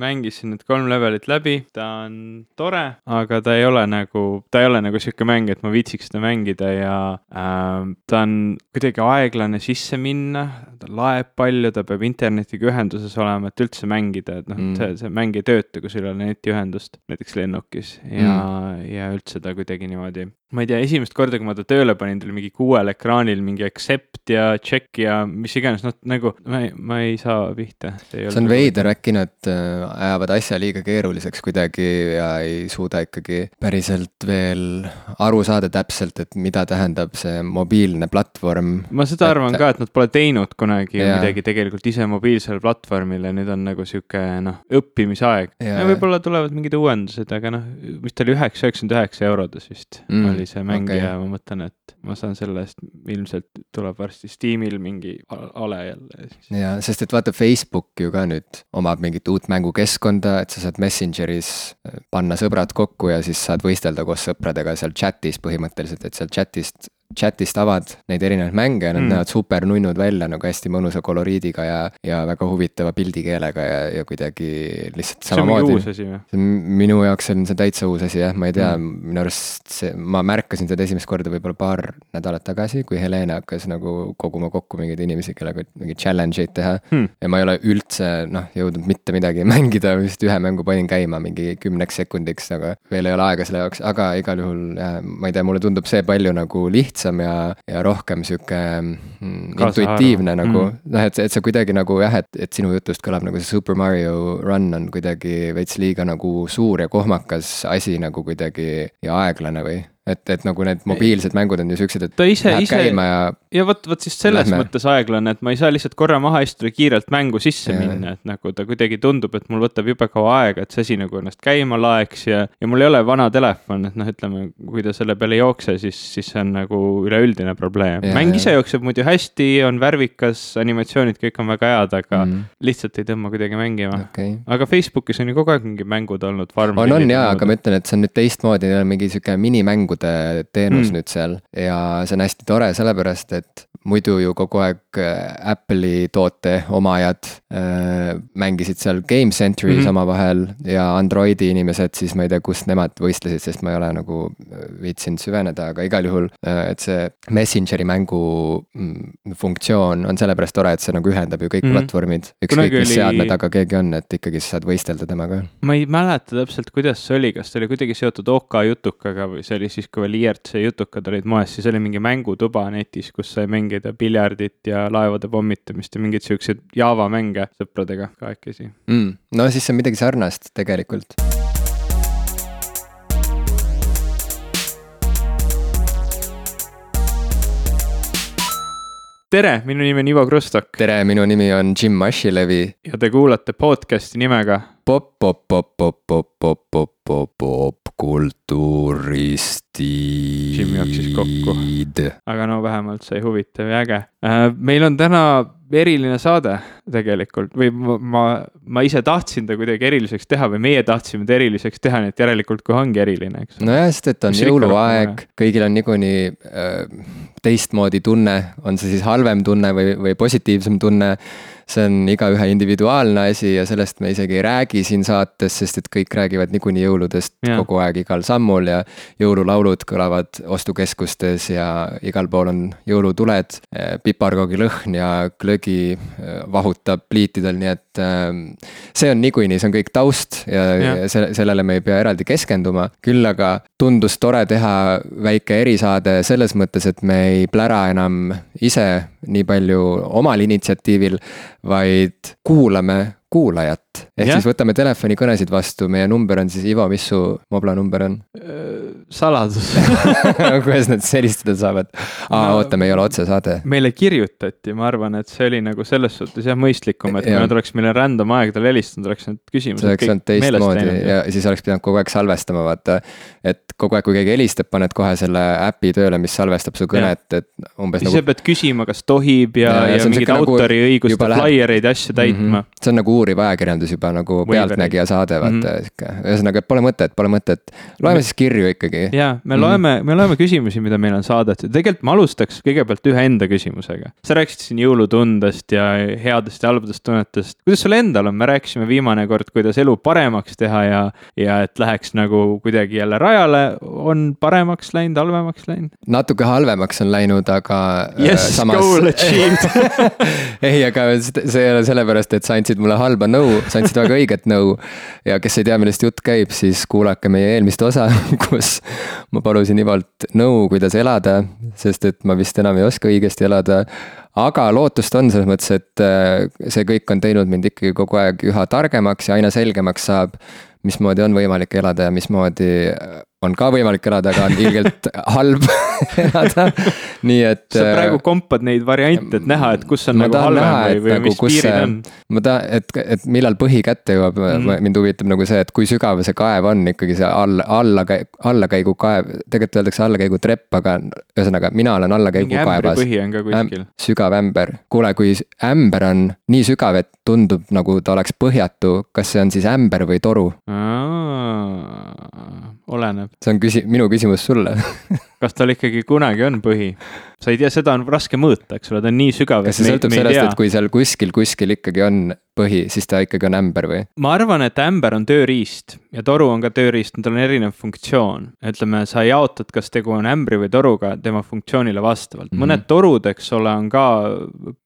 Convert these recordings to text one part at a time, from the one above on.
mängisin need kolm levelit läbi, ta on tore, aga ta ei ole nagu, ta ei ole nagu sihuke mäng, et ma viitsiks seda mängida ja äh, ta on kuidagi aeglane sisse minna, ta laeb palju, ta peab internetiga ühenduses olema, et üldse mängida, et noh mm., see, see mäng ei tööta, kui sul ei ole netiühendust näiteks lennukis ja mm., ja üldse ta kuidagi niimoodi ma ei tea, esimest korda, kui ma ta tööle panin, tuli mingi kuuel ekraanil mingi accept ja check ja mis iganes, noh nagu ma ei, ma ei saa pihta. see on veider, äkki nad äh, ajavad asja liiga keeruliseks kuidagi ja ei suuda ikkagi päriselt veel aru saada täpselt, et mida tähendab see mobiilne platvorm. ma seda et... arvan ka, et nad pole teinud kunagi ja. midagi tegelikult ise mobiilsele platvormile, nüüd on nagu sihuke noh, õppimisaeg. võib-olla tulevad mingid uuendused, aga noh, mis ta oli, üheksa, üheksakümmend üheksa eurodes vist mm. oli see mäng okay. ja ma mõtlen, et ma saan selle eest, ilmselt tuleb varsti Steamil mingi ale jälle. ja, sest et vaata, Facebook ju ka nüüd omab mingit uut mängukeskkonda, et sa saad Messengeris äh, panna sõbrad kokku ja siis saad võistelda koos sõpradega seal chat'is põhimõtteliselt, et seal chat'ist chat'ist avad neid erinevaid mänge ja nad mm. näevad super nunnud välja nagu hästi mõnusa koloriidiga ja, ja väga huvitava pildikeelega ja, ja kuidagi lihtsalt samamoodi. see on minu jaoks on see täitsa uus asi jah, ma ei tea mm., minu arust see, ma märkasin seda esimest korda võib-olla paar nädalat tagasi, kui Helene hakkas nagu koguma kokku mingeid inimesi, kellega mingeid challenge eid teha mm.. ja ma ei ole üldse noh, jõudnud mitte midagi mängida, vist ühe mängu panin käima mingi kümneks sekundiks, aga veel ei ole aega selle jaoks, aga igal juhul jah, ma ei tea, mulle tundub see palju nagu lihtsam lihtsam ja, ja rohkem sihuke mm, intuitiivne nagu. Mm., noh, et, et see kuidagi nagu jah, et, et sinu jutust kõlab nagu see Super Mario Run on kuidagi veits liiga nagu suur ja kohmakas asi nagu kuidagi ja aeglane või et, et nagu need mobiilsed mängud on ju siuksed, et ta ise, ise ja, ja vot, vot just selles lähme. mõttes aeglane, et ma ei saa lihtsalt korra maha istuda, kiirelt mängu sisse ja. minna, et nagu ta kuidagi tundub, et mul võtab jube kaua aega, et see asi nagu ennast käima laeks ja, ja mul ei ole vana telefon, et noh, ütleme, kui ta selle peale ei jookse, siis, siis see on nagu üleüldine probleem. mäng ise jookseb muidu hästi, on värvikas, animatsioonid kõik on väga head, aga mm. lihtsalt ei tõmba kuidagi mängima okay.. aga Facebookis on ju kogu aeg mingid mängud olnud. on, on jaa, aga ma ütlen, et see on nüüd teistmoodi, mingi sihuke minimängude teenus mm. nüüd seal ja see on hästi tore, sellepärast et muidu ju kogu aeg äh, Apple'i toote omajad äh, mängisid seal Game Century's mm -hmm. omavahel ja Androidi inimesed siis ma ei tea, kus nemad võistlesid, sest ma ei ole nagu äh, viitsinud süveneda, aga igal juhul äh,, et see Messengeri mängu mm, funktsioon on sellepärast tore, et see nagu ühendab ju kõik mm -hmm. platvormid. ükskõik, mis oli... seadme taga keegi on, et ikkagi sa saad võistelda temaga. ma ei mäleta täpselt, kuidas see oli, kas ta oli kuidagi seotud OK jutukaga või see oli siis, kui veel IRC jutukad olid moes, siis oli mingi mängutuba netis, kus sai mängida piljardit ja laevade pommitamist ja mingeid siukseid Java mänge sõpradega kahekesi mm,. no siis see on midagi sarnast tegelikult tere, minu nimi on Ivo Krustok. tere, minu nimi on Jim Mashilevi. ja te kuulate podcast'i nimega. pop, pop, pop, pop, pop, pop, pop, pop, popkultuuristid. Kokku, aga no vähemalt sai huvitav ja äge. Äh, meil on täna eriline saade tegelikult või ma, ma, ise tahtsin ta kuidagi eriliseks teha või meie tahtsime ta eriliseks teha, nii et järelikult kohe ongi eriline, eks. nojah, sest et on jõuluaeg, kõigil on niikuinii äh, teistmoodi tunne, on see siis halvem tunne või, või positiivsem tunne see on igaühe individuaalne asi ja sellest me isegi ei räägi siin saates, sest et kõik räägivad niikuinii jõuludest ja. kogu aeg igal sammul ja jõululaulud kõlavad ostukeskustes ja igal pool on jõulutuled, eh, piparkoogi lõhn ja glögi eh, vahutab pliitidel, nii et ähm, see on niikuinii, see on kõik taust ja, ja. ja selle, sellele me ei pea eraldi keskenduma, küll aga tundus tore teha väike erisaade selles mõttes, et me ei plära enam ise nii palju omal initsiatiivil, vaid kuulame kuulajat. Ehk ja. siis võtame telefonikõnesid vastu, meie number on siis Ivo, mis su Mobla number on? saladus kuidas nad helistada saavad? aa no,, oota, me ei ole otsesaade. meile kirjutati, ma arvan, et see oli nagu selles suhtes jah mõistlikum, et ja. kui nad oleks meile random aegadel helistanud, oleks need küsimused. see oleks olnud teistmoodi ja siis oleks pidanud kogu aeg salvestama, vaata. et kogu aeg, kui keegi helistab, paned kohe selle äpi tööle, mis salvestab su kõnet, et umbes siis nagu. sa pead küsima, kas tohib ja, ja, ja, ja mingeid autoriõiguste nagu flaiereid ja asju täitma mm. -hmm. see on nagu uuriv ajakirjandus tundus juba nagu pealtnägija saade, vaata mm, sihuke, ühesõnaga, et pole mõtet, pole mõtet. loeme siis kirju ikkagi. ja me Mhm. loeme, me loeme küsimusi, mida meile on saadetud, tegelikult ma alustaks kõigepealt ühe enda küsimusega. sa rääkisid siin jõulutundest ja headest ja halbadest tunnetest, kuidas sul endal on, me rääkisime viimane kord, kuidas elu paremaks teha ja, ja et läheks nagu kuidagi jälle rajale, on paremaks läinud, halvemaks läinud? natuke halvemaks on läinud, aga äh, Yes, goal achieved. ei, aga see see ei ole sellepärast, et sa andsid mulle halba nõu, sa andsid väga õiget nõu. ja kes ei tea, millest jutt käib, siis kuulake meie eelmist osa, kus ma palusin Ivolt nõu, kuidas elada, sest et ma vist enam ei oska õigesti elada. aga lootust on selles mõttes, et äh, see kõik on teinud mind ikkagi kogu aeg üha targemaks ja aina selgemaks saab, mismoodi on võimalik elada ja mismoodi on ka võimalik elada, aga on ilgelt halb elada. nii et. sa praegu kompad neid variante, et näha, et kus on nagu halvem näha, või, või nagu mis piirid see- on. ma tahan, et, et millal põhi kätte jõuab mm. -hmm. mind huvitab nagu see, et kui sügav see kaev on ikkagi see alla, allakäi-, allakäigukaev, tegelikult öeldakse allakäigutrepp, aga ühesõnaga, mina olen mingi allakäigukaevas. ämbripõhi on ka kuskil. sügav ämber, kuule, kui ämber on nii sügav, et tundub nagu ta oleks põhjatu, kas see on siis ämber või toru? oleneb, see on küsi-, minu küsimus sulle. kas tal ikkagi kunagi on põhi? sa ei tea, seda on raske mõõta, eks ole, ta on nii sügav, kas see sõltub sellest, et. kui seal kuskil, kuskil ikkagi on põhi, siis ta ikkagi on ämber või? ma arvan, et ämber on tööriist ja toru on ka tööriist, tal on erinev funktsioon. ütleme, sa jaotad, kas tegu on ämbri või toruga tema funktsioonile vastavalt mm. -hmm. mõned torud, eks ole, on ka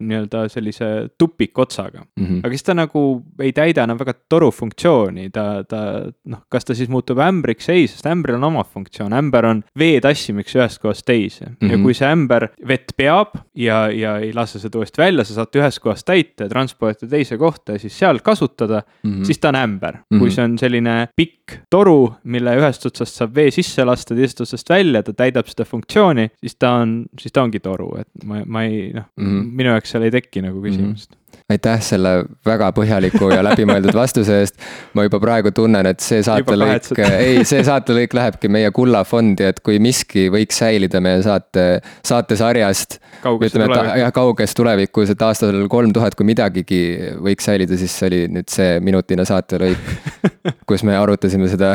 nii-öelda sellise tupikotsaga. Mhm. aga siis ta nagu ei täida enam väga toru funktsiooni, ta, ta noh, kas ta siis muutub ämbriks, ei, sest ämbril on oma funktsioon, ämber on vee tassimiseks ühest kohast teise mm. -hmm. ja Mhm. kui see ämber vett peab ja, ja ei lase seda uuesti välja, sa saad ühest kohast täita ja transportida teise kohta ja siis seal kasutada mm, -hmm. siis ta on ämber mm. -hmm. kui Mhm. see on selline pikk toru, mille ühest otsast saab vee sisse lasta, teisest otsast välja, ta täidab seda funktsiooni, siis ta on, siis ta ongi toru, et ma, ma ei noh mm, Mhm. -hmm. minu jaoks seal ei teki nagu küsimust mm. -hmm aitäh selle väga põhjaliku ja läbimõeldud vastuse eest. ma juba praegu tunnen, et see saatelõik ei, see saatelõik lähebki meie kullafondi, et kui miski võiks säilida meie saate, saatesarjast. ütleme, et jah, kauges tulevikus, et aastal kolm tuhat, kui midagigi võiks säilida, siis see oli nüüd see minutine saatelõik, kus me arutasime seda,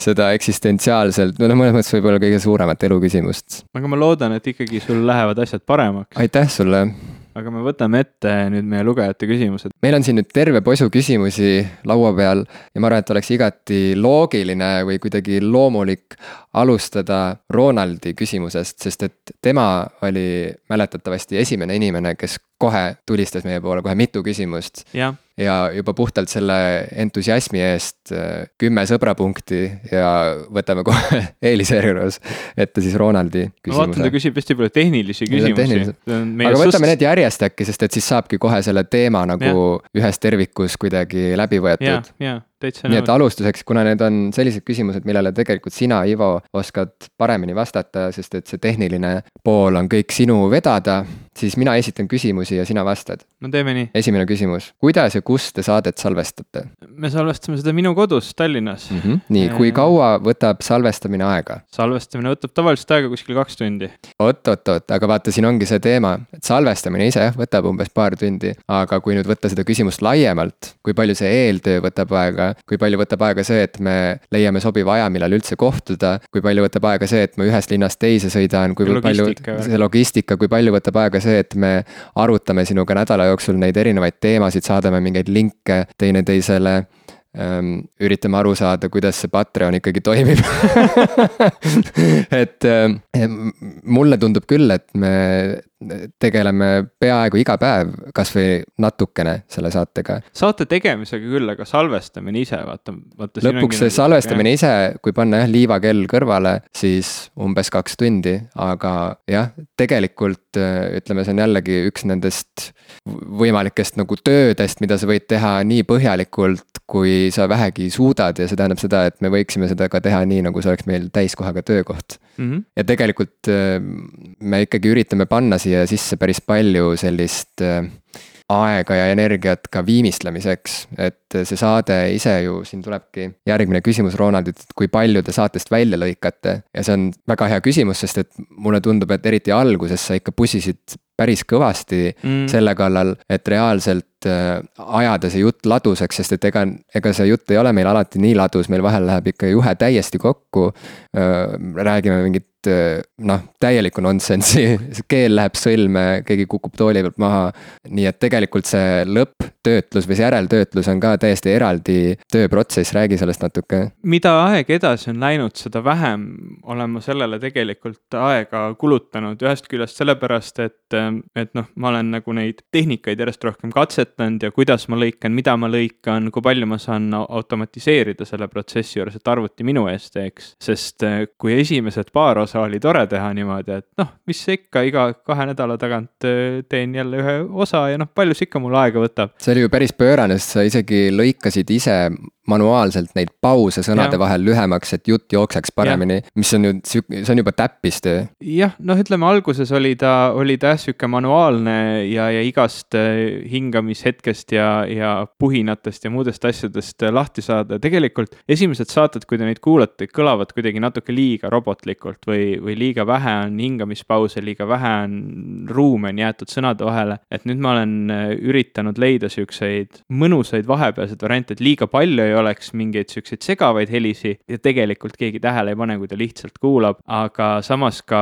seda eksistentsiaalselt, no mõnes mõttes võib-olla kõige suuremat eluküsimust. aga ma loodan, et ikkagi sul lähevad asjad paremaks, aitäh sulle aga me võtame ette nüüd meie lugejate küsimused. meil on siin nüüd terve posu küsimusi laua peal ja ma arvan, et oleks igati loogiline või kuidagi loomulik alustada Ronaldi küsimusest, sest et tema oli mäletatavasti esimene inimene, kes kohe tulistas meie poole kohe mitu küsimust jah, ja juba puhtalt selle entusiasmi eest äh, kümme sõbrapunkti ja võtame kohe eelisjärjekorras ette siis Ronaldi ma vaatan, ta küsimuse. küsib hästi palju tehnilisi küsimusi aga aga võtame need järjest äkki, sest et siis saabki kohe selle teema nagu ühes tervikus kuidagi läbi ja võetud., ja täitsa nii et nõus. alustuseks, kuna need on sellised küsimused, millele tegelikult sina, Ivo, oskad paremini vastata, sest et see tehniline pool on kõik sinu vedada, siis mina esitan küsimusi ja sina vastad. no teeme nii, esimene küsimus, kuidas ja kus te saadet salvestate me salvestame seda minu kodus Tallinnas mm? -hmm. nii, kui kaua võtab salvestamine aega? salvestamine võtab tavaliselt aega kuskil kaks tundi. oot-oot-oot, aga vaata, siin ongi see teema, et salvestamine ise jah, võtab umbes paar tundi, aga kui nüüd võtta seda küsimust laiemalt, kui palju see eeltöö võtab aega, kui palju võtab aega see, et me leiame sobiva aja, millal üldse kohtuda, kui palju võtab aega see, et ma ühest linnast teise sõidan, kui palju logistika värk. see logistika, kui palju võtab aega see, et me arutame sinuga nädala jooksul neid erinevaid teemasid, saadame mingeid linke teineteisele ähm, üritame aru saada, kuidas see Patreon ikkagi toimib et ähm, mulle tundub küll, et me tegeleme peaaegu iga päev kasvõi natukene selle saatega. saate tegemisega küll, aga salvestamine ise, vaata, vaata. lõpuks see salvestamine ise, kui panna jah liivakell kõrvale, siis umbes kaks tundi, aga jah, tegelikult ütleme, see on jällegi üks nendest võimalikest nagu töödest, mida sa võid teha nii põhjalikult, kui sa vähegi suudad ja see tähendab seda, et me võiksime seda ka teha nii, nagu see oleks meil täiskohaga töökoht. mm. -hmm. ja tegelikult me ikkagi üritame panna siia sisse päris palju sellist äh, aega ja energiat ka viimistlemiseks, et see saade ise ju, siin tulebki järgmine küsimus Ronaldilt, et kui palju te saatest välja lõikate ja see on väga hea küsimus, sest et mulle tundub, et eriti alguses sa ikka pussisid päris kõvasti mm. selle kallal, et reaalselt äh, ajada see jutt ladusaks, sest et ega, ega see jutt ei ole meil alati nii ladus, meil vahel läheb ikka juhe täiesti kokku. räägime mingit noh, täielikku nonsense'i, keel läheb sõlme, keegi kukub tooli pealt maha. nii et tegelikult see lõpptöötlus või see järeltöötlus on ka täiesti eraldi tööprotsess, räägi sellest natuke. mida aeg edasi on läinud, seda vähem olen ma sellele tegelikult aega kulutanud, ühest küljest sellepärast, et, et noh, ma olen nagu neid tehnikaid järjest rohkem katsetanud ja kuidas ma lõikan, mida ma lõikan, kui palju ma saan automatiseerida selle protsessi juures, et arvuti minu eest teeks. sest kui esimesed paar osa oli tore teha niimoodi, et noh, mis ikka, iga kahe nädala tagant äh, teen jälle ühe osa ja noh, palju see ikka mul aega võtab. see oli ju päris pöörane, sest sa isegi lõikasid ise manuaalselt neid pause sõnade ja. vahel lühemaks, et jutt jookseks paremini, mis on ju see on juba täppistöö. jah, noh, ütleme alguses oli ta, oli ta jah sihuke manuaalne ja, ja igast äh, hingamishetkest ja, ja puhinatest ja muudest asjadest äh, lahti saada. tegelikult esimesed saated, kui te neid kuulate, kõlavad kuidagi natuke liiga robotlikult või või, liiga vähe on hingamispause, liiga vähe on ruume on jäetud sõnade vahele. et nüüd ma olen äh, üritanud leida siukseid mõnusaid vahepealseid variante, et liiga palju ei oleks mingeid siukseid segavaid helisi ja tegelikult keegi tähele ei pane, kui ta lihtsalt kuulab, aga samas ka,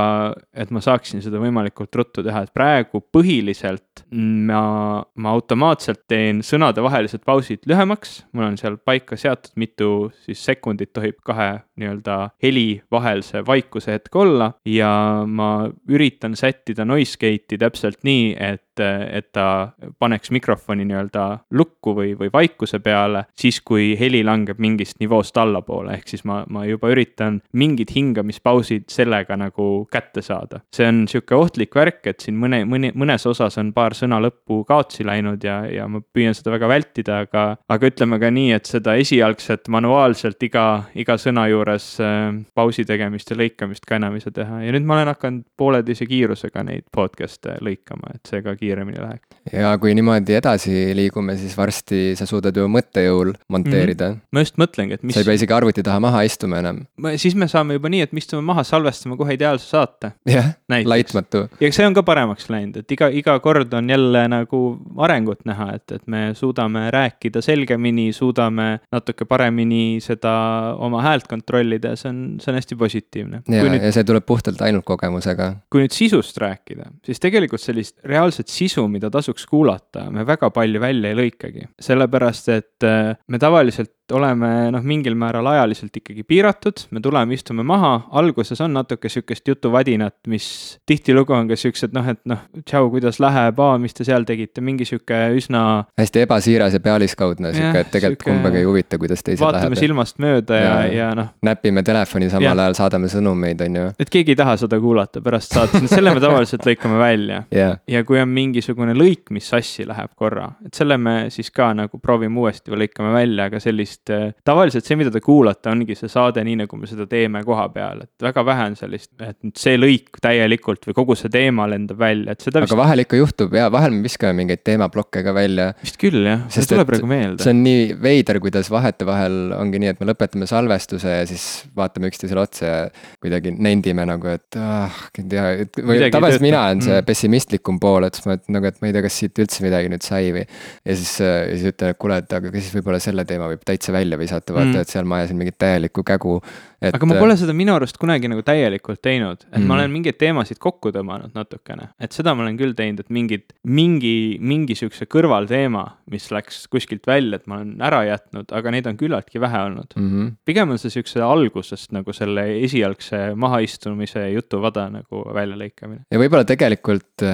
et ma saaksin seda võimalikult ruttu teha, et praegu põhiliselt ma, ma automaatselt teen sõnadevahelised pausid lühemaks, mul on seal paika seatud, mitu siis sekundit tohib kahe nii-öelda heli vahel see vaikuse hetk olla. Ja ma üritan sättida noise gate'i täpselt nii, et et ta paneks mikrofoni nii-öelda lukku või, või vaikuse peale, siis kui heli langeb mingist nivoost allapoole, ehk siis ma, ma juba üritan mingid hingamispausid sellega nagu kätte saada. see on sihuke ohtlik värk, et siin mõne, mõni, mõnes osas on paar sõna lõppu kaotsi läinud ja, ja ma püüan seda väga vältida, aga, aga ütleme ka nii, et seda esialgset manuaalselt iga, iga sõna juures äh, pausi tegemist ja lõikamist ka enam ei saa teha ja nüüd ma olen hakanud pooleteise kiirusega neid podcast'e lõikama, et see ka kiiremini läheks. ja kui niimoodi edasi liigume, siis varsti sa suudad ju mõttejõul monteerida mm. -hmm. ma just mõtlengi, et mis. sa ei pea isegi arvuti taha maha istuma enam. siis me saame juba nii, et me istume maha, salvestame kohe ideaalse saate. jah, laitmatu. ja see on ka paremaks läinud, et iga, iga kord on jälle nagu arengut näha, et, et me suudame rääkida selgemini, suudame natuke paremini seda oma häält kontrollida ja see on, see on hästi positiivne. ja, ja see tuleb puhtalt ainult kogemusega. kui nüüd sisust rääkida, siis tegelikult sellist reaalset sisu, mida tasuks kuulata, me väga palju välja ei lõikagi. sellepärast, et äh, me tavaliselt oleme noh, mingil määral ajaliselt ikkagi piiratud, me tuleme, istume maha, alguses on natuke sihukest jutuvadinat, mis tihtilugu on ka siuksed noh, et noh, tšau, kuidas läheb, aa, mis te seal tegite, mingi sihuke üsna. hästi ebasiiras ja pealiskaudne sihuke, et tegelikult kumbagi ei huvita, kuidas teised vaatame läheb. vaatame silmast mööda ja, ja, ja noh. näpime telefoni samal ja. ajal, saadame sõnumeid, on ju. et keegi ei taha seda kuulata pärast saadet, selle me tavaliselt lõikame välja yeah.. ja kui on mingisugune lõik, mis sassi läheb korra, et selle me siis ka nagu proovime uuesti või lõikame välja, aga sellist sellist, äh, tavaliselt see, mida te kuulate, ongi see saade, nii nagu me seda teeme koha peal, et väga vähe on sellist, et nüüd see lõik täielikult või kogu see teema lendab välja, et seda. aga vist... vahel ikka juhtub ja vahel me viskame mingeid teemaplokke ka välja. vist küll jah, see tuleb praegu meelde. see on nii veider, kuidas vahetevahel ongi nii, et me lõpetame salvestuse ja siis vaatame üksteisele otsa ja kuidagi nendime nagu, et ah, ei tea, et või tavaliselt mina olen see mm. pessimistlikum pool, et siis ma, et nagu, et ma ei tea, kas siit üldse midagi nüüd sai või. ja siis, ja siis ütlen, et kuule, et aga siis võib-olla selle teema võib täitsa üldse välja visata, vaata mm., et seal ma ajasin mingit täielikku kägu. aga ma pole seda minu arust kunagi nagu täielikult teinud, et mm. ma olen mingeid teemasid kokku tõmmanud natukene, et seda ma olen küll teinud, et mingid, mingi, mingi sihukese kõrvalteema, mis läks kuskilt välja, et ma olen ära jätnud, aga neid on küllaltki vähe olnud mm. -hmm. pigem on see sihukese algusest nagu selle esialgse mahaistumise jutuvada nagu väljalõikamine. ja võib-olla tegelikult,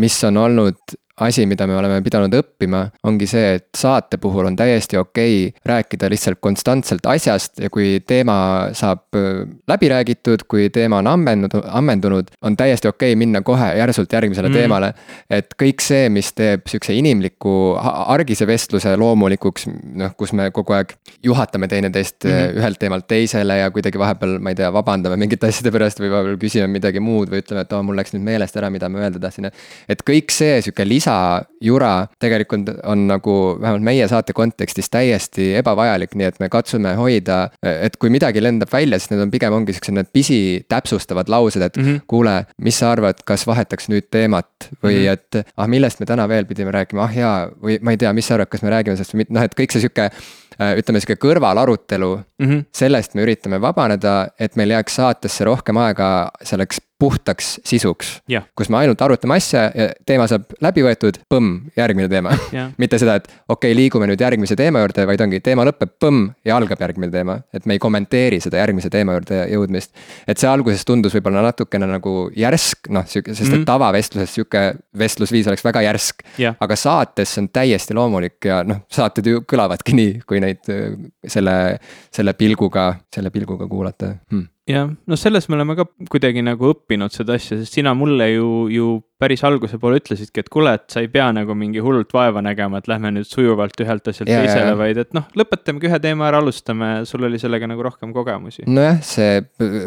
mis on olnud asi, mida me oleme pidanud õppima, ongi see, et saate puhul on täiesti okei okay rääkida lihtsalt konstantselt asjast ja kui teema saab äh, läbi räägitud, kui teema on ammendunud, ammendunud, on täiesti okei okay minna kohe järsult järgmisele mm. teemale. et kõik see, mis teeb sihukese inimliku argise vestluse loomulikuks, noh, kus me kogu aeg juhatame teineteist mm -hmm. ühelt teemalt teisele ja kuidagi vahepeal, ma ei tea, vabandame mingite asjade pärast või vahepeal küsime midagi muud või ütleme, et oo oh,, mul läks nüüd meelest ära, mida ma öelda tahtsin. et kõik see sihuke lisa lisajura tegelikult on nagu vähemalt meie saate kontekstis täiesti ebavajalik, nii et me katsume hoida, et kui midagi lendab välja, siis need on pigem ongi siuksed need pisitäpsustavad laused, et mm -hmm. kuule, mis sa arvad, kas vahetaks nüüd teemat või mm -hmm. et ah, millest me täna veel pidime rääkima, ah jaa, või ma ei tea, mis sa arvad, kas me räägime sellest või mitte, noh, et kõik see sihuke Äh, ütleme sihuke kõrvalarutelu mm, -hmm. sellest me üritame vabaneda, et meil jääks saatesse rohkem aega selleks puhtaks sisuks yeah.. kus me ainult arutame asja ja teema saab läbi võetud, põmm, järgmine teema yeah. mitte seda, et okei okay,, liigume nüüd järgmise teema juurde, vaid ongi teema lõpeb, põmm ja algab järgmine teema. et me ei kommenteeri seda järgmise teema juurde jõudmist. et see alguses tundus võib-olla natukene nagu järsk, noh, sest et mm -hmm. tavavestluses sihuke vestlusviis oleks väga järsk yeah.. aga saates see on täiesti loomulik ja noh, saated ju kõlavadki nii, kui neid selle, selle pilguga, selle pilguga kuulata hmm jah, no selles me oleme ka kuidagi nagu õppinud seda asja, sest sina mulle ju, ju päris alguse poole ütlesidki, et kuule, et sa ei pea nagu mingi hullult vaeva nägema, et lähme nüüd sujuvalt ühelt asjalt ja, teisele, vaid et noh, lõpetamegi ühe teema ära, alustame, sul oli sellega nagu rohkem kogemusi. nojah, see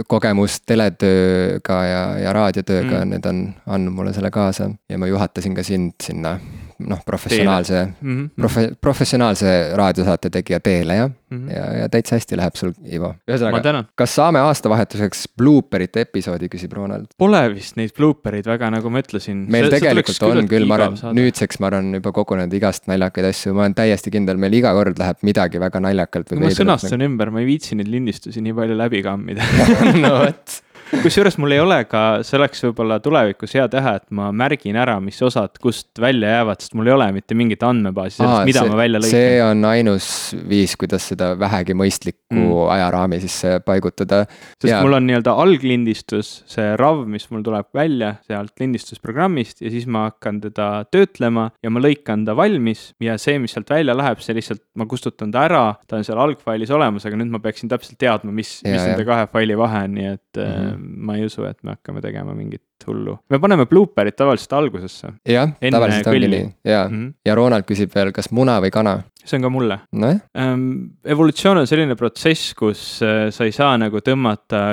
kogemus teletööga ja, ja raadiotööga mm., need on andnud mulle selle kaasa ja ma juhatasin ka sind sinna noh, professionaalse mm, -hmm. profe-, professionaalse raadiosaate tegija teele jah mm, -hmm. ja, ja täitsa hästi läheb sul, Ivo. ühesõnaga, kas saame aastavahetuseks blooperite episoodi, küsib Ronald. Pole vist neid bloopereid väga, nagu ma ütlesin. meil see, tegelikult see on küll, ma arvan, nüüdseks ma arvan juba kogunenud igast naljakaid asju, ma olen täiesti kindel, meil iga kord läheb midagi väga naljakalt ma sõnastan ümber, ma ei viitsi neid lindistusi nii palju läbi kammida no vot kusjuures mul ei ole ka, see oleks võib-olla tulevikus hea teha, et ma märgin ära, mis osad kust välja jäävad, sest mul ei ole mitte mingit andmebaasi sellest, mida see, ma välja lõikan. see on ainus viis, kuidas seda vähegi mõistlikku mm. ajaraami sisse paigutada. sest ja. mul on nii-öelda alglindistus, see RAV, mis mul tuleb välja sealt lindistusprogrammist ja siis ma hakkan teda töötlema ja ma lõikan ta valmis ja see, mis sealt välja läheb, see lihtsalt, ma kustutan ta ära, ta on seal algfailis olemas, aga nüüd ma peaksin täpselt teadma, mis, mis nende kahe faili vahe on, nii et mm. -hmm ma ei usu, et me hakkame tegema mingit hullu. me paneme blooper'id tavaliselt algusesse. jah, tavaliselt ongi nii ja mm, -hmm. ja Ronald küsib veel, kas muna või kana? see on ka mulle no,. Ähm, evolutsioon on selline protsess, kus äh, sa ei saa nagu tõmmata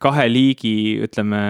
kahe liigi, ütleme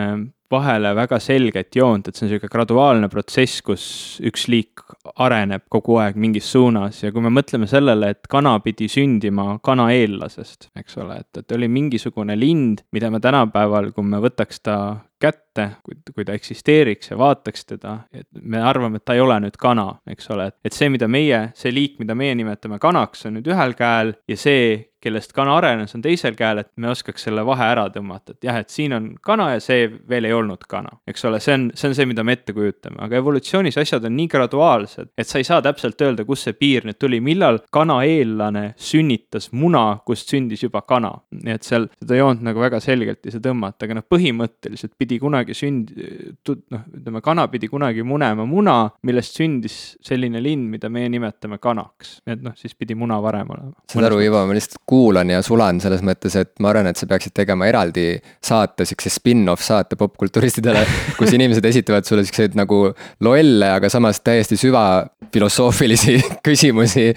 vahele väga selget joont, et see on niisugune graduaalne protsess, kus üks liik areneb kogu aeg mingis suunas. Ja kui me mõtleme sellele, et kana pidi sündima kanaeellasest, eks ole, et, et oli mingisugune lind, mida me tänapäeval, kui me võtaks ta kätte, kui, kui ta eksisteeriks ja vaataks teda, et me arvame, et ta ei ole nüüd kana, eks ole, et see, mida meie, see liik, mida meie nimetame kanaks, on nüüd ühel käel ja see, kellest kana arenes, on teisel käel, et me oskaks selle vahe ära tõmmata, et jah, et siin on kana ja see veel ei olnud kana. eks ole, see on, see on see, mida me ette kujutame, aga evolutsioonis asjad on nii graduaalsed, et sa ei saa täpselt öelda, kust see piir nüüd tuli, millal kanaeellane sünnitas muna, kust sündis juba kana. nii et seal seda joont nagu väga selgelt ei saa tõmmata, aga noh, põhimõtteliselt pidi kunagi sünd-, noh, ütleme, kana pidi kunagi munema muna, millest sündis selline lind, mida meie nimetame kanaks. et noh, siis pidi muna varem olema. saad aru, Ivo, ma lihtsalt kuulan ja sulan selles mõttes, et ma arvan, et sa peaksid tegema eraldi saate, sihukese spin-off saate popkulturistidele, kus inimesed esitavad sulle siukseid nagu lolle, aga samas täiesti süvafilosoofilisi küsimusi.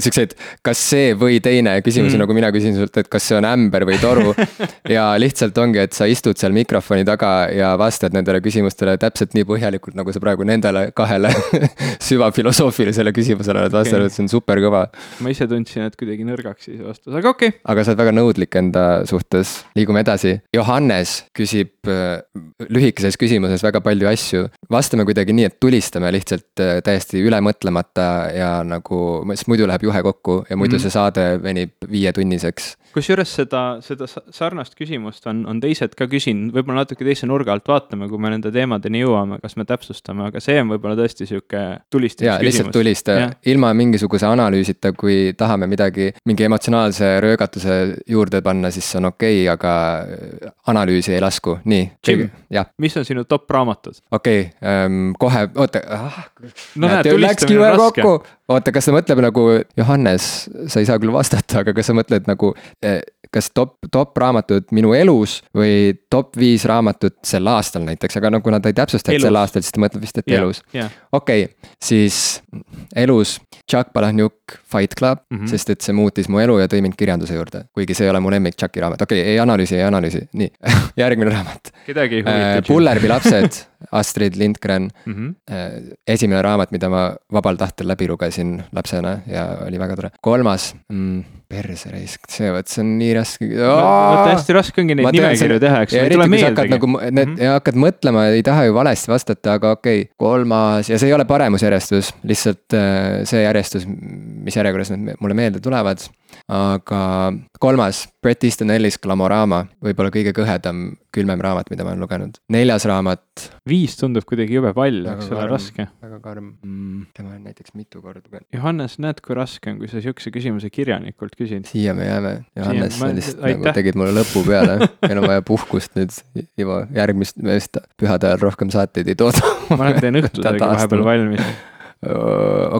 Siukseid, kas see või teine küsimusi mm., nagu mina küsin sult, et kas see on ämber või toru. ja lihtsalt ongi, et sa istud seal mikrofoni taga taga ja vastad nendele küsimustele täpselt nii põhjalikult, nagu sa praegu nendele kahele süvafilosoofilisele küsimusele oled vastanud okay., see on super kõva. ma ise tundsin, et kuidagi nõrgaks siis vastus, aga okei okay.. aga sa oled väga nõudlik enda suhtes, liigume edasi. Johannes küsib äh, lühikeses küsimuses väga palju asju. vastame kuidagi nii, et tulistame lihtsalt äh, täiesti üle mõtlemata ja nagu, sest muidu läheb juhe kokku ja muidu mm -hmm. see saade venib viietunniseks kusjuures seda, seda sarnast küsimust on, on teised ka küsinud, võib-olla natuke teise nurga alt vaatame, kui me nende teemadeni jõuame, kas me täpsustame, aga see on võib-olla tõesti sihuke tulistamise küsimus. lihtsalt tulista, ilma mingisuguse analüüsita, kui tahame midagi, mingi emotsionaalse röögatuse juurde panna, siis on okei okay,, aga analüüsi ei lasku, nii. Jim, mis on sinu top raamatud? okei okay, ähm,, kohe, oota ah,. no näed, tulistamine on raske. Oota, kas ta mõtleb nagu, Johannes, sa ei saa küll vastata, aga kas sa mõtled nagu Eh, kas top, top raamatud minu elus või top viis raamatut sel aastal näiteks, aga no kuna ta ei täpsusta, et sel aastal, siis ta mõtleb vist, et yeah, elus. okei siis elus Chuck Palahniuk Fight Club mm. -hmm. sest et see muutis mu elu ja tõi mind kirjanduse juurde. kuigi see ei ole mu lemmik Chucki raamat, okei okay,, ei analüüsi, ei analüüsi, nii järgmine raamat. kedagi ei huvita. Pullerbi lapsed, Astrid Lindgren mm. -hmm. Äh, esimene raamat, mida ma vabal tahtel läbi lugesin lapsena ja oli väga tore. kolmas mm,, perseraisk, see vot, see on nii raske. vaata hästi raske ongi neid nimekirju teha, eks, ja eriti, kui sa hakkad nagu, need Mhm. ja hakkad mõtlema, ei taha ju valesti vastata, aga okei okay,, kolmas ja see ei ole paremusjärjestus, lihtsalt äh, see järjestus, mis järjekorras need mulle meelde tulevad. Aga kolmas, Bret Easton Ellis Glamorama, võib-olla kõige kõhedam, külmem raamat, mida ma olen lugenud. neljas raamat, viis tundub kuidagi jube palju, eks ole, raske. väga karm mm,, tema on näiteks mitu korda lugenud. Johannes, näed, kui raske on, kui sa sihukese küsimuse kirjanikult küsid. siia me jääme, Johannes, sa lihtsalt aitäh. nagu tegid mulle lõpu peale, meil on vaja puhkust nüüd, Ivo, järgmist, me vist pühade ajal rohkem saateid ei tooda. ma teen õhtusöögi vahepeal valmis.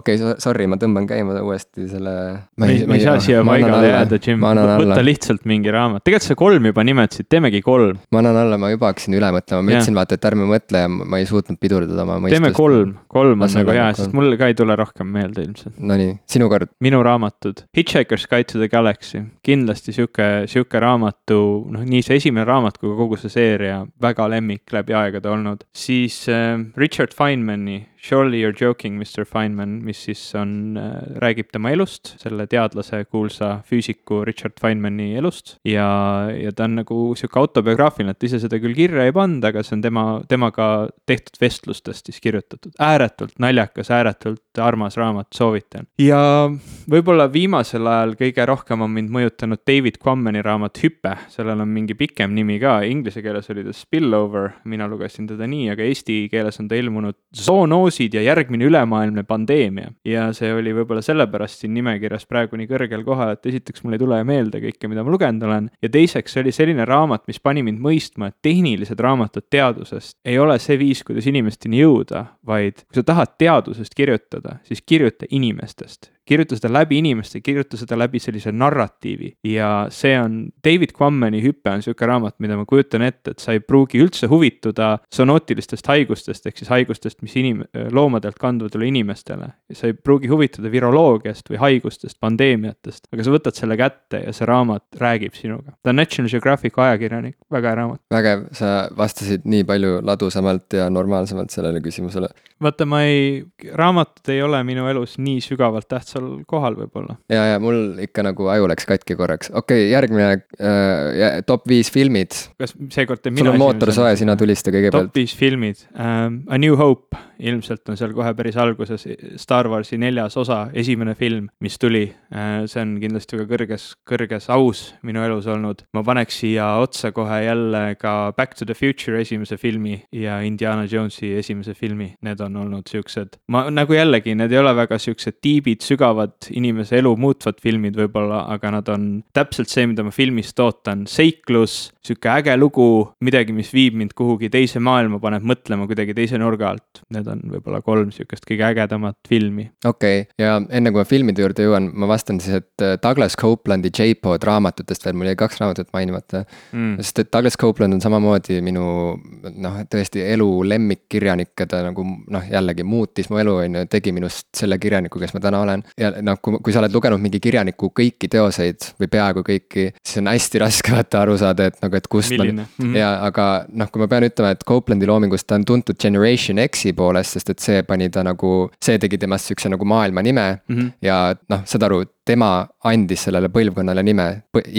okei, sorry, ma tõmban käima uuesti selle. me ei, me ei saa siia paigale jääda, Jim, võta, lihtsalt mingi raamat, tegelikult sa kolm juba nimetasid, teemegi kolm, ma annan alla, ma juba hakkasin üle mõtlema, ma ütlesin vaata, et ärme mõtle ja ma ei suutnud pidurdada oma mõistust. teeme kolm, kolm on nagu olla hea, sest mul ka ei tule rohkem meelde ilmselt. Nonii, sinu kord, minu raamatud, Hitchhiker's Guide to the Galaxy, kindlasti sihuke, sihuke raamatu, noh, nii see esimene raamat kui ka kogu see seeria, väga lemmik läbi aegade olnud. siis äh, Richard Feynmani Surely you are joking, Mr Feynman, mis siis on äh,, räägib tema elust, selle teadlase, kuulsa füüsiku Richard Feynmani elust. ja, ja ta on nagu sihuke autobiograafiline, ta ise seda küll kirja ei pannud, aga see on tema, temaga tehtud vestlustest siis kirjutatud. ääretult naljakas, ääretult armas raamat, soovitan. ja võib-olla viimasel ajal kõige rohkem on mind mõjutanud David Quammani raamat Hüpe, sellel on mingi pikem nimi ka, inglise keeles oli ta Spillover, mina lugesin teda nii, aga eesti keeles on ta ilmunud zoonoosid ja järgmine ülemaailmne pandeemia. ja see oli võib-olla sellepärast siin nimekirjas praegu nii kõrgel kohal, et esiteks mul ei tule meelde kõike, mida ma lugenud olen, ja teiseks see oli selline raamat, mis pani mind mõistma, et tehnilised raamatud teadusest ei ole see viis, kuidas inimesteni jõuda, vaid kui sa tahad teadusest kirjutada, siis kirjuta inimestest kirjuta seda läbi inimeste, kirjuta seda läbi sellise narratiivi ja see on David Quammani hüpe on sihuke raamat, mida ma kujutan ette, et sa ei pruugi üldse huvituda zoonootilistest haigustest ehk siis haigustest, mis inim-, loomadelt kanduvad üle inimestele. sa ei pruugi huvituda viroloogiast või haigustest, pandeemiatest, aga sa võtad selle kätte ja see raamat räägib sinuga. ta on National Geographic ajakirjanik, väga hea raamat. vägev, sa vastasid nii palju ladusamalt ja normaalsemalt sellele küsimusele. vaata, ma ei, raamatud ei ole minu elus nii sügavalt tähtsal kohal võib-olla. ja, ja mul ikka nagu aju läks katki korraks, okei okay,, järgmine äh, top viis filmid. kas seekord teen sul mina on mootor soe, sina tulista top kõigepealt. viis filmid um,, A New Hope ilmselt on seal kohe päris alguses Star Warsi neljas osa, esimene film, mis tuli uh,. see on kindlasti väga kõrges, kõrges aus minu elus olnud. ma paneks siia otsa kohe jälle ka Back to the Future esimese filmi ja Indiana Jonesi esimese filmi, need on olnud siuksed, ma nagu jällegi, need ei ole väga siuksed tiibid, sügavad inimese elu muutvad filmid võib-olla, aga nad on täpselt see, mida ma filmist ootan, seiklus, sihuke äge lugu, midagi, mis viib mind kuhugi teise maailma, paneb mõtlema kuidagi teise nurga alt. Need on võib-olla kolm sihukest kõige ägedamat filmi. okei okay., ja enne kui ma filmide juurde jõuan, ma vastan siis, et äh, Douglas Coplandi J-Pod raamatutest veel, mul jäi kaks raamatut mainimata Mm. sest et Douglas Copeland on samamoodi minu noh, tõesti elu lemmikkirjanik, keda nagu noh, jällegi muutis mu elu, on ju, tegi minust selle kirjaniku, kes ma täna olen. ja noh, kui, kui sa oled lugenud mingi kirjaniku kõiki teoseid või peaaegu kõiki, siis on hästi raske vaata aru saada, et nagu, et kust ma milline mm? -hmm. ja aga noh, kui ma pean ütlema, et Copelandi loomingust ta on tuntud Generation X-i poolest, sest et see pani ta nagu, see tegi temast siukse nagu maailma nime Mm -hmm. ja noh, saad aru, tema andis sellele põlvkonnale nime,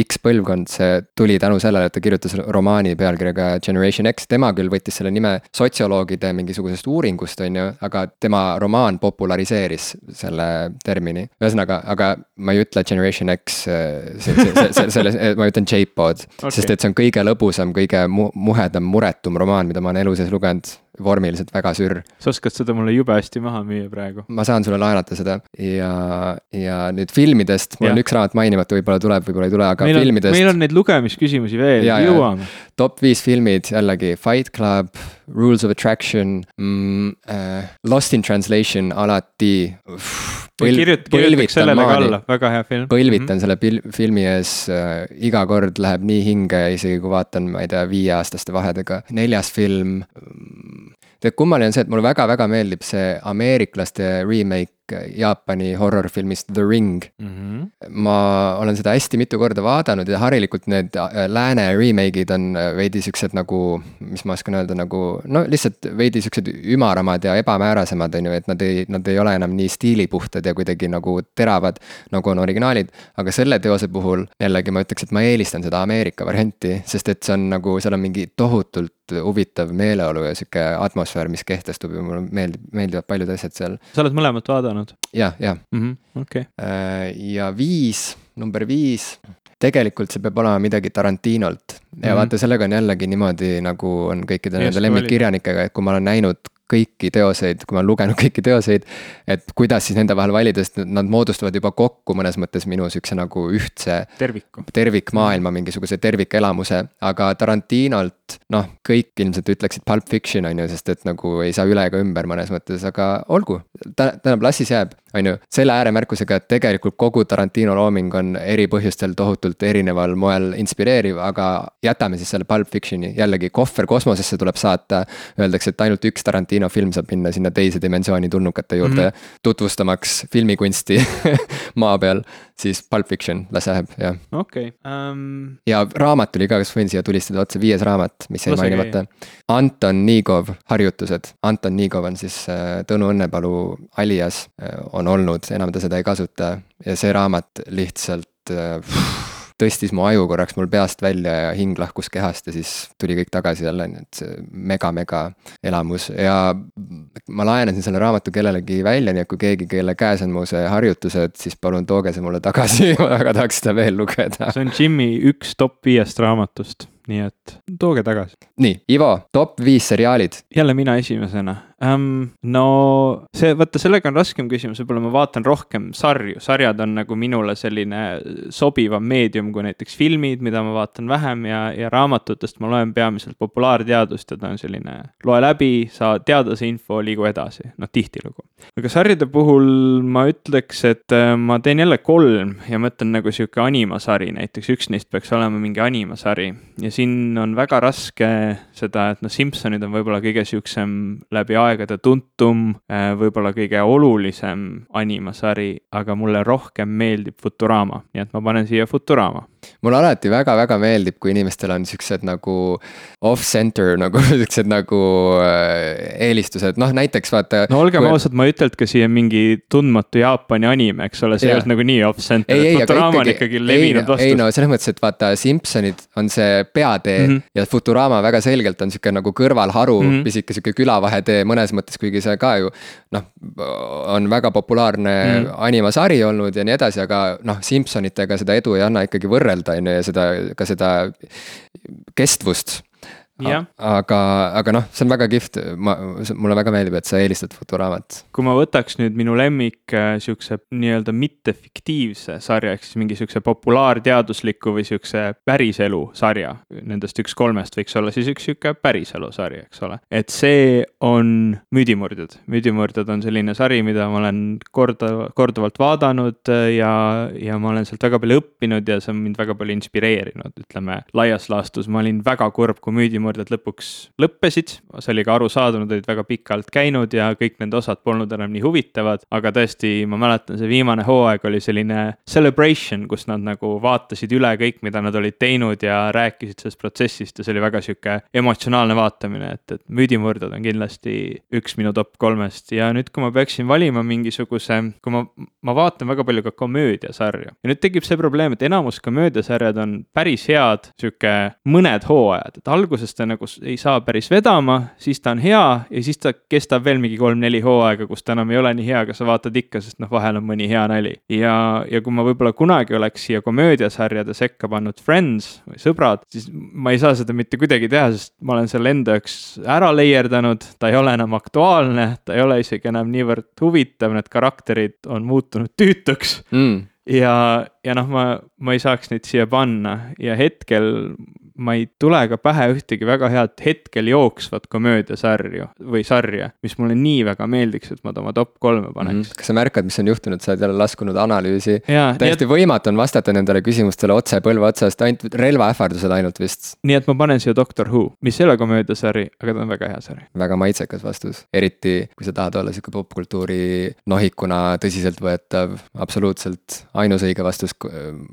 X-põlvkond, see tuli tänu sellele, et ta kirjutas romaani pealkirjaga Generation X, tema küll võttis selle nime sotsioloogide mingisugusest uuringust, on ju, aga tema romaan populariseeris selle termini. ühesõnaga, aga ma ei ütle Generation X, see, selle, ma ütlen J-pod okay., sest et see on kõige lõbusam, kõige mu- muhedam, muretum romaan, mida ma olen elu sees lugenud, vormiliselt väga sürr sa oskad seda mulle jube hästi maha müüa praegu. ma saan sulle laenata seda ja, ja nüüd filmidest, mul on Jah. üks raamat mainimata, võib-olla tuleb, võib-olla ei tule, aga meil on, filmidest meil on neid lugemisküsimusi veel, Ja, ja. jõuame. Top viis filmid jällegi Fight Club, Rules of Attraction mm,, äh, Lost in Translation alati. kirjut-, kirjutaks sellele ka alla, väga hea film. põlvitan selle pil-, filmi ees äh,, iga kord läheb nii hinge, isegi kui vaatan, ma ei tea, viieaastaste vahedega. neljas film mm, tead, kummaline on see, et mulle väga-väga meeldib see ameeriklaste remake Jaapani horror-filmist The Ring mm. -hmm. ma olen seda hästi mitu korda vaadanud ja harilikult need äh, lääne remake'id on äh, veidi siuksed nagu, mis ma oskan öelda, nagu no lihtsalt veidi siuksed ümaramad ja ebamäärasemad, on ju, et nad ei, nad ei ole enam nii stiilipuhtad ja kuidagi nagu teravad, nagu on originaalid. aga selle teose puhul jällegi ma ütleks, et ma eelistan seda Ameerika varianti, sest et see on nagu, seal on mingi tohutult huvitav meeleolu ja sihuke atmosfäär, mis kehtestub ja mulle meeldib, meeldivad paljud asjad seal. sa oled mõlemat vaadanud? jah, jah. Mhm, okei. Äh, ja viis, number viis, tegelikult see peab olema midagi Tarantinolt. ja mm -hmm. vaata, sellega on jällegi niimoodi, nagu on kõikide nende lemmikkirjanikega, et kui ma olen näinud kõiki teoseid, kui ma olen lugenud kõiki teoseid. et kuidas siis nende vahel valida, sest nad moodustavad juba kokku mõnes mõttes minu sihukese nagu ühtse. terviku. tervikmaailma, mingisuguse tervikelamuse, aga Tarantinolt noh, kõik ilmselt ütleksid Pulp Fiction on ju, sest et nagu ei saa üle ega ümber mõnes mõttes, aga olgu. tähendab, las siis jääb, on ju, selle ääremärkusega, et tegelikult kogu Tarantino looming on eri põhjustel tohutult erineval moel inspireeriv, aga jätame siis selle Pulp Fictioni, jällegi kohver kosmosesse tuleb saata. Öeldakse, et ainult üks Tarantino film saab minna sinna teise dimensiooni tulnukate juurde mm -hmm. tutvustamaks filmikunsti maa peal, siis Pulp Fiction, las läheb, jah. okei okay. um.... ja raamat tuli ka, kas võin siia tulistada otse, viies raamat, mis jäi mainimata. Anton Niigov, harjutused. Anton Niigov on siis äh, Tõnu Õnnepalu alias, äh, on olnud, enam ta seda ei kasuta ja see raamat lihtsalt pff, tõstis mu aju korraks mul peast välja ja hing lahkus kehast ja siis tuli kõik tagasi jälle, nii et see mega-mega elamus ja ma laenasin selle raamatu kellelegi välja, nii et kui keegi, kelle käes on mu see harjutused, siis palun tooge see mulle tagasi ma väga tahaks seda veel lugeda. see on Jimmy üks top viiest raamatust, nii et tooge tagasi. nii, Ivo, top viis seriaalid. jälle mina esimesena um,? no see, vaata, sellega on raskem küsimus, võib-olla ma vaatan rohkem sarju, sarjad on nagu minule selline sobivam meedium kui näiteks filmid, mida ma vaatan vähem ja, ja raamatutest ma loen peamiselt populaarteadust ja ta on selline, loe läbi, sa teada see info, liigu edasi, noh tihtilugu. aga sarjade puhul ma ütleks, et äh, ma teen jälle kolm ja mõtlen nagu sihuke animasari, näiteks üks neist peaks olema mingi animasari ja siin on väga raske seda, et noh, Simsonid on võib-olla kõige sihukesem läbi aegade tuntum, äh, võib-olla kõige olulisem animasari, aga mulle rohkem meeldib Futurama, nii et ma panen siia Futurama mulle alati väga-väga meeldib, kui inimestel on siuksed nagu off-center nagu siuksed nagu äh, eelistused, noh näiteks vaata. no olgem kui... ausad, ma ei ütelnud ka siia mingi tundmatu Jaapani anime, eks ole, see ei olnud nagu nii off-center, Futurama on ikkagi levinud vastus. ei no selles mõttes, et vaata Simpsonid on see peatee mm -hmm. ja Futurama väga selgelt on sihuke nagu kõrvalharu mm, -hmm. pisike sihuke külavahetee mõnes mõttes, kuigi see ka ju noh, on väga populaarne mm. animasari olnud ja nii edasi, aga noh, Simsonitega seda edu ei anna ikkagi võrrelda, on ju, ja seda, ka seda kestvust aga, aga noh, see on väga kihvt, ma, mulle väga meeldib, et sa eelistad Futuramat. kui ma võtaks nüüd minu lemmik äh, sihukese nii-öelda mittefiktiivse sarja, ehk siis mingi sihukese populaarteadusliku või sihukese päriselu sarja. Nendest üks kolmest võiks olla siis üks sihuke päriselu sari, eks ole. et see on Müüdimurdjad. müüdimurdjad on selline sari, mida ma olen korda, korduvalt vaadanud äh, ja, ja ma olen sealt väga palju õppinud ja see on mind väga palju inspireerinud, ütleme laias laastus ma olin väga kurb, kui Müüdimurdjad murded lõpuks lõppesid, see oli ka arusaadav, nad olid väga pikalt käinud ja kõik nende osad polnud enam nii huvitavad, aga tõesti, ma mäletan, see viimane hooaeg oli selline celebration, kus nad nagu vaatasid üle kõik, mida nad olid teinud ja rääkisid sellest protsessist. Ja see oli väga sihuke emotsionaalne vaatamine, et, et müüdimurdjad on kindlasti üks minu top kolmest. Ja nüüd, kui ma peaksin valima mingisuguse, kui ma, ma vaatan väga palju ka komöödiasarju ja nüüd tekib see probleem, et enamus komöödiasarjad on päris head, sihuke mõned hooajad, et alguses alguses ta nagu ei saa päris vedama, siis ta on hea ja siis ta kestab veel mingi kolm-neli hooaega, kus ta enam ei ole nii hea, aga sa vaatad ikka, sest noh, vahel on mõni hea nali. ja, ja kui ma võib-olla kunagi oleks siia komöödiasarjade sekka pannud Friends või Sõbrad, siis ma ei saa seda mitte kuidagi teha, sest ma olen selle enda jaoks ära leierdanud, ta ei ole enam aktuaalne, ta ei ole isegi enam niivõrd huvitav, need karakterid on muutunud tüütuks. Mm. Ja, ja noh, ma, ma ei saaks neid siia panna. Ja hetkel ma ei tule ka pähe ühtegi väga head hetkel jooksvat komöödiasarju või sarja, mis mulle nii väga meeldiks, et ma ta oma top kolme paneks mm. -hmm. kas sa märkad, mis on juhtunud, sa oled jälle laskunud analüüsi? Täiesti nii võimatu on vastata nendele küsimustele otse põlve otsast, ainult relvaähvardused ainult vist. nii et ma panen siia Doctor Who, mis ei ole komöödiasari, aga ta on väga hea sari. väga maitsekas vastus, eriti kui sa tahad olla sihuke popkultuuri nohikuna tõsiseltvõetav, absoluutselt ainus õige vastus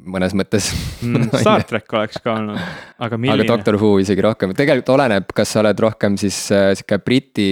mõnes mõttes mm. Star track oleks ka olnud, aga aga milline? Doctor Who isegi rohkem, tegelikult oleneb, kas sa oled rohkem siis äh, sihuke Briti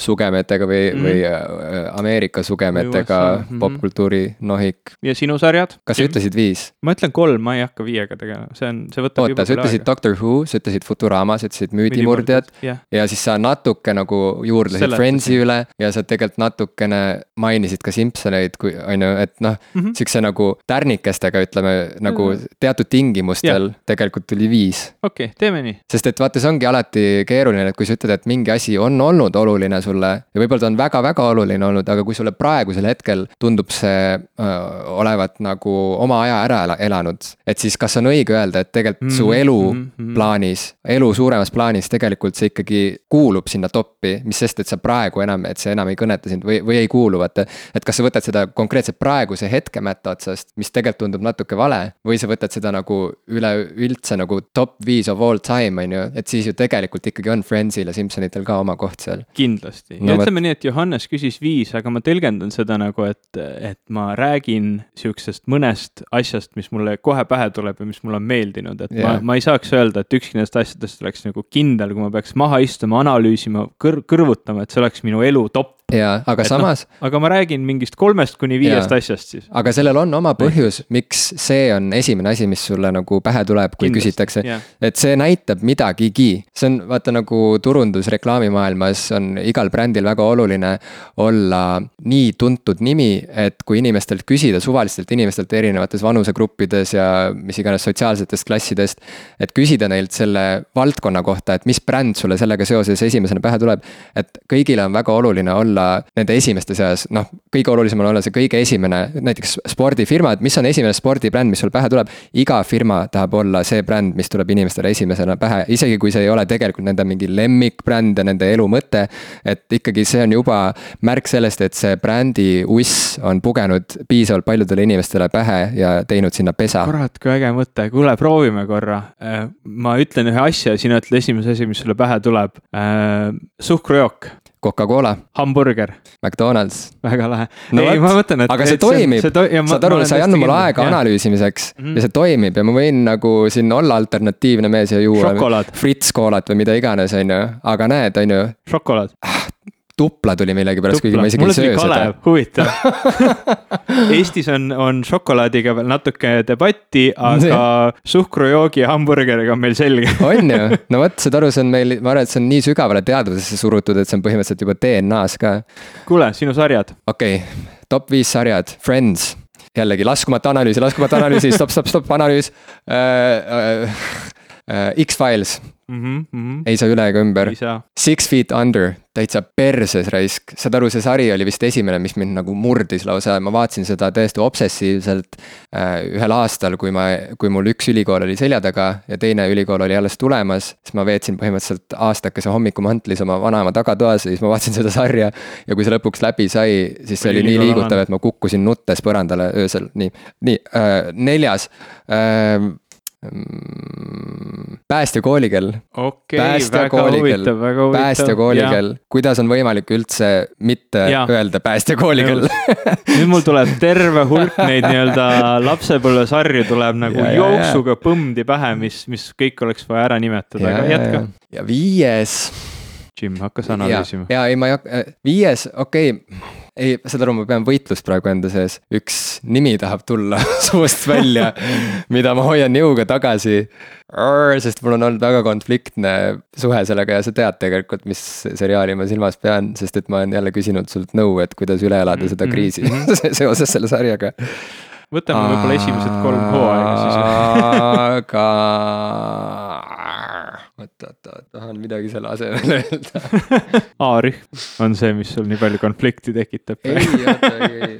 sugemetega või mm., või äh, Ameerika sugemetega USA, mhm. popkultuuri nohik. ja sinu sarjad? kas sa ütlesid viis? ma ütlen kolm, ma ei hakka viiega tegelema, see on, see võtab oota, sa ütlesid Doctor Who, sa ütlesid Futurama, sa ütlesid Müüdimurdjad. jah, ja siis sa natuke nagu juurdlesid. Friendsi üle ja sa tegelikult natukene mainisid ka Simpsoneid, kui on ju, et noh mm. -hmm. siukse nagu tärnikestega ütleme nagu Mhm. teatud tingimustel tegelikult tuli viis okei okay,, teeme nii. sest et vaata, see ongi alati keeruline, et kui sa ütled, et mingi asi on olnud oluline sulle ja võib-olla ta on väga-väga oluline olnud, aga kui sulle praegusel hetkel tundub see öö, olevat nagu oma aja ära ela- elanud, et siis kas on õige öelda, et tegelikult mm -hmm. su elu mhm, mhm. plaanis, elu suuremas plaanis tegelikult see ikkagi kuulub sinna toppi, mis sest, et sa praegu enam, et see enam ei kõneta sind või, või ei kuulu, vaata. et kas sa võtad seda konkreetselt praeguse hetke mätta otsast, mis tegelikult tundub natuke vale, või sa võtad seda nagu üleüldse nagu top viis of all time, on ju, et siis ju tegelikult ikkagi on Friendsil ja Simsonitel ka oma koht seal. kindlasti No ja ütleme nii, et Johannes küsis viis, aga ma tõlgendan seda nagu, et, et ma räägin sihukesest mõnest asjast, mis mulle kohe pähe tuleb ja mis mulle on meeldinud, et yeah. Ma, ma ei saaks öelda, et ükski nendest asjadest oleks nagu kindel, kui ma peaks maha istuma, analüüsima, kõr-, kõrvutama, et see oleks minu elu top. jaa, aga Et et samas no,, aga ma räägin mingist kolmest kuni viiest Jaa. asjast siis. aga sellel on oma põhjus, miks see on esimene asi, mis sulle nagu pähe tuleb, kui Kindlasti, küsitakse jah.. et see näitab midagigi, see on vaata nagu turundus reklaamimaailmas on igal brändil väga oluline olla nii tuntud nimi, et kui inimestelt küsida, suvalistelt inimestelt erinevates vanusegruppides ja mis iganes sotsiaalsetest klassidest. et küsida neilt selle valdkonna kohta, et mis bränd sulle sellega seoses esimesena pähe tuleb. et kõigile on väga oluline olla nende esimeste seas, noh, kõige olulisem on olla see kõige esimene, näiteks spordifirmad, mis on esimene spordibränd, mis sul pähe tuleb. iga firma tahab olla see bränd, mis tuleb inimestele esimesena pähe, isegi kui see ei ole tegelikult nende mingi lemmikbränd ja nende elu mõte. et ikkagi see on juba märk sellest, et see brändi uss on pugenud piisavalt paljudele inimestele pähe ja teinud sinna pesa. kurat, kui äge mõte, kuule, proovime korra. ma ütlen ühe asja, sina ütled esimese asi, mis sulle pähe tuleb. suhkrujook, Coca-Cola, hamburger, McDonalds, väga lahe. No ei, ma mõtlen, et. aga see toimib, saad aru, sa ei andnud mulle aega. analüüsimiseks. Mhm. ja see toimib ja ma võin nagu siin olla alternatiivne mees ja juua šokolaad, Fritz koolat või mida iganes, on ju, aga näed, on ju, šokolaad. Tupla tuli millegipärast, kuigi ma isegi ei söö seda huvitav. Eestis on, on šokolaadiga veel natuke debatti, aga suhkrujoogi ja hamburgeriga on meil selge. on ju, no vot, saad aru, see on meil, ma arvan, et see on nii sügavale teadvusesse surutud, et see on põhimõtteliselt juba DNA-s ka. kuule, sinu sarjad. okei okay., top viis sarjad, Friends, jällegi laskumata analüüsi, laskumata analüüsi, stopp, stopp, stopp, analüüs äh,. Äh, X-Files, ei saa üle ega ümber. Six Feet Under, täitsa perses raisk, saad aru, see sari oli vist esimene, mis mind nagu murdis lausa, ma vaatasin seda täiesti obsessiivselt äh, ühel aastal, kui ma, kui mul üks ülikool oli selja taga ja teine ülikool oli alles tulemas, siis ma veetsin põhimõtteliselt aastakese hommikumantlis oma vanaema tagatoas ja siis ma vaatasin seda sarja. Ja kui see lõpuks läbi sai, siis see Oli oli nii liigutav, et ma kukkusin nuttes põrandale öösel, nii, nii äh,, neljas äh,. Päästekooli kell okei, Päästja väga koolikell. huvitav, väga huvitav. päästekoolikel, kuidas on võimalik üldse mitte ja. öelda päästekoolikel? nüüd mul tuleb terve hulk neid nii-öelda lapsepõlvesarju tuleb nagu ja, ja. jooksuga põmdi pähe, mis, mis kõik oleks vaja ära nimetada, aga jätka., ja viies. Jim hakkas analüüsima. ja ei, ma ei hakka, viies, okei okay. ei, saad aru, ma pean võitlust praegu enda sees, üks nimi tahab tulla suust välja, mida ma hoian jõuga tagasi. sest mul on olnud väga konfliktne suhe sellega ja sa tead tegelikult, mis seriaali ma silmas pean, sest et ma olen jälle küsinud sult nõu, et kuidas üle elada seda Mhm, kriisi mhm. seoses selle sarjaga. võtame võib-olla esimesed kolm hooaega siis. aga oot, oot, oot, tahan midagi selle asemel öelda. A-rühm on see, mis sul nii palju konflikti tekitab. ei, oota, ei, ei.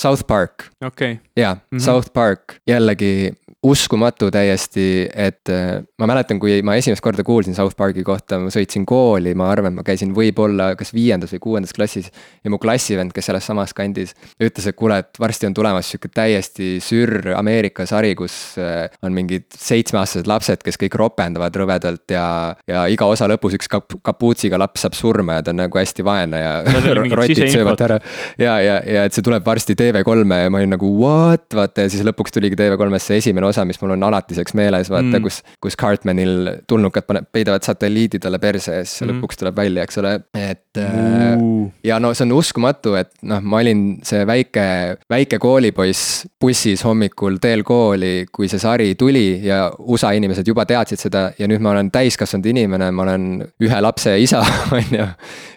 South Park, okei, jaa Mhm. South Park, jällegi uskumatu täiesti, et äh, ma mäletan, kui ma esimest korda kuulsin South Park'i kohta, ma sõitsin kooli, ma arvan, ma käisin võib-olla kas viiendas või kuuendas klassis. ja mu klassivend, kes elas samas kandis, ütles, et kuule, et varsti on tulemas sihuke täiesti sürr Ameerika sari, kus äh, on mingid seitsmeaastased lapsed, kes kõik ropendavad rõvedalt ja, ja iga osa lõpus üks kap-, kapuutsiga laps saab surma ja ta on nagu hästi vaene ja rotid söövad ära. ja, ja, ja et see tuleb varsti TV3-e ja ma olin nagu what, vaata ja siis lõpuks tuligi TV3-s see esimene osa, mis mul on alatiseks meeles, vaata mm., kus, kus Cartmanil tulnukad paneb, peidavad satelliidi talle perse ja siis mm. lõpuks tuleb välja, eks ole, et mm.. ja no see on uskumatu, et noh, ma olin see väike, väike koolipoiss bussis hommikul teel kooli, kui see sari tuli ja USA inimesed juba teadsid seda ja nüüd ma olen täiskasvanud inimene, ma olen ühe lapse isa, on ju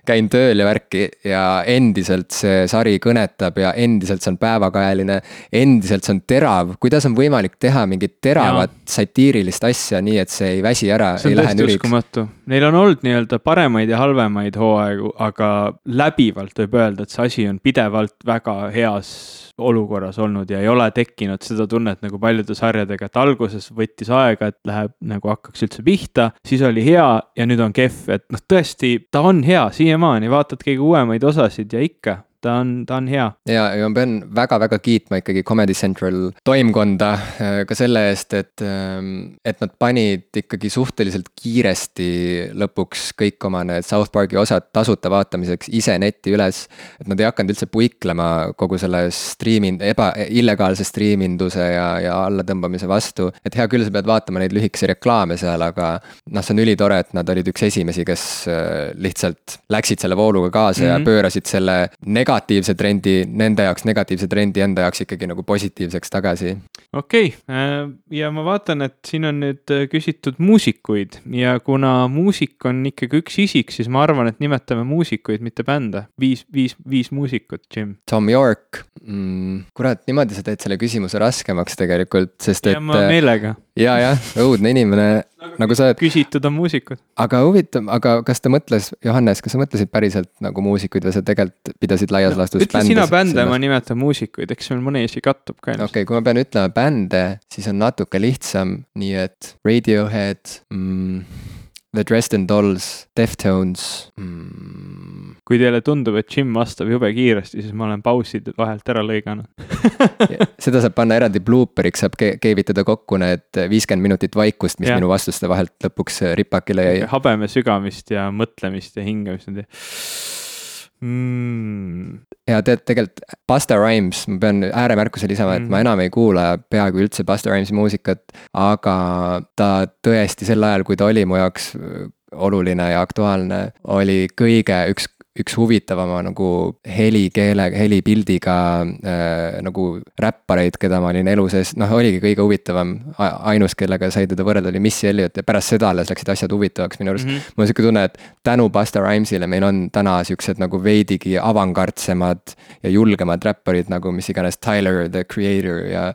käin tööl ja värki ja endiselt see sari kõnetab ja endiselt see on päevakajaline. endiselt see on terav, kuidas on võimalik teha mingit teravat satiirilist asja nii, et see ei väsi ära, ei lähe nüriks. uskumatu, neil on olnud nii-öelda paremaid ja halvemaid hooaegu, aga läbivalt võib öelda, et see asi on pidevalt väga heas olukorras olnud ja ei ole tekkinud seda tunnet nagu paljude sarjadega, et alguses võttis aega, et läheb nagu hakkaks üldse pihta, siis oli hea ja nüüd on kehv, et noh, tõesti, ta on hea siiamaani vaatad kõige uuemaid osasid ja ikka ta on, ta on hea. ja, ja ma pean väga-väga kiitma ikkagi Comedy Central toimkonda äh, ka selle eest, et, ähm, et nad panid ikkagi suhteliselt kiiresti lõpuks kõik oma need South Park'i osad tasuta vaatamiseks ise netti üles. et nad ei hakanud üldse puiklema kogu selle striimin-, eba, illegaalse striiminduse ja, ja allatõmbamise vastu. et hea küll, sa pead vaatama neid lühikesi reklaame seal, aga noh, see on ülitore, et nad olid üks esimesi, kes äh, lihtsalt läksid selle vooluga kaasa mm -hmm. ja mhm. pöörasid selle negatiivse negatiivse trendi nende jaoks, negatiivse trendi enda jaoks ikkagi nagu positiivseks tagasi. okei okay., äh, ja ma vaatan, et siin on nüüd äh, küsitud muusikuid ja kuna muusik on ikkagi üks isik, siis ma arvan, et nimetame muusikuid, mitte bände. viis, viis, viis muusikut, Jim. Tom York mm,, kurat, niimoodi sa teed selle küsimuse raskemaks tegelikult, sest et. ja ma äh, meelega. Ja, jah, õudne inimene nagu sa oled. küsitud on muusikud. aga huvitav, aga kas ta mõtles, Johannes, kas sa mõtlesid päriselt nagu muusikuid või sa tegelikult pidasid laias no, laastus ütle sina bände, ma nimetan muusikuid, eks meil mõni asi kattub ka. okei okay,, kui ma pean ütlema bände, siis on natuke lihtsam, nii et Radiohead mm,. The Dresden Dolls, Deftones mm.. kui teile tundub, et Jim vastab jube kiiresti, siis ma olen pausid vahelt ära lõiganud seda saab panna eraldi blooperiks, saab ke keevitada kokku need viiskümmend minutit vaikust, mis ja. minu vastuste vahelt lõpuks ripakile jäi. habeme sügamist ja mõtlemist ja hingamist mm.. ja tead, tegelikult Busta Rhymes, ma pean ääremärkuse lisama, et mm. ma enam ei kuula peaaegu üldse Busta Rhymesi muusikat, aga ta tõesti sel ajal, kui ta oli mu jaoks oluline ja aktuaalne, oli kõige üks üks huvitavama nagu helikeele, helipildiga äh, nagu räppareid, keda ma olin elu sees, noh, oligi kõige huvitavam. ainus, kellega sai teda võrrelda, oli Missy Elliot ja pärast seda alles läksid asjad huvitavaks minu arust mm. -hmm. mul on sihuke tunne, et tänu Busta Rhymesile meil on täna siuksed nagu veidigi avangardsemad ja julgemad räpparid nagu mis iganes Tyler, the creator ja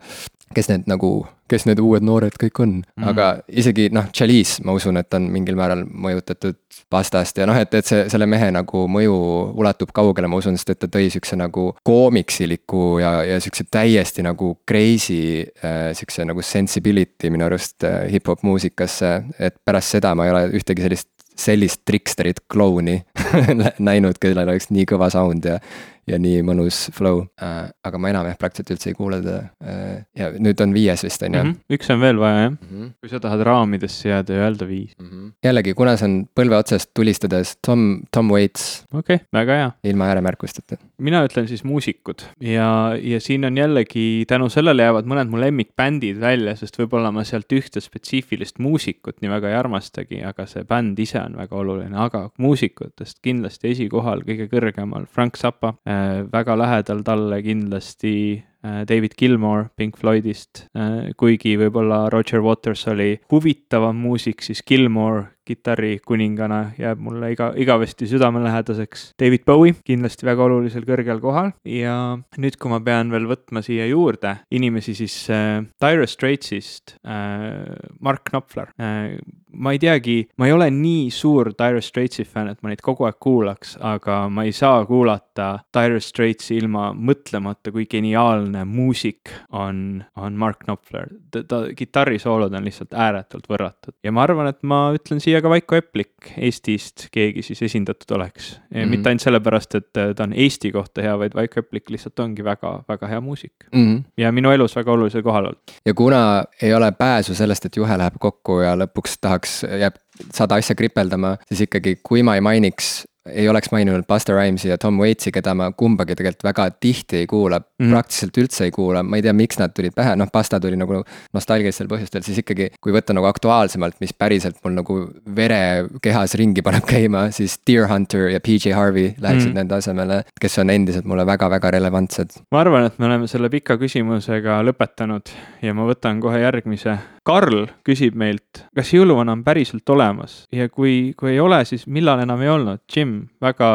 kes need nagu kes need uued noored kõik on mm., aga isegi noh, Chalice, ma usun, et on mingil määral mõjutatud pastast ja noh, et, et see, selle mehe nagu mõju ulatub kaugele, ma usun, sest et ta tõi siukse nagu koomiksiliku ja, ja siukse täiesti nagu crazy äh,. siukse nagu sensibility minu arust äh, hip-hop muusikasse, et pärast seda ma ei ole ühtegi sellist sellist triksterit, klouni näinud, kellel oleks nii kõva sound ja ja nii mõnus flow äh,. aga ma enam jah, praktiliselt üldse ei kuule teda äh,. ja nüüd on viies vist on ju mm -hmm.. üks on veel vaja jah mm, -hmm. kui sa tahad raamidesse jääda ja öelda viis mm. -hmm. jällegi, kuna see on põlve otsast tulistades Tom, Tom Waits. okei okay,, väga hea. ilma ääremärkusteta. mina ütlen siis muusikud ja, ja siin on jällegi tänu sellele jäävad mõned mu lemmikbändid välja, sest võib-olla ma sealt ühte spetsiifilist muusikut nii väga ei armastagi, aga see bänd ise on väga oluline, aga muusikutest kindlasti esikohal kõige kõrgemal Frank Zappa Äh, väga lähedal talle kindlasti äh, David Gilmore Pink Floydist, äh, kuigi võib-olla Roger Waters oli huvitavam muusik, siis Gilmore kitarrikuningana jääb mulle iga, igavesti südamelähedaseks. David Bowie kindlasti väga olulisel kõrgel kohal. Ja nüüd, kui ma pean veel võtma siia juurde inimesi, siis äh, Dire Straitsist äh, Mark Knopfler. Äh, ma ei teagi, ma ei ole nii suur Dire Straitsi fänn, et ma neid kogu aeg kuulaks, aga ma ei saa kuulata Dire Straitsi ilma mõtlemata, kui geniaalne muusik on, on Mark Knopfler. ta, ta kitarrisoolod on lihtsalt ääretult võrratud ja ma arvan, et ma ütlen siia ka Vaiko Eplik Eestist keegi siis esindatud oleks mm. -hmm. mitte ainult sellepärast, et ta on Eesti kohta hea, vaid Vaiko Eplik lihtsalt ongi väga-väga hea muusik mm. -hmm. ja minu elus väga olulisel kohal olnud. ja kuna ei ole pääsu sellest, et juhe läheb kokku ja lõpuks tahaks, jääb sada asja kripeldama, siis ikkagi, kui ma ei mainiks ei oleks maininud Busta Rhymesi ja Tom Waits'i, keda ma kumbagi tegelikult väga tihti ei kuula mm, -hmm. praktiliselt üldse ei kuula, ma ei tea, miks nad tulid pähe, noh, Busta tuli nagu nostalgilistel põhjustel, siis ikkagi, kui võtta nagu aktuaalsemalt, mis päriselt mul nagu vere kehas ringi paneb käima, siis Deer Hunter ja PJ Harvey läheksid mm -hmm. nende asemele, kes on endiselt mulle väga-väga relevantsed. ma arvan, et me oleme selle pika küsimusega lõpetanud ja ma võtan kohe järgmise Karl küsib meilt, kas jõuluvana on päriselt olemas ja kui, kui ei ole, siis millal enam ei olnud? Jim, väga,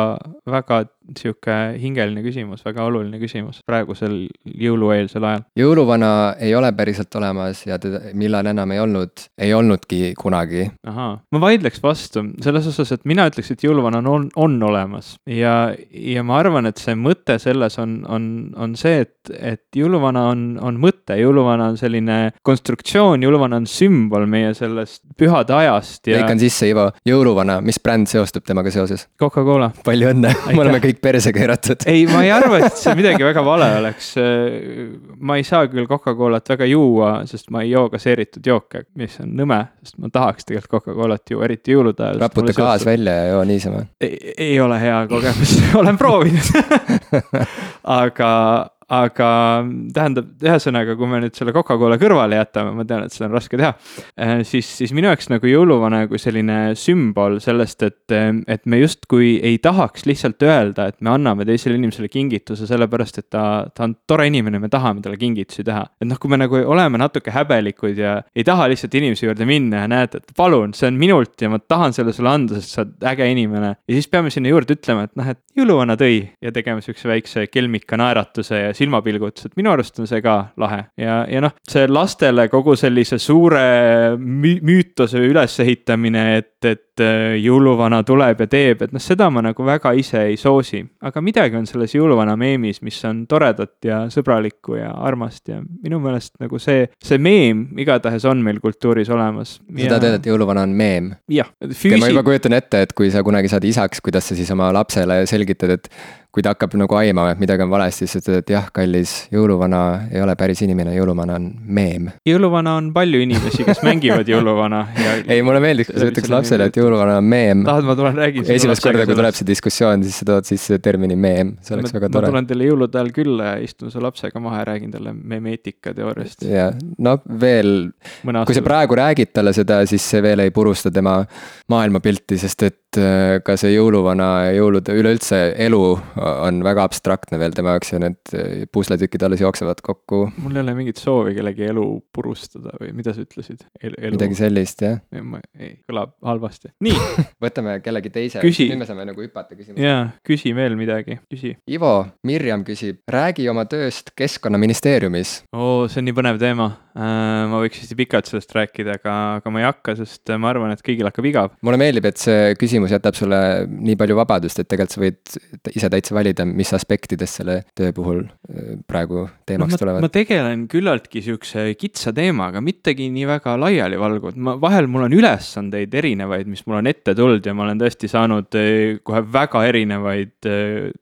väga sihuke hingeline küsimus, väga oluline küsimus praegusel jõulueelsel ajal. jõuluvana ei ole päriselt olemas ja teda, millal enam ei olnud, ei olnudki kunagi. ahaa, ma vaidleks vastu selles osas, et mina ütleks, et jõuluvana on, on, on olemas ja, ja ma arvan, et see mõte selles on, on, on see, et, et jõuluvana on, on mõte, jõuluvana on selline konstruktsioon, jõuluvana on sümbol meie sellest pühade ajast ja. lõikan sisse, Ivo, jõuluvana, mis bränd seostub temaga seoses? Coca-Cola. palju õnne, me oleme kõik perse keeratud. ei, ma ei arva, et see midagi väga vale oleks. ma ei saa küll Coca-Colat väga juua, sest ma ei joo gaseeritud jooke, mis on nõme, sest ma tahaks tegelikult Coca-Colat juua, eriti jõulude ajal. raputa klaas välja ja joo niisama. ei ole hea kogemus olen proovinud aga aga tähendab, ühesõnaga, kui me nüüd selle Coca-Cola kõrvale jätame, ma tean, et seda on raske teha, eh, siis, siis minu jaoks nagu jõuluvana kui selline sümbol sellest, et, et me justkui ei tahaks lihtsalt öelda, et me anname teisele inimesele kingituse sellepärast, et ta, ta on tore inimene, me tahame talle kingitusi teha. et noh, kui me nagu oleme natuke häbelikud ja ei taha lihtsalt inimese juurde minna ja näed, et palun, see on minult ja ma tahan selle sulle anda, sest sa oled äge inimene. ja siis peame sinna juurde ütlema, et noh, et jõuluvana tõi ja tegema sihukese väikse kelmika naeratuse ja silmapilgutus, et minu arust on see ka lahe ja, ja noh, see lastele kogu sellise suure mü müütose ülesehitamine, et, et äh, jõuluvana tuleb ja teeb, et noh, seda ma nagu väga ise ei soosi. aga midagi on selles jõuluvana meemis, mis on toredat ja sõbralikku ja armast ja minu meelest nagu see, see meem igatahes on meil kultuuris olemas. sa tahad öelda, et jõuluvana on meem? jah, füüsi-. ma juba kujutan ette, et kui sa kunagi saad isaks, kuidas sa siis oma lapsele selgitad, et kui ta hakkab nagu aimama, et midagi on valesti, siis ütled, et jah, kallis, jõuluvana ei ole päris inimene, jõuluvana on meem. jõuluvana on palju inimesi, kes mängivad jõuluvana ja. ei, mulle meeldiks, kui sa ütleks lapsele, et jõuluvana on meem. tahad, ma tulen räägin. esimest korda, kui tuleb see diskussioon, siis sa tood sisse termini meem, see oleks ma, väga tore. ma tulen teile jõulude ajal külla ja istun su lapsega maha ja räägin talle memeetika teooriast. ja, no veel, kui sa praegu räägid talle seda, siis see veel ei purusta tema maailmapilti, sest et äh, ka see jõuluvana ja jõulude üleüldse elu on väga abstraktne veel tema jaoks ja need äh, pusletükid alles jooksevad kokku. mul ei ole mingit soovi kellegi elu purustada või mida sa ütlesid El? midagi sellist, jah? ei, kõlab halvasti. nii võtame kellegi teise, nüüd me saame nagu hüpata küsimuse. jaa, küsi veel midagi, küsi. Ivo, Mirjam küsib, räägi oma tööst Keskkonnaministeeriumis. oo, see on nii põnev teema ma võiks hästi pikalt sellest rääkida, aga, aga ma ei hakka, sest ma arvan, et kõigil hakkab igav. mulle meeldib, et see küsimus jätab sulle nii palju vabadust, et tegelikult sa võid ise täitsa valida, mis aspektidest selle töö puhul äh, praegu teemaks no, tulevad. ma tegelen küllaltki sihukese kitsa teemaga, mittegi nii väga laialivalgunud, ma vahel mul on ülesandeid erinevaid, mis mul on ette tulnud ja ma olen tõesti saanud äh, kohe väga erinevaid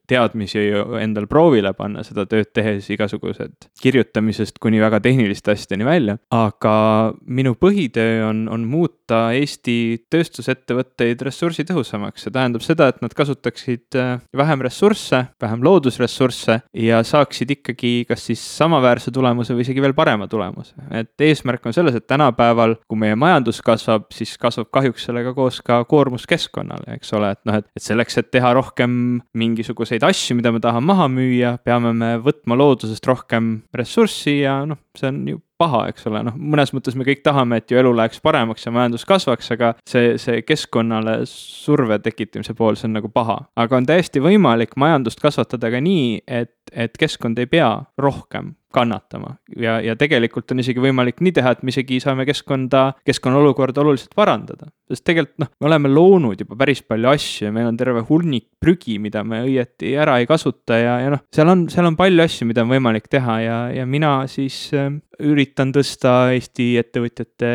teadmisi endal proovile panna seda tööd tehes, igasugused kirjutamisest kuni väga tehniliste asjadeni välja, aga minu põhitöö on, on muuta Eesti tööstusettevõtteid ressursitõhusamaks, see tähendab seda, et nad kasutaksid äh, vähem ressursse, vähem loodusressursse ja saaksid ikkagi kas siis samaväärse tulemuse või isegi veel parema tulemuse. et eesmärk on selles, et tänapäeval, kui meie majandus kasvab, siis kasvab kahjuks sellega koos ka koormus keskkonnale, eks ole, et noh, et, et selleks, et teha rohkem mingisuguseid asju, mida me tahame maha müüa, peame me võtma loodusest rohkem ressurssi ja noh, see on ju paha, eks ole, noh, mõnes mõttes me kõik tahame, et ju elu läheks paremaks ja majandus kasvaks, aga see, see keskkonnale surve tekitamise pool, see on nagu paha. aga on täiesti võimalik majandust kasvatada ka nii, et, et keskkond ei pea rohkem kannatama. ja, ja tegelikult on isegi võimalik nii teha, et me isegi saame keskkonda, keskkonna olukorda oluliselt parandada. sest tegelikult noh, me oleme loonud juba päris palju asju ja meil on terve hunnik prügi, mida me õieti ära ei kasuta ja, ja noh, seal on, seal on palju asju, mida on võimalik teha ja, ja mina siis äh, üritan tõsta Eesti ettevõtjate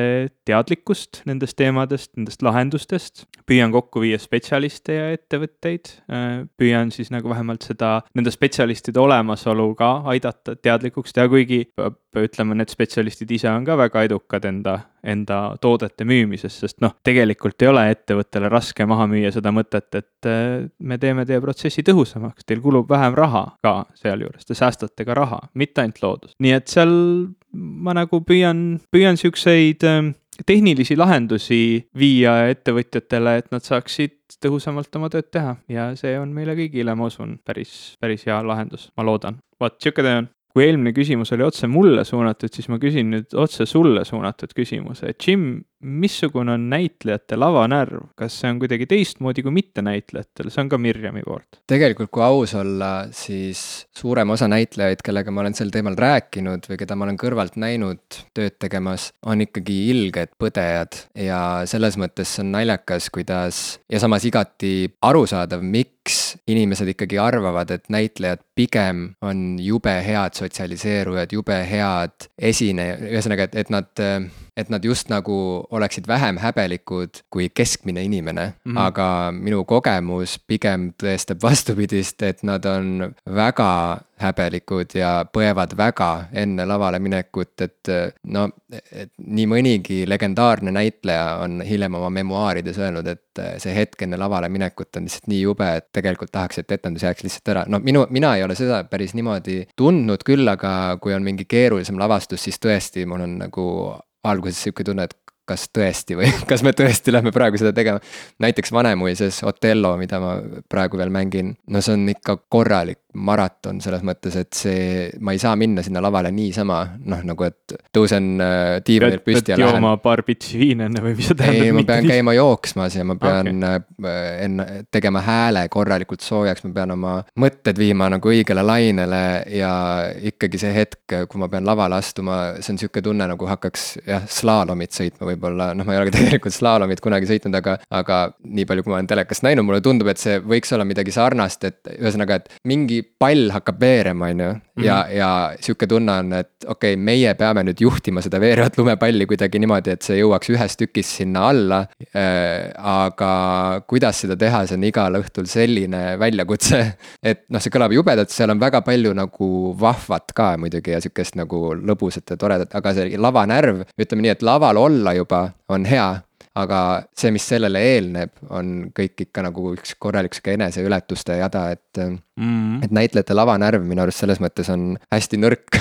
teadlikkust nendest teemadest, nendest lahendustest. püüan kokku viia spetsialiste ja ettevõtteid, äh, püüan siis nagu vähemalt seda, nende spetsialistide olemasolu ka aidata teadlikuks teha, kuigi peab ütlema, need spetsialistid ise on ka väga edukad enda, enda toodete müümises, sest noh, tegelikult ei ole ettevõttele raske maha müüa seda mõtet, et äh, me teeme teie protsessi tõhusamaks, teil kulub vähem raha ka sealjuures, te säästate ka raha, mitte ainult loodust. nii et seal ma nagu püüan, püüan siukseid ähm, tehnilisi lahendusi viia ettevõtjatele, et nad saaksid tõhusamalt oma tööd teha. Ja see on meile kõigile, ma usun, päris, päris hea lahendus, ma loodan. vot sihuke töö on kui eelmine küsimus oli otse mulle suunatud, siis ma küsin nüüd otse sulle suunatud küsimuse, Jim, missugune on näitlejate lavanärv, kas see on kuidagi teistmoodi kui mittenäitlejatel, see on ka Mirjami poolt? tegelikult, kui aus olla, siis suurem osa näitlejaid, kellega ma olen sel teemal rääkinud või keda ma olen kõrvalt näinud tööd tegemas, on ikkagi ilged põdejad. Ja selles mõttes see on naljakas, kuidas ja samas igati arusaadav, miks inimesed ikkagi arvavad, et näitlejad pigem on jube head sotsialiseerujad, jube head esinejad, ühesõnaga, et, et nad et nad just nagu oleksid vähem häbelikud kui keskmine inimene mm, -hmm. aga minu kogemus pigem tõestab vastupidist, et nad on väga häbelikud ja põevad väga enne lavale minekut, et no, et nii mõnigi legendaarne näitleja on hiljem oma memuaarides öelnud, et see hetk enne lavale minekut on lihtsalt nii jube, et tegelikult tahaks, et etendus jääks lihtsalt ära, no minu, mina ei ole seda päris niimoodi tundnud küll, aga kui on mingi keerulisem lavastus, siis tõesti, mul on nagu alguses sihuke tunne, et kas tõesti või kas me tõesti lähme praegu seda tegema. näiteks Vanemuises Otello, mida ma praegu veel mängin, no see on ikka korralik maraton selles mõttes, et see, ma ei saa minna sinna lavale niisama, noh nagu, et tõusen äh, diivanilt püsti ja lähen. jooma paar pitsi viina enne või mis see tähendab? ei, ma pean käima jooksmas ja ma pean okay. Äh, enne, tegema hääle korralikult soojaks, ma pean oma mõtted viima nagu õigele lainele ja ikkagi see hetk, kui ma pean lavale astuma, see on sihuke tunne, nagu hakkaks jah, slaalomit sõitma võib-olla, noh, ma ei ole ka tegelikult slaalomit kunagi sõitnud, aga, aga nii palju, kui ma olen telekast näinud, mulle tundub, et see võiks olla midagi sarnast, et ühesõnaga, et mingi pall hakkab veerema, on ju. ja, mhm. ja sihuke tunne on, et okei okay,, meie peame nüüd juhtima seda veerevat lumepalli kuidagi niimoodi, et see jõuaks ühes tükis sinna alla äh,. aga kuidas seda teha, see on igal õhtul selline väljakutse. et noh, see kõlab jubedalt, seal on väga palju nagu vahvat ka muidugi ja sihukest nagu lõbusat ja toredat, aga see lavanärv, ütleme nii, et laval olla juba on hea aga see, mis sellele eelneb, on kõik ikka nagu üks korralik sihuke eneseületuste jada, et mm.. et näitlejate lavanärv minu arust selles mõttes on hästi nõrk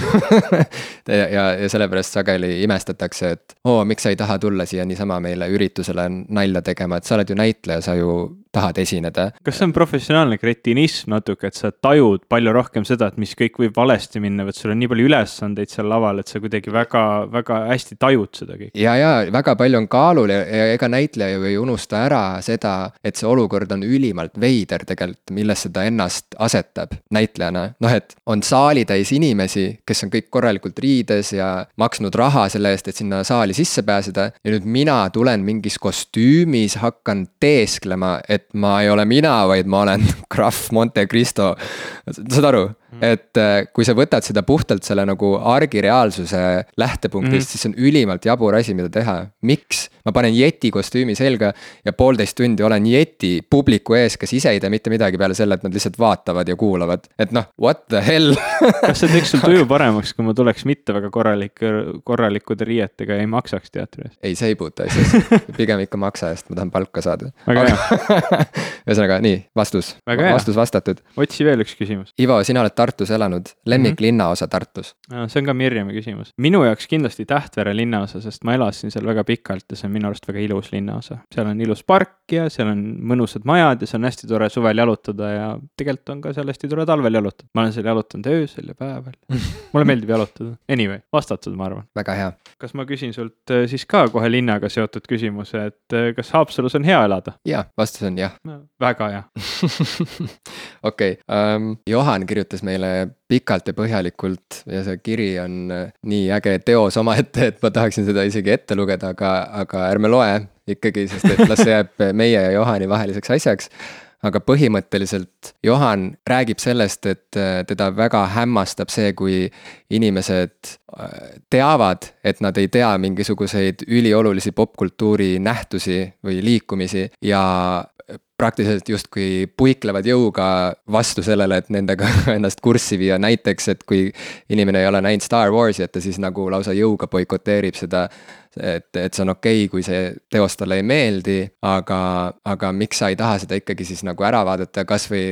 ja, ja, ja sellepärast sageli imestatakse, et oo, miks sa ei taha tulla siia niisama meile üritusele nalja tegema, et sa oled ju näitleja, sa ju tahad esineda. kas see on professionaalne kretinism natuke, et sa tajud palju rohkem seda, et mis kõik võib valesti minna, et sul on nii palju ülesandeid seal laval, et sa kuidagi väga, väga hästi tajud seda kõike? ja, ja väga palju on kaalul ja, ja ega näitleja ju ei unusta ära seda, et see olukord on ülimalt veider tegelikult, millesse ta ennast asetab näitlejana. noh, et on saalitäis inimesi, kes on kõik korralikult riides ja maksnud raha selle eest, et sinna saali sisse pääseda. ja nüüd mina tulen mingis kostüümis, hakkan teesklema, et ma ei ole mina, vaid ma olen Graf Monte Cristo. saad aru. Et äh, kui sa võtad seda puhtalt selle nagu argireaalsuse lähtepunktist mm, -hmm. siis see on ülimalt jabur asi, mida teha. miks? ma panen Yeti kostüümi selga ja poolteist tundi olen Yeti publiku ees, kes ise ei tee mitte midagi peale selle, et nad lihtsalt vaatavad ja kuulavad. et noh, what the hell kas see teeks sul tuju paremaks, kui ma tuleks mitte väga korralik, korralikude riietega ja ei maksaks teatri eest? ei, see ei puutu asjasse, pigem ikka maksa eest, ma tahan palka saada. väga hea ühesõnaga nii, vastus. vastus vastatud. otsi veel üks küsimus. Ivo, sina oled Tartus elanud, lemmik mm -hmm. linnaosa Tartus? see on ka Mirjami küsimus. minu jaoks kindlasti Tähtvere linnaosa, sest ma elasin seal väga pikalt ja see on minu arust väga ilus linnaosa. seal on ilus park parki ja seal on mõnusad majad ja see on hästi tore suvel jalutada ja tegelikult on ka seal hästi tore talvel jalutada. ma olen seal jalutanud öösel ja päeval mulle meeldib jalutada, anyway, vastatud, ma arvan. väga hea. kas ma küsin sult äh, siis ka kohe linnaga seotud küsimuse, et äh, kas Haapsalus on hea elada? jaa, vastus on jah no,. väga hea okei okay, um,, Johan kirjutas meile pikalt ja põhjalikult ja see kiri on äh, nii äge teos omaette, et ma tahaksin seda isegi ette lugeda, aga, aga ärme loe ikkagi, sest et las see jääb meie ja Johani vaheliseks asjaks. aga põhimõtteliselt Johan räägib sellest, et äh, teda väga hämmastab see, kui inimesed äh, teavad, et nad ei tea mingisuguseid üliolulisi popkultuuri nähtusi või liikumisi ja praktiliselt justkui puiklevad jõuga vastu sellele, et nendega ennast kurssi viia, näiteks et kui inimene ei ole näinud Star Warsi, et ta siis nagu lausa jõuga boikoteerib seda et, et see on okei okay,, kui see teos talle ei meeldi, aga, aga miks sa ei taha seda ikkagi siis nagu ära vaadata, kasvõi,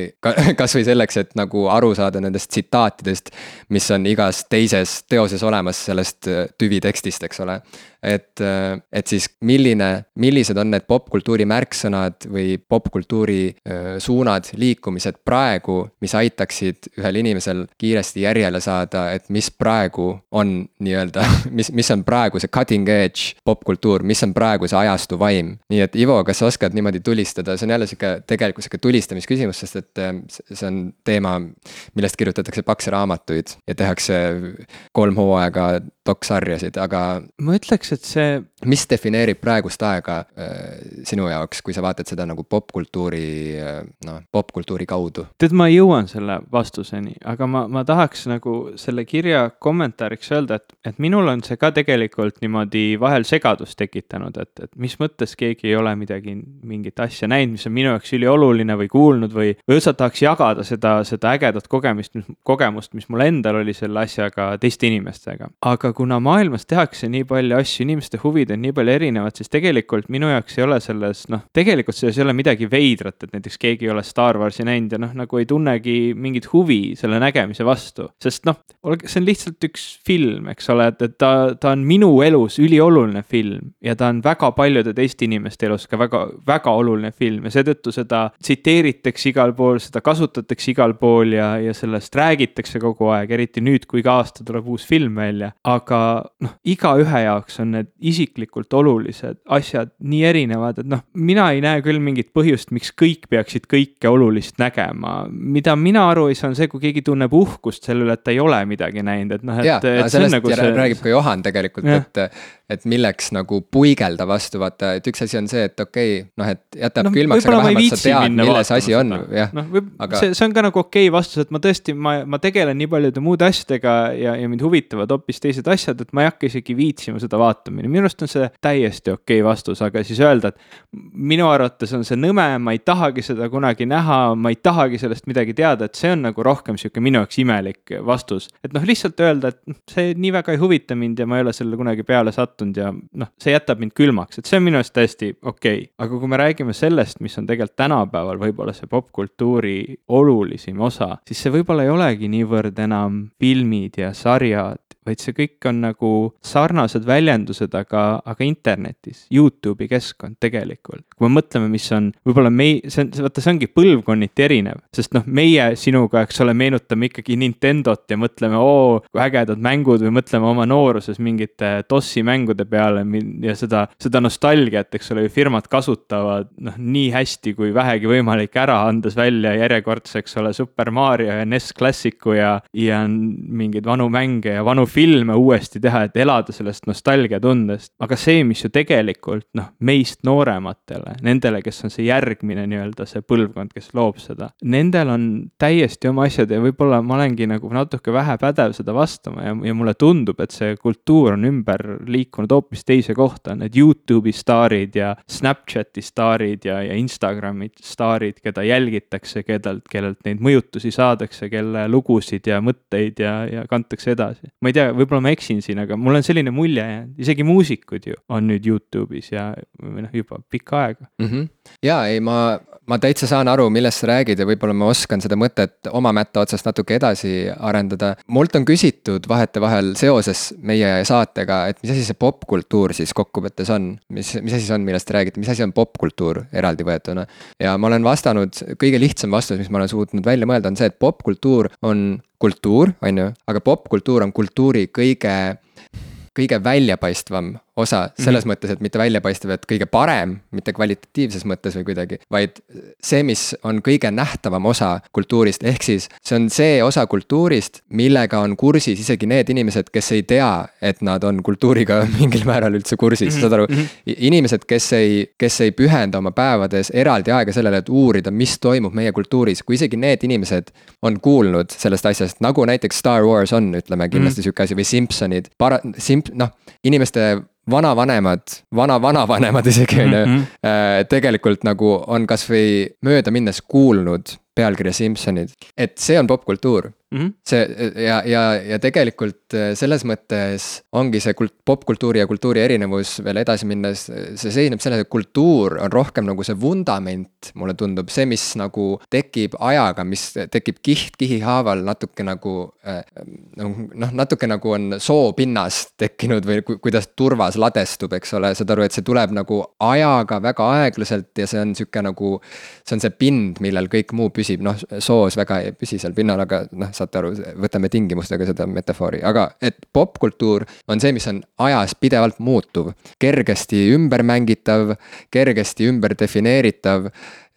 kasvõi selleks, et nagu aru saada nendest tsitaatidest, mis on igas teises teoses olemas sellest tüvitekstist, eks ole. Et, et siis milline, millised on need popkultuuri märksõnad või popkultuuri suunad, liikumised praegu, mis aitaksid ühel inimesel kiiresti järjele saada, et mis praegu on nii-öelda, mis, mis on praegu see cutting edge popkultuur, mis on praegu see ajastu vaim. nii et Ivo, kas sa oskad niimoodi tulistada, see on jälle sihuke tegelikult sihuke tulistamisküsimus, sest et see on teema, millest kirjutatakse pakse raamatuid ja tehakse kolm hooaega doksarjasid, aga. ma ütleks, et see. mis defineerib praegust aega äh, sinu jaoks, kui sa vaatad seda nagu popkultuuri äh,, noh, popkultuuri kaudu? tead, ma jõuan selle vastuseni, aga ma, ma tahaks nagu selle kirja kommentaariks öelda, et, et minul on see ka tegelikult niimoodi vahel segadust tekitanud, et, et mis mõttes keegi ei ole midagi, mingit asja näinud, mis on minu jaoks ülioluline või kuulnud või, või üldse tahaks jagada seda, seda ägedat kogemist, kogemust, mis mul endal oli selle asjaga teiste inimestega. aga kuna maailmas tehakse nii palju asju, inimeste huvid on nii palju erinevad, siis tegelikult minu jaoks ei ole selles, noh, tegelikult selles ei ole midagi veidrat, et näiteks keegi ei ole Star Warsi näinud ja noh, nagu ei tunnegi mingit huvi selle nägemise vastu. sest noh, see on lihtsalt üks film, eks ole, et, et ta, ta on minu elus ülioluline film ja ta on väga paljude teiste inimeste elus ka väga, väga oluline film ja seetõttu seda tsiteeritakse igal pool, seda kasutatakse igal pool ja, ja sellest räägitakse kogu aeg, eriti nüüd, kui iga aasta tuleb uus film välja. aga aga noh, igaühe jaoks on need isiklikult olulised asjad nii erinevad, et noh, mina ei näe küll mingit põhjust, miks kõik peaksid kõike olulist nägema. mida mina aru ei saa, on see, kui keegi tunneb uhkust selle üle, et ta ei ole midagi näinud, et noh, et. jaa, sellest nagu see... räägib ka Johan tegelikult, et et milleks nagu puigelda vastu, vaata, et üks asi on see, et okei okay,, noh, et jätab no, külmaks, aga vähemalt sa tead, milles asi on, jah. noh, aga see, see on ka nagu okei okay vastus, et ma tõesti, ma, ma tegelen nii paljude muude asjadega ja, ja mind huvitavad hoopis teised asjad, et ma ei hakka isegi viitsima seda vaatama, minu arust on see täiesti okei okay vastus, aga siis öelda, et minu arvates on see nõme, ma ei tahagi seda kunagi näha, ma ei tahagi sellest midagi teada, et see on nagu rohkem sihuke minu jaoks imelik vastus. et noh, lihtsalt öelda, et see nii väga ei huvita mind ja ma ei ole sellele kunagi peale sattunud sattunud ja noh, see jätab mind külmaks, et see on minu arust täiesti okei. Okay.. aga kui me räägime sellest, mis on tegelikult tänapäeval võib-olla see popkultuuri olulisim osa, siis see võib-olla ei olegi niivõrd enam filmid ja sarjad vaid see kõik on nagu sarnased väljendused, aga, aga internetis, Youtube'i keskkond tegelikult. kui me mõtleme, mis on võib-olla mei-, see on, vaata, see ongi põlvkonniti erinev, sest noh, meie sinuga, eks ole, meenutame ikkagi Nintendot ja mõtleme, oo, kui ägedad mängud või mõtleme oma nooruses mingite DOS-i mängude peale ja seda, seda nostalgiat, eks ole, firmad kasutavad noh, nii hästi kui vähegi võimalik ära, andes välja järjekordse, eks ole, Super Mario ja NES Classicu ja, ja mingeid vanu mänge ja vanu filme uuesti teha, et elada sellest nostalgiatundest. aga see, mis ju tegelikult noh, meist noorematele, nendele, kes on see järgmine nii-öelda see põlvkond, kes loob seda, nendel on täiesti oma asjad ja võib-olla ma olengi nagu natuke vähe pädev seda vastama ja, ja mulle tundub, et see kultuur on ümber liikunud hoopis teise kohta, need Youtube'i staarid ja Snapchati staarid ja, ja Instagrami staarid, keda jälgitakse, kellelt, kellelt neid mõjutusi saadakse, kelle lugusid ja mõtteid ja, ja kantakse edasi. ma ei tea, tea, võib-olla ma eksin siin, aga mul on selline mulje jäänud, isegi muusikud ju on nüüd Youtube'is ja või noh, juba pikka aega mm. -hmm. ja ei, ma, ma täitsa saan aru, millest sa räägid ja võib-olla ma oskan seda mõtet oma mätta otsast natuke edasi arendada. mult on küsitud vahetevahel seoses meie saatega, et mis asi see popkultuur siis kokkuvõttes on, mis, mis asi see on, millest te räägite, mis asi on popkultuur eraldi võetuna. ja ma olen vastanud, kõige lihtsam vastus, mis ma olen suutnud välja mõelda, on see, et popkultuur on kultuur, on ju, aga popkultuur on kultuuri kõige, kõige väljapaistvam osa selles mm -hmm. mõttes, et mitte väljapaistev, et kõige parem, mitte kvalitatiivses mõttes või kuidagi, vaid see, mis on kõige nähtavam osa kultuurist, ehk siis see on see osa kultuurist, millega on kursis isegi need inimesed, kes ei tea, et nad on kultuuriga mingil määral üldse kursis mm, -hmm. saad aru mm. -hmm. inimesed, kes ei, kes ei pühenda oma päevades eraldi aega sellele, et uurida, mis toimub meie kultuuris, kui isegi need inimesed on kuulnud sellest asjast, nagu näiteks Star Wars on, ütleme kindlasti mm -hmm. sihuke asi või Simpsonid, para-, simp-, noh, inimeste vanavanemad, vana-vanavanemad isegi on ju, mhm. äh, tegelikult nagu on kasvõi mööda minnes kuulnud pealkirja Simsonid, et see on popkultuur mm. -hmm. see ja, ja, ja tegelikult äh, selles mõttes ongi see kult-, popkultuuri ja kultuuri erinevus veel edasi minnes, see seisneb selles, et kultuur on rohkem nagu see vundament, mulle tundub, see, mis nagu tekib ajaga, mis tekib kiht kihi haaval natuke nagu äh, noh, natuke nagu on soopinnast tekkinud või ku, kuidas turvas ladestub, eks ole, saad aru, et see tuleb nagu ajaga väga aeglaselt ja see on sihuke nagu, see on see pind, millel kõik muu püsib, noh, soos väga ei püsi seal pinnal, aga noh, saate aru, võtame tingimustega seda metafoori, aga et popkultuur on see, mis on ajas pidevalt muutuv. kergesti ümbermängitav, kergesti ümber defineeritav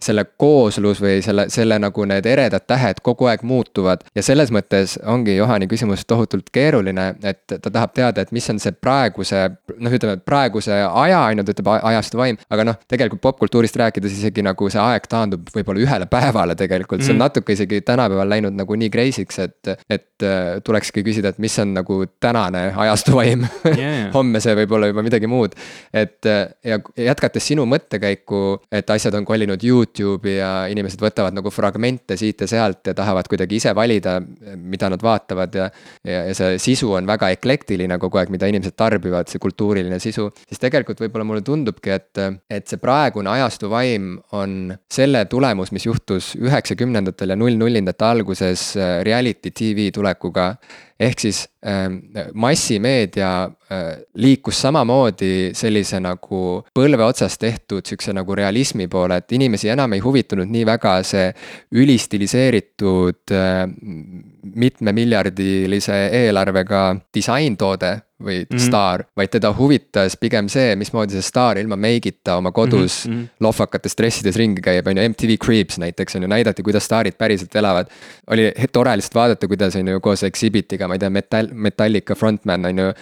selle kooslus või selle, selle nagu need eredad tähed kogu aeg muutuvad. ja selles mõttes ongi Johani küsimus tohutult keeruline, et ta tahab teada, et mis on see praeguse, noh, ütleme praeguse aja, on ju, ta ütleb ajastu vaim. aga noh, tegelikult popkultuurist rääkides isegi nagu see aeg taandub võib-olla ühele päevale tegelikult see on mm. natuke isegi tänapäeval läinud nagu nii crazy'ks, et, et äh, tulekski küsida, et mis on nagu tänane ajastu vaim yeah. homme see võib olla juba midagi muud. et äh, ja jätkates sinu mõttekäiku, et asjad on kolinud Youtube'i Youtube'i ja inimesed võtavad nagu fragmente siit ja sealt ja tahavad kuidagi ise valida, mida nad vaatavad ja. ja, ja see sisu on väga eklektiline kogu aeg, mida inimesed tarbivad, see kultuuriline sisu. siis tegelikult võib-olla mulle tundubki, et, et see praegune ajastu vaim on selle tulemus, mis juhtus üheksakümnendatel ja null-nullindate alguses äh, reality tv tulekuga ehk siis äh, massimeedia äh, liikus samamoodi sellise nagu põlve otsas tehtud sihukese nagu realismi poole, et inimesi enam ei huvitanud nii väga see ülistiliseeritud äh, mitmemiljardilise eelarvega disaintoode või mm -hmm. staar, vaid teda huvitas pigem see, mismoodi see staar ilma meigita oma kodus mm -hmm. lohvakates dressides ringi käib, on ju, MTV Creeps näiteks on ju, näidati, kuidas staarid päriselt elavad. oli tore lihtsalt vaadata, kuidas on ju koos Exhibitiga, ma ei tea, metall, Metallica frontman on ju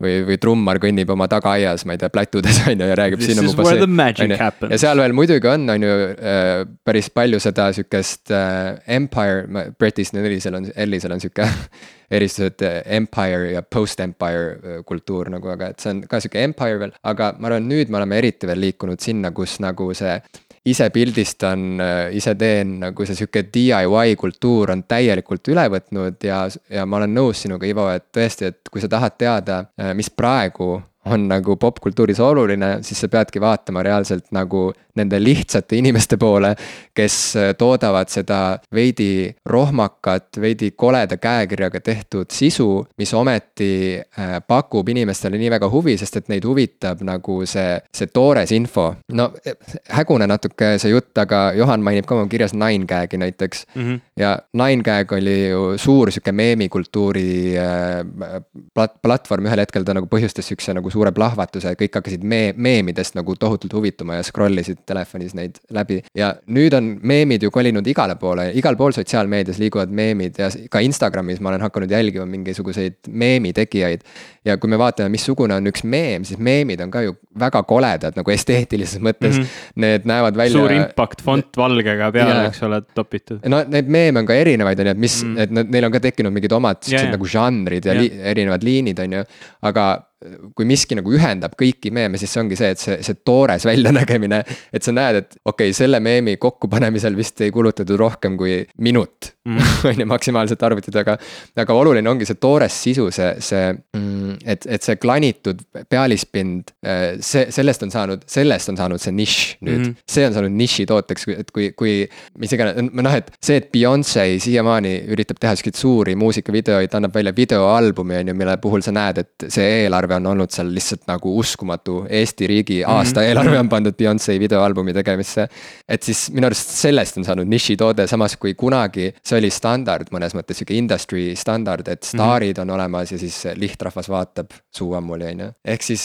või, või trummar kõnnib oma tagaaias, ma ei tea, plätudes on ju ja räägib siin oma bassi. ja seal veel muidugi on, on ju äh, päris palju seda sihukest äh, empire, British Ellisel on, Ellisel on sihuke eristus, et äh, empire ja post-empire kultuur nagu, aga et see on ka sihuke empire veel, aga ma arvan, nüüd me oleme eriti veel liikunud sinna, kus nagu see ise pildistan, äh, ise teen, nagu see sihuke DIY kultuur on täielikult üle võtnud ja, ja ma olen nõus sinuga, Ivo, et tõesti, et kui sa tahad teada, äh, mis praegu on nagu popkultuuris oluline, siis sa peadki vaatama reaalselt nagu nende lihtsate inimeste poole, kes äh, toodavad seda veidi rohmakat, veidi koleda käekirjaga tehtud sisu, mis ometi äh, pakub inimestele nii väga huvi, sest et neid huvitab nagu see, see toores info. no hägune natuke see jutt, aga Johan mainib ka oma kirjas Nine Gag'i näiteks mm. -hmm. ja Nine Gag oli ju suur sihuke meemikultuuri äh, plat-, platvorm, ühel hetkel ta nagu põhjustas sihukese nagu suure plahvatuse, kõik hakkasid me-, meemidest nagu tohutult huvituma ja scroll isid telefonis neid läbi. ja nüüd on meemid ju kolinud igale poole, igal pool sotsiaalmeedias liiguvad meemid ja ka Instagramis ma olen hakanud jälgima mingisuguseid meemitegijaid. ja kui me vaatame, missugune on üks meem, siis meemid on ka ju väga koledad nagu esteetilises mõttes mm. -hmm. Need näevad välja. suur impact font valgega peale, eks ole, topitud. no neid meeme on ka erinevaid, on ju, et mis mm, -hmm. et neil on ka tekkinud mingid omad siuksed nagu žanrid ja yeah. li, erinevad liinid, on ju. aga kui miski nagu ühendab kõiki meeme, siis see ongi see, et see, see toores väljanägemine. et sa näed, et okei okay,, selle meemi kokkupanemisel vist ei kulutatud rohkem kui minut on ju, maksimaalselt arvutid, aga. aga oluline ongi see toores sisu, see, see, mm, et, et see klanitud pealispind, äh, see, sellest on saanud, sellest on saanud see nišš nüüd mm. -hmm. see on saanud nišitooteks, et kui, kui mis iganes, noh, et see, et Beyonce siiamaani üritab teha siukseid suuri muusikavideoid, annab välja videoalbumi, on ju, mille puhul sa näed, et see eelarve on olnud seal lihtsalt nagu uskumatu. Eesti riigi mhm. aasta mm -hmm. eelarve on pandud Beyonce videoalbumi tegemisse. et siis minu arust sellest on saanud nišitoode, samas kui kunagi see oli standard mõnes mõttes, sihuke industry standard, et mhm. staarid mm -hmm. on olemas ja siis lihtrahvas vaatab suu ammuli, on ju. ehk siis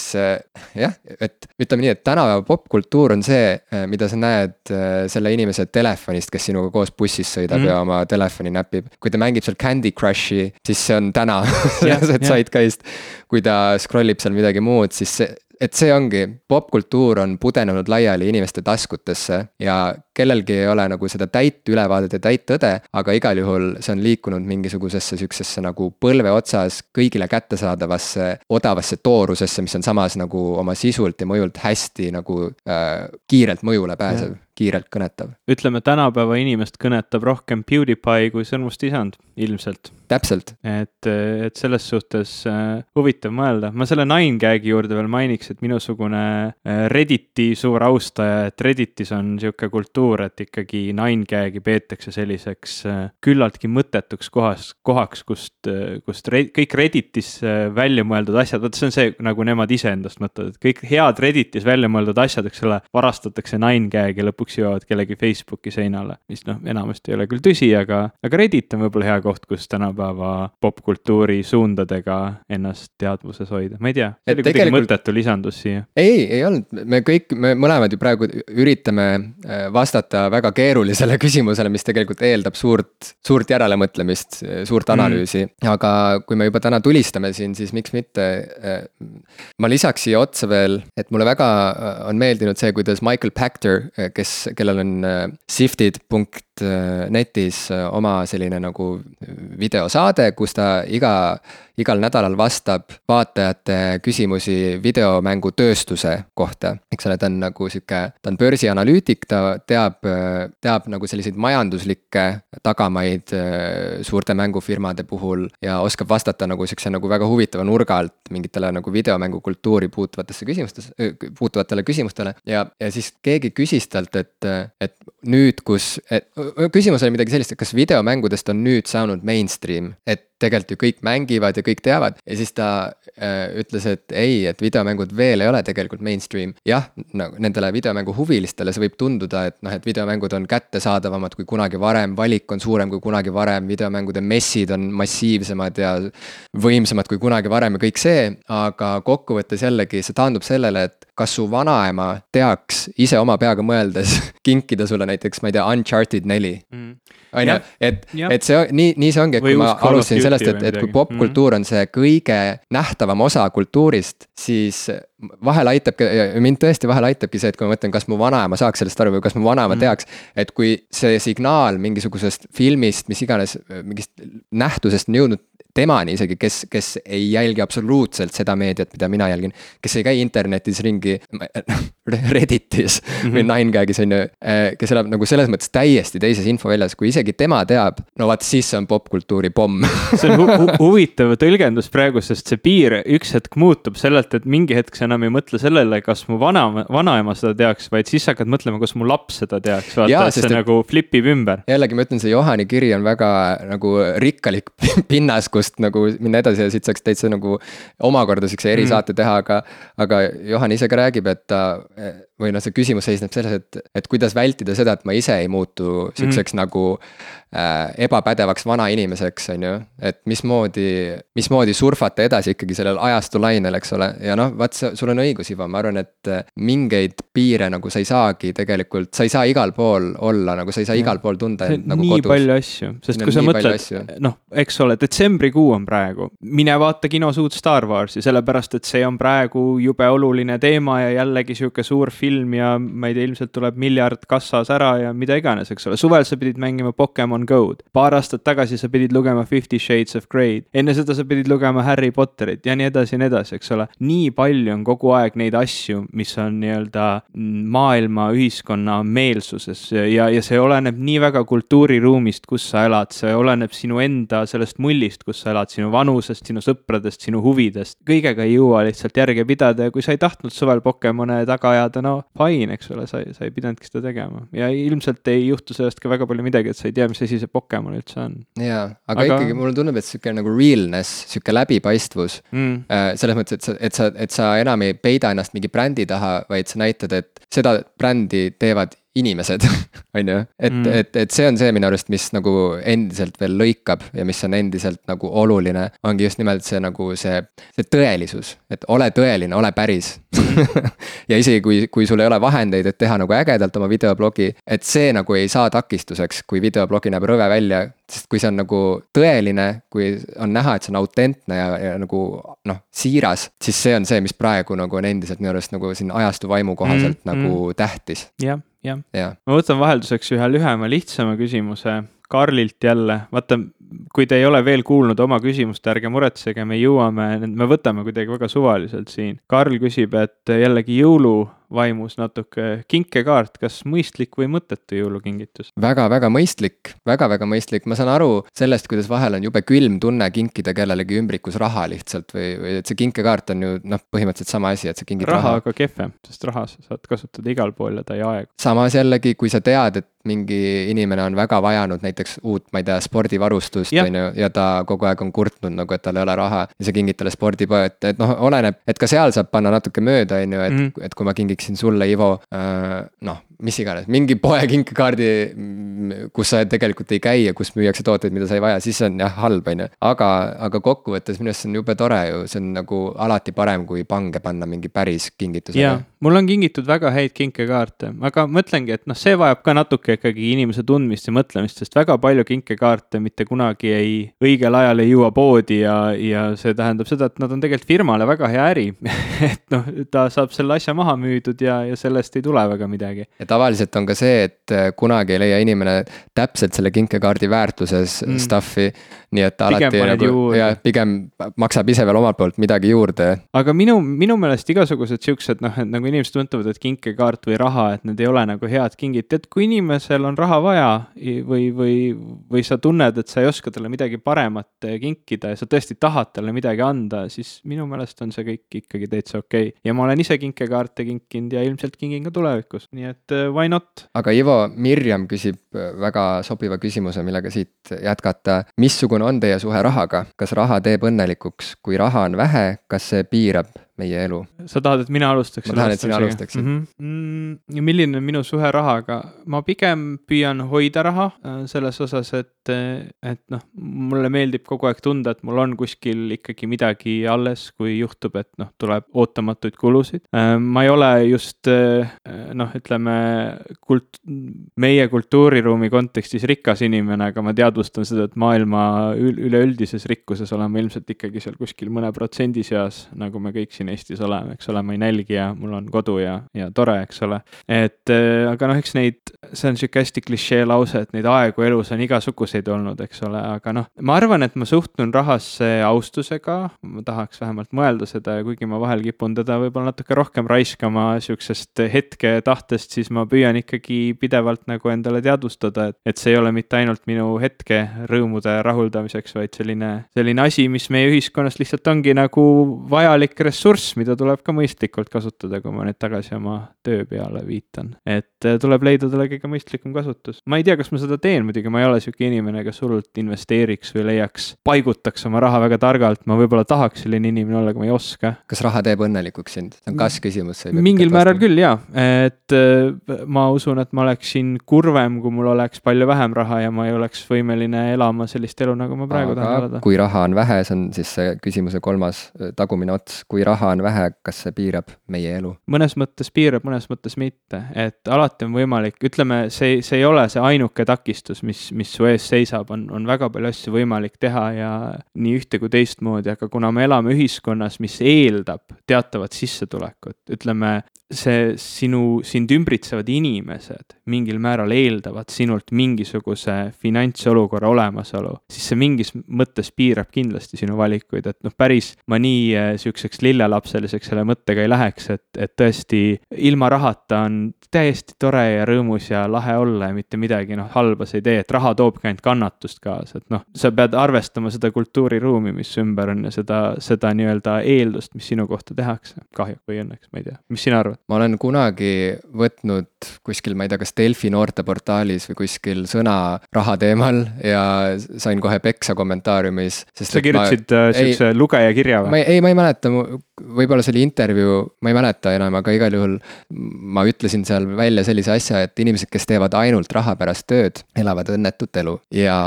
jah, et ütleme nii, et tänapäeva popkultuur on see, mida sa näed selle inimese telefonist, kes sinuga koos bussis sõidab mm -hmm. ja oma telefoni näpib. kui ta mängib seal Candy Crushi, siis see on täna see zeitgeist. kui ta scroll ib seal midagi muud, siis see, et see ongi, popkultuur on pudenenud laiali inimeste taskutesse ja kellelgi ei ole nagu seda täit ülevaadet ja täit tõde, aga igal juhul see on liikunud mingisugusesse sihukesesse nagu põlve otsas kõigile kättesaadavasse odavasse toorusesse, mis on samas nagu oma sisult ja mõjult hästi nagu äh, kiirelt mõjule pääsev kiirelt kõnetav. ütleme, tänapäeva inimest kõnetab rohkem PewDiePie kui sõrmust isand, ilmselt. täpselt. et, et selles suhtes äh, huvitav mõelda, ma selle nine gag'i juurde veel mainiks, et minusugune äh, Redditi suur austaja, et Redditis on sihuke kultuur et ikkagi nine gag'i peetakse selliseks äh, küllaltki mõttetuks kohas, kohaks, kust, kust re, kõik Redditis äh, välja mõeldud asjad, vot see on see, nagu nemad iseendast mõtlevad, et kõik head Redditis välja mõeldud asjad, eks ole, varastatakse nine gag'i ja lõpuks jõuavad kellegi Facebooki seinale. mis noh, enamasti ei ole küll tõsi, aga, aga Reddit on võib-olla hea koht, kus tänapäeva popkultuuri suundadega ennast teadvuses hoida, ma ei tea, see oli kuidagi tegelikult... mõttetu lisandus siia. ei, ei olnud, me kõik, me mõlemad ju praegu üritame vastata vastata väga keerulisele küsimusele, mis tegelikult eeldab suurt, suurt järelemõtlemist, suurt mhm. analüüsi mm.. aga kui me juba täna tulistame siin, siis miks mitte. Eh, ma lisaks siia otsa veel, et mulle väga on meeldinud see, kuidas Michael Pachter, eh, kes, kellel on sifted punkt netis oma selline nagu videosaade, kus ta iga igal nädalal vastab vaatajate küsimusi videomängutööstuse kohta. eks ole, ta on nagu sihuke, ta on börsianalüütik, ta teab, teab nagu selliseid majanduslikke tagamaid äh, suurte mängufirmade puhul. ja oskab vastata nagu sihukese nagu väga huvitava nurga alt mingitele nagu videomängukultuuri puutuvatesse küsimustes, puutuvatele küsimustele. ja, ja siis keegi küsis talt, et, et nüüd, kus, et küsimus oli midagi sellist, et kas videomängudest on nüüd saanud mainstream, et tegelikult ju kõik mängivad ja kõik teavad. Ja siis ta äh, ütles, et ei, et videomängud veel ei ole tegelikult mainstream. jah, nagu nendele videomängu huvilistele see võib tunduda, et noh, et videomängud on kättesaadavamad kui kunagi varem, valik on suurem kui kunagi varem, videomängude messid on massiivsemad ja võimsamad kui kunagi varem ja kõik see, aga kokkuvõttes jällegi see taandub sellele, et kas su vanaema teaks ise oma peaga mõeldes kinkida sulle näiteks, ma ei tea, Uncharted neli? Mm.. On ju, et, et see nii, nii see ongi, et kui ma alustasin sellest, et, et kui popkultuur on see kõige nähtavam osa kultuurist, siis vahel aitabki, mind tõesti vahel aitabki see, et kui ma mõtlen, kas mu vanaema saaks sellest aru või kas mu vanaema mm. teaks. et kui see signaal mingisugusest filmist, mis iganes, mingist nähtusest on jõudnud temani isegi, kes, kes ei jälgi absoluutselt seda meediat, mida mina jälgin. kes ei käi internetis ringi, Redditis mm -hmm. või. Ninegagis on ju, eh, kes elab nagu selles mõttes täiesti teises infoväljas, kui isegi tema teab. no vaat siis see on popkultuuri pomm see on hu hu huvitav tõlgendus praegu, sest see piir üks hetk muutub sellelt, et mingi hetk sa enam ei mõtle sellele, kas mu vana, vanaema seda teaks, vaid siis hakkad mõtlema, kas mu laps seda teaks, vaata, et see et... nagu flipib ümber. jällegi ma ütlen, see Johani kiri on väga nagu rikkalik pinnas, kus teemast nagu minna edasi ja siit saaks täitsa nagu omakorda siukse erisaate mm. teha, aga. aga Johan ise ka räägib, et ta või noh, see küsimus seisneb selles, et, et kuidas vältida seda, et ma ise ei muutu siukseks mm. nagu äh, ebapädevaks vanainimeseks, on ju. et mismoodi, mismoodi surfata edasi ikkagi sellel ajastu lainel, eks ole, ja noh, vaat sul on õigus, Ivo, ma arvan, et äh, mingeid piire nagu sa ei saagi tegelikult, sa ei saa igal pool olla, nagu sa ei saa ja. igal pool tunda end nagu nii kodus. palju asju, sest kui sa mõtled, noh, eks ole, detsembrikuu on praegu, mine vaata kinos uut Star Warsi, sellepärast et see on praegu jube oluline teema ja jällegi sihuke suur film film ja ma ei tea, ilmselt tuleb miljard kassas ära ja mida iganes, eks ole. suvel sa pidid mängima Pokemon Go'd, paar aastat tagasi sa pidid lugema Fifty Shades of Grey'd, enne seda sa pidid lugema Harry Potterit ja nii edasi ja nii edasi, eks ole. nii palju on kogu aeg neid asju, mis on nii-öelda maailma, ühiskonna meelsuses ja, ja see oleneb nii väga kultuuriruumist, kus sa elad, see oleneb sinu enda sellest mullist, kus sa elad, sinu vanusest, sinu sõpradest, sinu huvidest. kõigega ei jõua lihtsalt järge pidada ja kui sa ei tahtnud suvel Pokemone taga ajada, no fine, eks ole, sa, sa ei pidanudki seda tegema. ja ilmselt ei juhtu sellest ka väga palju midagi, et sa ei tea, mis asi see Pokemon üldse on. jaa, aga ikkagi mulle tundub, et sihuke nagu realness, sihuke läbipaistvus mm. äh,. selles mõttes, et sa, et sa, et sa enam ei peida ennast mingi brändi taha, vaid sa näitad, et seda brändi teevad inimesed on ju, et mm., et, et see on see minu arust, mis nagu endiselt veel lõikab ja mis on endiselt nagu oluline. ongi just nimelt see nagu see, see tõelisus, et ole tõeline, ole päris ja isegi kui, kui sul ei ole vahendeid, et teha nagu ägedalt oma videoblogi, et see nagu ei saa takistuseks, kui videoblogi näeb rõve välja. sest kui see on nagu tõeline, kui on näha, et see on autentne ja, ja nagu noh, siiras, siis see on see, mis praegu nagu on endiselt minu arust nagu siin ajastu vaimu kohaselt mm, nagu mm. tähtis. jah jah ja., ma võtan vahelduseks ühe lühema, lihtsama küsimuse Karlilt jälle, vaata, kui te ei ole veel kuulnud oma küsimust, ärge muretsege, me jõuame, me võtame kuidagi väga suvaliselt siin. Karl küsib, et jällegi jõuluvaimus natuke, kinkekaart, kas mõistlik või mõttetu jõulukingitus väga,? väga-väga mõistlik väga,, väga-väga mõistlik, ma saan aru sellest, kuidas vahel on jube külm tunne kinkida kellelegi ümbrikus raha lihtsalt või, või et see kinkekaart on ju noh, põhimõtteliselt sama asi, et sa kingid raha. raha aga kehvem, sest raha sa saad kasutada igal pool ja ta ei aegu. samas jällegi, kui sa tead, et mingi inimene on väga vajanud näiteks uut, ma ei tea, spordivarustust, on ju, ja ta kogu aeg on kurtnud nagu, et tal ei ole raha. ja sa kingid talle spordipoe, et, et noh, oleneb, et ka seal saab panna natuke mööda, on ju, et mm, -hmm. et kui ma kingiksin sulle, Ivo äh,, noh mis iganes, mingi poe kinkekaardi, kus sa tegelikult ei käi ja kus müüakse tooteid, mida sa ei vaja, siis on jah halb, on ju. aga, aga kokkuvõttes minu arust see on jube tore ju, see on nagu alati parem, kui pange panna mingi päris kingitusega. jaa, mul on kingitud väga häid kinkekaarte, aga mõtlengi, et noh, see vajab ka natuke ikkagi inimese tundmist ja mõtlemist, sest väga palju kinkekaarte mitte kunagi ei, õigel ajal ei jõua poodi ja, ja see tähendab seda, et nad on tegelikult firmale väga hea äri et noh, ta saab selle asja maha müüdud ja, ja sellest ei tule väga midagi ja tavaliselt on ka see, et äh, kunagi ei leia inimene täpselt selle kinkekaardi väärtuses mm. stuff'i. nii et ta alati nagu ja pigem maksab ise veel omalt poolt midagi juurde. aga minu, minu meelest igasugused siuksed noh, et nagu inimesed tuntuvad, et kinkekaart või raha, et need ei ole nagu head kingid, tead, kui inimesel on raha vaja või, või, või sa tunned, et sa ei oska talle midagi paremat äh, kinkida ja sa tõesti tahad talle midagi anda, siis minu meelest on see kõik ikkagi täitsa okei okay.. ja ma olen ise kinkekaarte kinkinud ja ilmselt kingin ka tulevikus, nii et why not? aga Ivo, Mirjam küsib äh, väga sobiva küsimuse, millega siit jätkata. missugune on teie suhe rahaga, kas raha teeb õnnelikuks, kui raha on vähe, kas see piirab meie elu. sa tahad, et mina alustaks? ma tahan, et sina alustaksid mm. -hmm. Mm, milline on minu suhe rahaga? ma pigem püüan hoida raha äh, selles osas, et, et noh, mulle meeldib kogu aeg tunda, et mul on kuskil ikkagi midagi alles, kui juhtub, et noh, tuleb ootamatuid kulusid. Äh, ma ei ole just äh, noh, ütleme kult-, meie kultuuriruumi kontekstis rikas inimene, aga ma teadvustan seda, et maailma üleüldises rikkuses oleme ilmselt ikkagi seal kuskil mõne protsendi seas, nagu me kõik siin siin Eestis oleme, eks ole, ma ei nälgi ja mul on kodu ja, ja tore, eks ole. et äh, aga noh, eks neid, see on sihuke hästi klišee lause, et neid aegu elus on igasuguseid olnud, eks ole, aga noh, ma arvan, et ma suhtun rahasse austusega, ma tahaks vähemalt mõelda seda ja kuigi ma vahel kipun teda võib-olla natuke rohkem raiskama sihukesest hetke tahtest, siis ma püüan ikkagi pidevalt nagu endale teadvustada, et, et see ei ole mitte ainult minu hetke rõõmude rahuldamiseks, vaid selline, selline asi, mis meie ühiskonnas lihtsalt ongi nagu vajalik ressurss ressurss, mida tuleb ka mõistlikult kasutada, kui ma nüüd tagasi oma töö peale viitan. et äh, tuleb leida talle kõige mõistlikum kasutus. ma ei tea, kas ma seda teen, muidugi ma ei ole sihuke inimene, kes hullult investeeriks või leiaks, paigutaks oma raha väga targalt, ma võib-olla tahaks selline inimene olla, aga ma ei oska. kas raha teeb õnnelikuks sind? see on kas-küsimus. mingil määral küll jaa, et äh, ma usun, et ma oleksin kurvem, kui mul oleks palju vähem raha ja ma ei oleks võimeline elama sellist elu, nagu ma praegu aga tahan elada. kui raha on vähe, see on siis see küsimuse kolmas äh, tagumine ots, kui raha raha on vähe, kas see piirab meie elu? mõnes mõttes piirab, mõnes mõttes mitte, et alati on võimalik, ütleme, see, see ei ole see ainuke takistus, mis, mis su ees seisab, on, on väga palju asju võimalik teha ja nii ühte kui teistmoodi, aga kuna me elame ühiskonnas, mis eeldab teatavat sissetulekut, ütleme, see sinu, sind ümbritsevad inimesed mingil määral eeldavad sinult mingisuguse finantsolukorra olemasolu, siis see mingis mõttes piirab kindlasti sinu valikuid, et noh, päris ma nii äh, sihukeseks lillelapseliseks selle mõttega ei läheks, et, et tõesti ilma rahata on täiesti tore ja rõõmus ja lahe olla ja mitte midagi noh, halba sa ei tee, et raha toobki ainult kannatust kaasa, et noh, sa pead arvestama seda kultuuriruumi, mis ümber on ja seda, seda nii-öelda eeldust, mis sinu kohta tehakse, kahju või õnneks, ma ei tea, mis sina arvad? ma olen kunagi võtnud kuskil, ma ei tea, kas Delfi noorteportaalis või kuskil sõna raha teemal ja sain kohe peksa kommentaariumis. sa kirjutasid ma, äh, sihukese lugeja kirja või? ei, ma ei mäleta, võib-olla see oli intervjuu, ma ei mäleta enam, aga igal juhul ma ütlesin seal välja sellise asja, et inimesed, kes teevad ainult raha pärast tööd, elavad õnnetut elu ja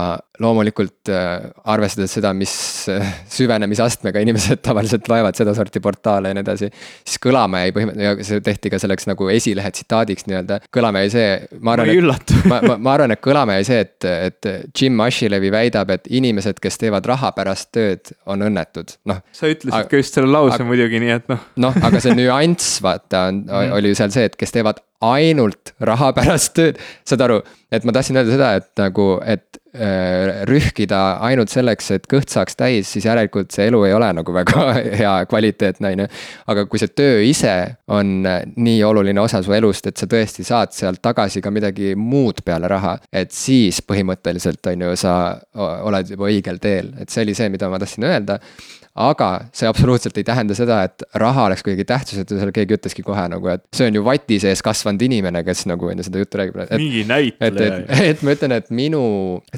loomulikult äh, arvestades seda, mis äh, süvenemisastmega inimesed tavaliselt loevad sedasorti portaale ja nii edasi. siis kõlama jäi põhimõtteliselt, ja see tehti ka selleks nagu esilehe tsitaadiks nii-öelda, kõlama jäi see. ma arvan, et, ma, ma, ma arvan, et kõlama jäi see, et, et Jim Ashilevi väidab, et inimesed, kes teevad raha pärast tööd, on õnnetud, noh. sa ütlesid aga, ka just selle lause aga, muidugi, nii et noh. noh, aga see nüanss vaata on, mhm. oli ju seal see, et kes teevad ainult raha pärast tööd, saad aru, et ma tahtsin öelda seda, et nagu, et rühkida ainult selleks, et kõht saaks täis, siis järelikult see elu ei ole nagu väga hea kvaliteetne, on ju. aga kui see töö ise on äh, nii oluline osa su elust, et sa tõesti saad sealt tagasi ka midagi muud peale raha. et siis põhimõtteliselt on ju, sa oled juba õigel teel, et see oli see, mida ma tahtsin öelda aga see absoluutselt ei tähenda seda, et raha oleks kuidagi tähtsusetu, seal keegi ütleski kohe nagu, et see on ju vati sees kasvanud inimene, kes nagu on ju seda juttu räägib. mingi näitleja. et, et, et ma ütlen, et minu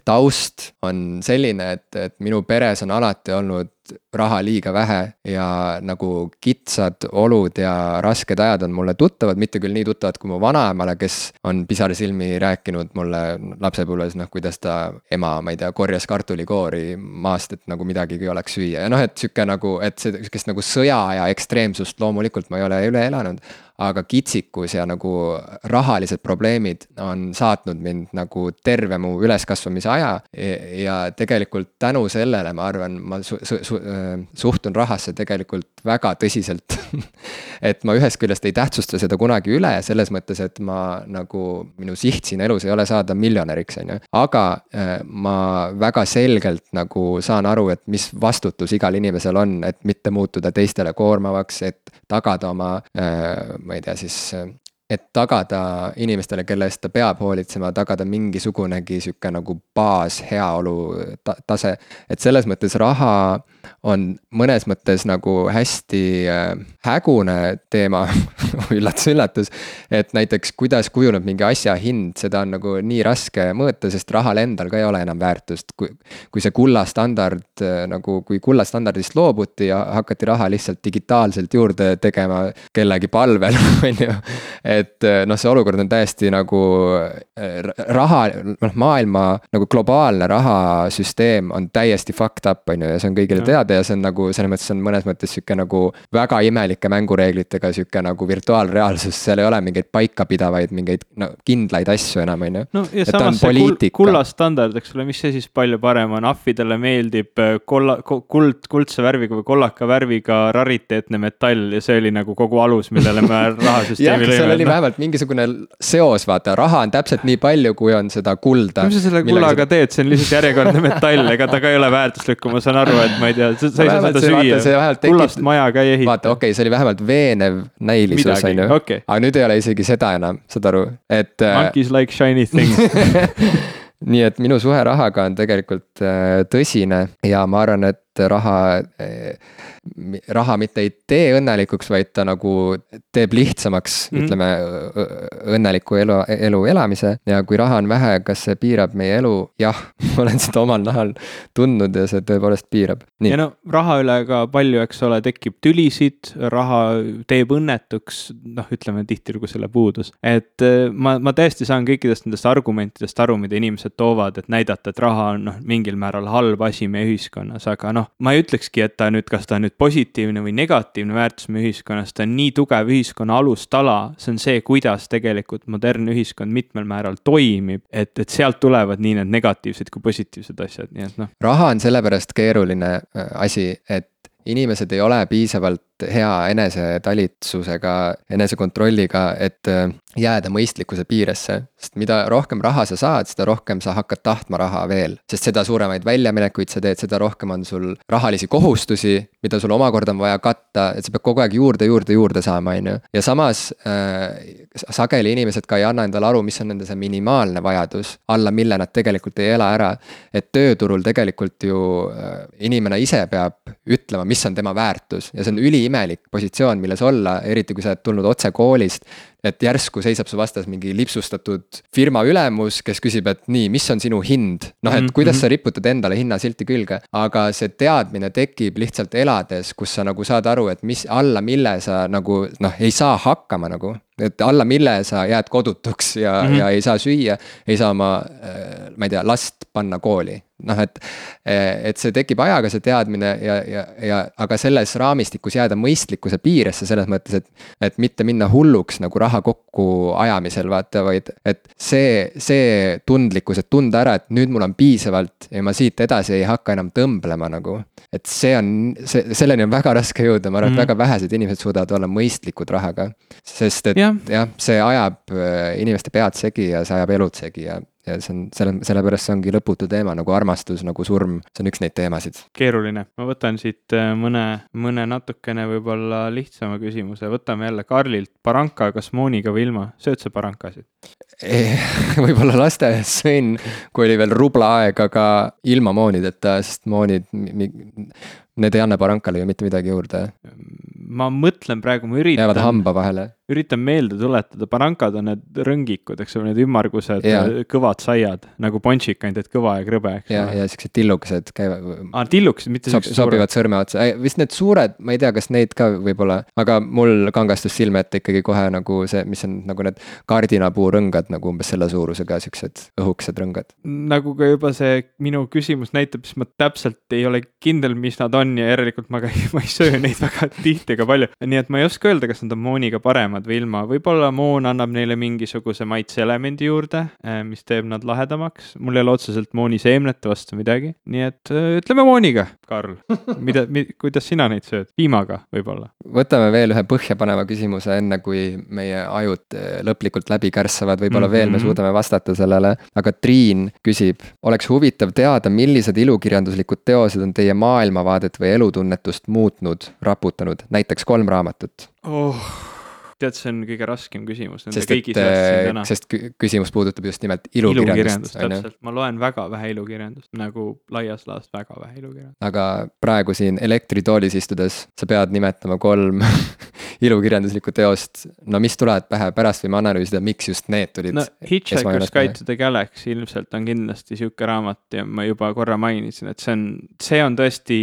taust on selline, et, et minu peres on alati olnud raha liiga vähe ja nagu kitsad olud ja rasked ajad on mulle tuttavad, mitte küll nii tuttavad kui mu vanaemale, kes on pisarasilmi rääkinud mulle lapsepõlves, noh, kuidas ta ema, ma ei tea, korjas kartulikoori maast, et nagu midagigi oleks süüa. Ja noh, et sihuke nagu, et sihukest nagu sõja ja ekstreemsust loomulikult ma ei ole üle elanud aga kitsikus ja nagu rahalised probleemid on saatnud mind nagu terve mu üleskasvamise aja. ja tegelikult tänu sellele, ma arvan, ma su su su suhtun rahasse tegelikult väga tõsiselt et ma ühest küljest ei tähtsusta seda kunagi üle, selles mõttes, et ma nagu, minu siht siin elus ei ole saada miljonäriks, on ju. aga ma väga selgelt nagu saan aru, et mis vastutus igal inimesel on, et mitte muutuda teistele koormavaks, et tagada oma ma ei tea, siis et tagada inimestele, kelle eest ta peab hoolitsema, tagada mingisugunegi sihuke nagu baas heaolu ta tase. et selles mõttes raha on mõnes mõttes nagu hästi äh, hägune teema üllatus, üllatus. et näiteks, kuidas kujuneb mingi asja hind, seda on nagu nii raske mõõta, sest rahal endal ka ei ole enam väärtust. kui, kui see kullastandard äh, nagu, kui kullastandardist loobuti ja hakati raha lihtsalt digitaalselt juurde tegema kellegi palvel on ju. et äh, noh, see olukord on täiesti nagu raha, noh maailma nagu globaalne rahasüsteem on täiesti fucked up, on ju, ja see on kõigile teada ja see on nagu selles mõttes on mõnes mõttes sihuke nagu väga imelike mängureeglitega sihuke nagu virtuaalreaalsus, seal ei ole mingeid paikapidavaid mingeid no kindlaid asju enam, on ju. no ja et samas see kul, kullastandard, eks ole, mis see siis palju parem on, ahvidele meeldib äh, kolla, kuld, kuldse värviga või kollaka värviga rariteetne metall ja see oli nagu kogu alus, millele me rahasüsteemi lõime. seal oli noh. vähemalt mingisugune seos, vaata, raha on täpselt nii palju, kui on seda kulda. mis sa selle kullaga teed, see on lihtsalt järjekordne metall, ega ta ka ei ole väärtuslik, ma saan aru, et ma ei tea, sa ei saa seda süüa. kullast maja ka ei ehita. vaata, okei okay,, see oli vähemalt veenev näilisus, on ju okay.. aga nüüd ei ole isegi seda enam, saad aru, et. Äh, Monkeys like shiny things nii et minu suhe rahaga on tegelikult äh, tõsine ja ma arvan, et raha raha mitte ei tee õnnelikuks, vaid ta nagu teeb lihtsamaks mm, -hmm. ütleme, õnneliku elu, elu elamise. ja kui raha on vähe, kas see piirab meie elu? jah, ma olen seda omal nahal tundnud ja see tõepoolest piirab. ja no raha üle ka palju, eks ole, tekib tülisid, raha teeb õnnetuks, noh, ütleme tihtilugu selle puudus. et äh, ma, ma täiesti saan kõikidest nendest argumentidest aru, mida inimesed toovad, et näidata, et raha on noh, mingil määral halb asi meie ühiskonnas, aga noh, ma ei ütlekski, et ta nüüd, kas ta nüüd positiivne või negatiivne väärtus meie ühiskonnas, ta on nii tugev ühiskonna alustala, see on see, kuidas tegelikult modernne ühiskond mitmel määral toimib, et, et sealt tulevad nii need negatiivsed kui positiivsed asjad, nii et noh. raha on sellepärast keeruline äh, asi, et inimesed ei ole piisavalt hea enesetalitsusega, enesekontrolliga, et äh, jääda mõistlikkuse piiresse. sest mida rohkem raha sa saad, seda rohkem sa hakkad tahtma raha veel. sest seda suuremaid väljaminekuid sa teed, seda rohkem on sul rahalisi kohustusi, mida sul omakorda on vaja katta, et sa pead kogu aeg juurde, juurde, juurde saama, on ju. ja samas äh, sageli inimesed ka ei anna endale aru, mis on nende see minimaalne vajadus, alla mille nad tegelikult ei ela ära. et tööturul tegelikult ju äh, inimene ise peab ütlema, mis on tema väärtus. Ja see on üliimelik positsioon, milles olla, eriti kui sa oled tulnud otse koolist et järsku seisab su vastas mingi lipsustatud firma ülemus, kes küsib, et nii, mis on sinu hind. noh, et mhm, kuidas mhm. sa riputad endale hinnasilti külge, aga see teadmine tekib lihtsalt elades, kus sa nagu saad aru, et mis, alla mille sa nagu noh, ei saa hakkama nagu et alla mille sa jääd kodutuks ja mm, -hmm. ja ei saa süüa, ei saa oma, äh, ma ei tea, last panna kooli noh, et, et see tekib ajaga, see teadmine ja, ja, ja aga selles raamistikus jääda mõistlikkuse piiresse selles mõttes, et. et mitte minna hulluks nagu raha kokkuajamisel vaata, vaid et see, see tundlikkus, et tunda ära, et nüüd mul on piisavalt ja ma siit edasi ei hakka enam tõmblema nagu. et see on, see, selleni on väga raske jõuda, ma arvan, et mm -hmm. väga vähesed inimesed suudavad olla mõistlikud rahaga. sest et jah ja,, see ajab äh, inimeste pead segi ja see ajab elud segi ja ja see on, selle, sellepärast see ongi lõputu teema nagu armastus, nagu surm, see on üks neid teemasid. keeruline, ma võtan siit äh, mõne, mõne natukene võib-olla lihtsama küsimuse, võtame jälle Karlilt, Baranka, kas mooniga või ilma, sööd sa barankasid? võib-olla lasteaias sõin, kui oli veel rubla aeg, aga ilma moonideta, sest moonid, need ei anna barankale ju mitte midagi juurde. ma mõtlen praegu, ma üritan. jäävad hamba vahele üritan meelde tuletada, barankad on need rõngikud, eks ole, need ümmargused ja. kõvad saiad nagu ponšik, ainult et kõva ja krõbe, eks ole. ja, ja siuksed tillukesed käivad. aa, tillukesed, mitte siuksed Sob, sobivad sõrme otsa, vist need suured, ma ei tea, kas neid ka võib-olla, aga mul kangastus silme ette ikkagi kohe nagu see, mis on nagu need kardinapuurõngad nagu umbes selle suurusega, siuksed õhukesed rõngad. nagu ka juba see minu küsimus näitab, siis ma täpselt ei ole kindel, mis nad on ja järelikult ma ka ei, ma ei söö neid väga tihti ega palju, nii et ma ei oska öelda, kas nad on mooniga paremad paremad või ilma, võib-olla moon annab neile mingisuguse maitseelemendi juurde, äh, mis teeb nad lahedamaks. mul ei ole otseselt mooniseemnete vastu midagi, nii et äh, ütleme mooniga, Karl. mida mi,, kuidas sina neid sööd, piimaga võib-olla? võtame veel ühe põhjapaneva küsimuse, enne kui meie ajud äh, lõplikult läbi kärssavad, võib-olla mm -hmm. veel me mhm. suudame vastata sellele. aga Triin küsib, oleks huvitav teada, millised ilukirjanduslikud teosed on teie maailmavaadet või elutunnetust muutnud, raputanud, näiteks kolm raamatut oh tead, see on kõige raskem küsimus nende sest kõigi seast siin äh, täna. sest küsimus puudutab just nimelt ilukirjandust. täpselt, ma loen väga vähe ilukirjandust, nagu laias laastus väga vähe ilukirjandust. aga praegu siin elektritoolis istudes sa pead nimetama kolm ilukirjanduslikku teost, no mis tulevad pähe, pärast võime analüüsida, miks just need tulid. no Hitchhiker's Guide to the Galaxy ilmselt on kindlasti sihuke raamat ja ma juba korra mainisin, et see on, see on tõesti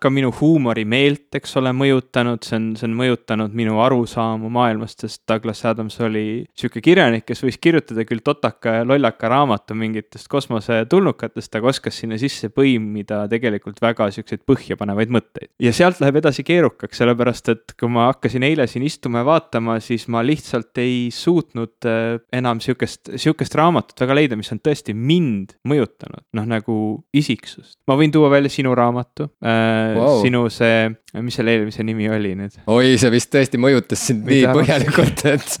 ka minu huumorimeelt, eks ole, mõjutanud, see on, see on mõjutanud minu arusaamu arusaamu maailmast, sest Douglas Adams oli sihuke kirjanik, kes võis kirjutada küll totaka ja lollaka raamatu mingitest kosmosetulnukatest, aga oskas sinna sisse põimida tegelikult väga siukseid põhjapanevaid mõtteid. ja sealt läheb edasi keerukaks, sellepärast et kui ma hakkasin eile siin istuma ja vaatama, siis ma lihtsalt ei suutnud äh, enam sihukest, sihukest raamatut väga leida, mis on tõesti mind mõjutanud, noh nagu isiksust. ma võin tuua välja sinu raamatu äh, wow., sinu see, mis selle eelmise nimi oli nüüd? oi, see vist tõesti mõjutas sind nii põhjalikult, et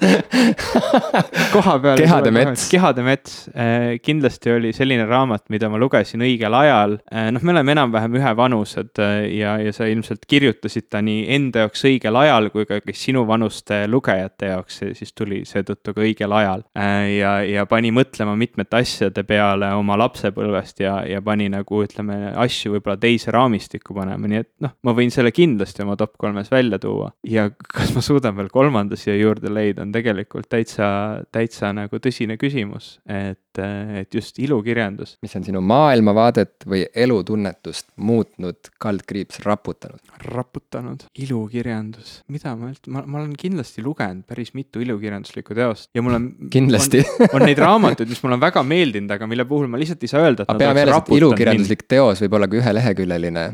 koha peal. kehade mets. kehade mets äh, kindlasti oli selline raamat, mida ma lugesin õigel ajal. Äh, noh, me oleme enam-vähem ühevanused äh, ja, ja sa ilmselt kirjutasid ta nii enda jaoks õigel ajal kui ka sinu vanuste lugejate jaoks, siis tuli seetõttu ka õigel ajal. ja, ja pani mõtlema mitmete asjade peale oma lapsepõlvest ja, ja pani nagu ütleme asju võib-olla teise raamistikku panema, nii et noh, ma võin selle kindlasti oma top kolmes välja tuua. Ja kas ma suudan veel kolmanda siia juurde leida, on tegelikult täitsa, täitsa nagu tõsine küsimus, et et just ilukirjandus. mis on sinu maailmavaadet või elutunnetust muutnud, kaldkriips raputanud? raputanud, ilukirjandus, mida ma üldse, ma, ma olen kindlasti lugenud päris mitu ilukirjanduslikku teost ja mul on. kindlasti on, neid raamatuid, mis mulle on väga meeldinud, aga mille puhul ma lihtsalt ei saa öelda, et. aga pea meeles, et ilukirjanduslik mind. teos võib olla ka üheleheküljeline.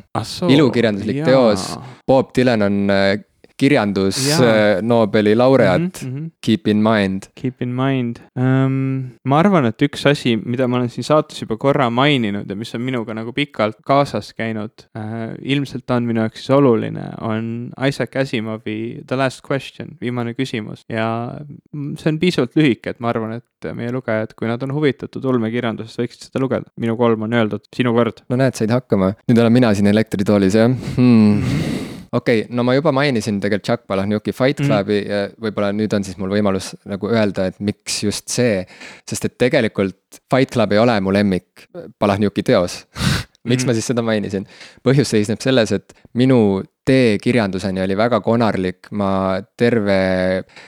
ilukirjanduslik jaa. teos, Bob Dylan on äh, kirjandus ja. Nobeli laureaat mm, -hmm. keep in mind. Keep in mind um,. ma arvan, et üks asi, mida ma olen siin saates juba korra maininud ja mis on minuga nagu pikalt kaasas käinud uh,, ilmselt on minu jaoks siis oluline, on Isaac Asimovi The Last Question, viimane küsimus ja see on piisavalt lühike, et ma arvan, et meie lugejad, kui nad on huvitatud ulmekirjandusest, võiksid seda lugeda. minu kolm on öeldud, sinu kord. no näed, said hakkama, nüüd olen mina siin elektritoolis jah hmm okei okay,, no ma juba mainisin tegelikult Chuck Palahniuki Fight mhm. Clubi mm. ja võib-olla nüüd on siis mul võimalus nagu öelda, et miks just see. sest et tegelikult Fight Club ei ole mu lemmik Palahniuki teos miks mm. ma siis seda mainisin? põhjus seisneb selles, et minu tee kirjanduseni oli väga konarlik, ma terve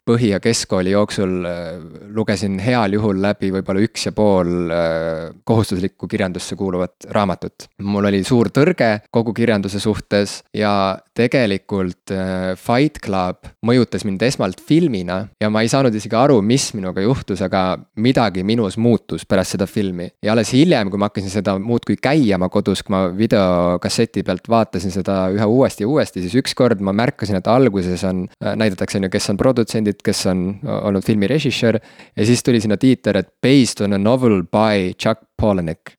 põhi- ja keskkooli jooksul äh, lugesin heal juhul läbi võib-olla üks ja pool äh, kohustuslikku kirjandusse kuuluvat raamatut. mul oli suur tõrge kogu kirjanduse suhtes ja tegelikult äh, Fight Club mõjutas mind esmalt filmina ja ma ei saanud isegi aru, mis minuga juhtus, aga midagi minus muutus pärast seda filmi. ja alles hiljem, kui ma hakkasin seda muudkui käima kodus, kui ma videokasseti pealt vaatasin seda ühe uuesti ja uuesti uuesti, siis ükskord ma märkasin, et alguses on, äh, näidatakse on ju, kes on produtsendid, kes on olnud filmi režissöör. ja siis tuli sinna tiiter, et based on a novel by Chuck Palahniuk.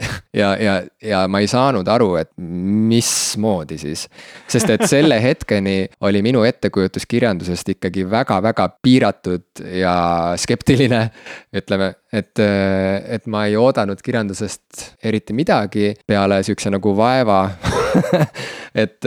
Ja, ja, ja ma ei saanud aru, et mismoodi siis. sest et selle hetkeni oli minu ettekujutus kirjandusest ikkagi väga-väga piiratud ja skeptiline. ütleme, et, et ma ei oodanud kirjandusest eriti midagi peale sihukese nagu vaeva et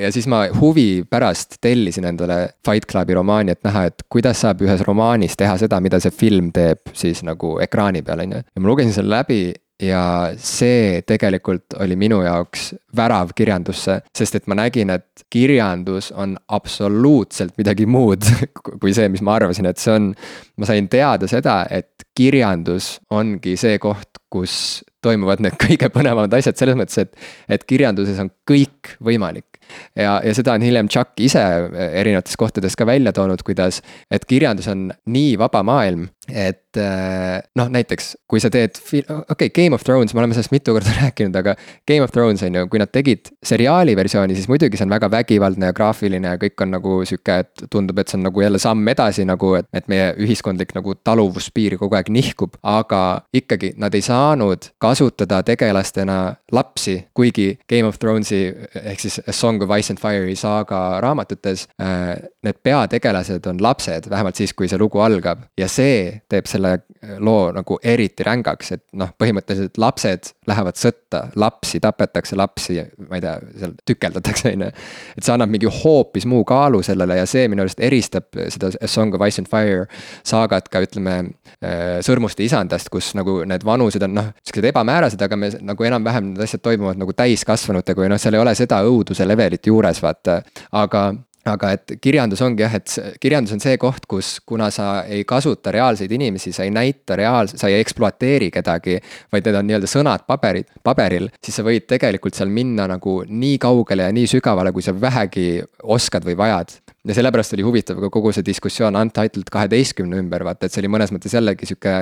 ja siis ma huvi pärast tellisin endale Fight Clubi romaani, et näha, et kuidas saab ühes romaanis teha seda, mida see film teeb siis nagu ekraani peal, on ju. ja ma lugesin selle läbi ja see tegelikult oli minu jaoks värav kirjandusse, sest et ma nägin, et kirjandus on absoluutselt midagi muud kui see, mis ma arvasin, et see on. ma sain teada seda, et kirjandus ongi see koht, kus toimuvad need kõige põnevamad asjad selles mõttes, et, et kirjanduses on kõik võimalik. ja, ja seda on hiljem Chuck ise erinevates kohtades ka välja toonud, kuidas, et kirjandus on nii vaba maailm, et äh, noh, näiteks kui sa teed, okei okay,, Game of Thrones, me oleme sellest mitu korda rääkinud, aga Game of Thrones on ju, kui nad tegid seriaali versiooni, siis muidugi see on väga vägivaldne ja graafiline ja kõik on nagu sihuke, et tundub, et see on nagu jälle samm edasi nagu, et, et meie ühiskondlik nagu taluvuspiir kogu aeg nihkub. aga ikkagi nad ei saanud kasutada tegelastena lapsi, kuigi Game of Thronesi ehk siis A Song of Ice and Fire'i saaga raamatutes äh,. Need peategelased on lapsed, vähemalt siis, kui see lugu algab ja see teeb selle loo nagu eriti rängaks, et noh, põhimõtteliselt lapsed lähevad sõtta, lapsi tapetakse, lapsi, ma ei tea, seal tükeldatakse, on ju. et see annab mingi hoopis muu kaalu sellele ja see minu arust eristab seda A Song of Ice and Fire saagat ka ütleme äh, Sõrmuste isandast, kus nagu need vanused on noh, siuksed ebamäärased, aga me nagu enam-vähem need asjad toimuvad nagu täiskasvanutega või noh, seal ei ole seda õuduse levelit juures, vaata. aga aga et kirjandus ongi jah, et kirjandus on see koht, kus kuna sa ei kasuta reaalseid inimesi, sa ei näita reaalse, sa ei ekspluateeri kedagi. vaid need on nii-öelda sõnad paberid, paberil, siis sa võid tegelikult seal minna nagu nii kaugele ja nii sügavale, kui sa vähegi oskad või vajad ja sellepärast oli huvitav ka kogu see diskussioon Untitled kaheteistkümne ümber, vaata, et see oli mõnes mõttes jällegi sihuke.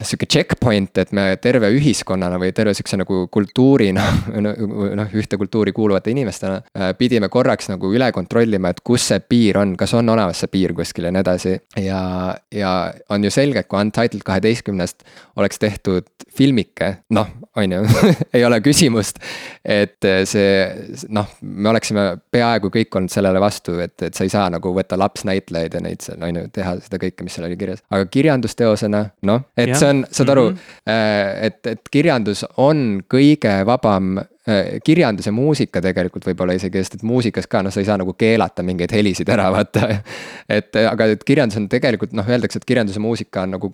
sihuke checkpoint, et me terve ühiskonnana või terve sihukese nagu kultuurina, noh ühte kultuuri kuuluvate inimestena. Äh, pidime korraks nagu üle kontrollima, et kus see piir on, kas on olemas see piir kuskil ja nii edasi. ja, ja on ju selge, et kui Untitled kaheteistkümnest oleks tehtud filmike, noh, on ju ei ole küsimust. et see noh, me oleksime peaaegu kõik olnud sellele vastu, et, et sa ei saa saa nagu võtta lapsnäitlejaid ja neid seal on ju teha seda kõike, mis seal oli kirjas. aga kirjandusteosena noh, et ja. see on, saad aru mm, -hmm. et, et kirjandus on kõige vabam kirjandus ja muusika tegelikult võib-olla isegi, sest et muusikas ka noh, sa ei saa nagu keelata mingeid helisid ära, vaata. et aga et kirjandus on tegelikult noh, öeldakse, et kirjandus ja muusika on nagu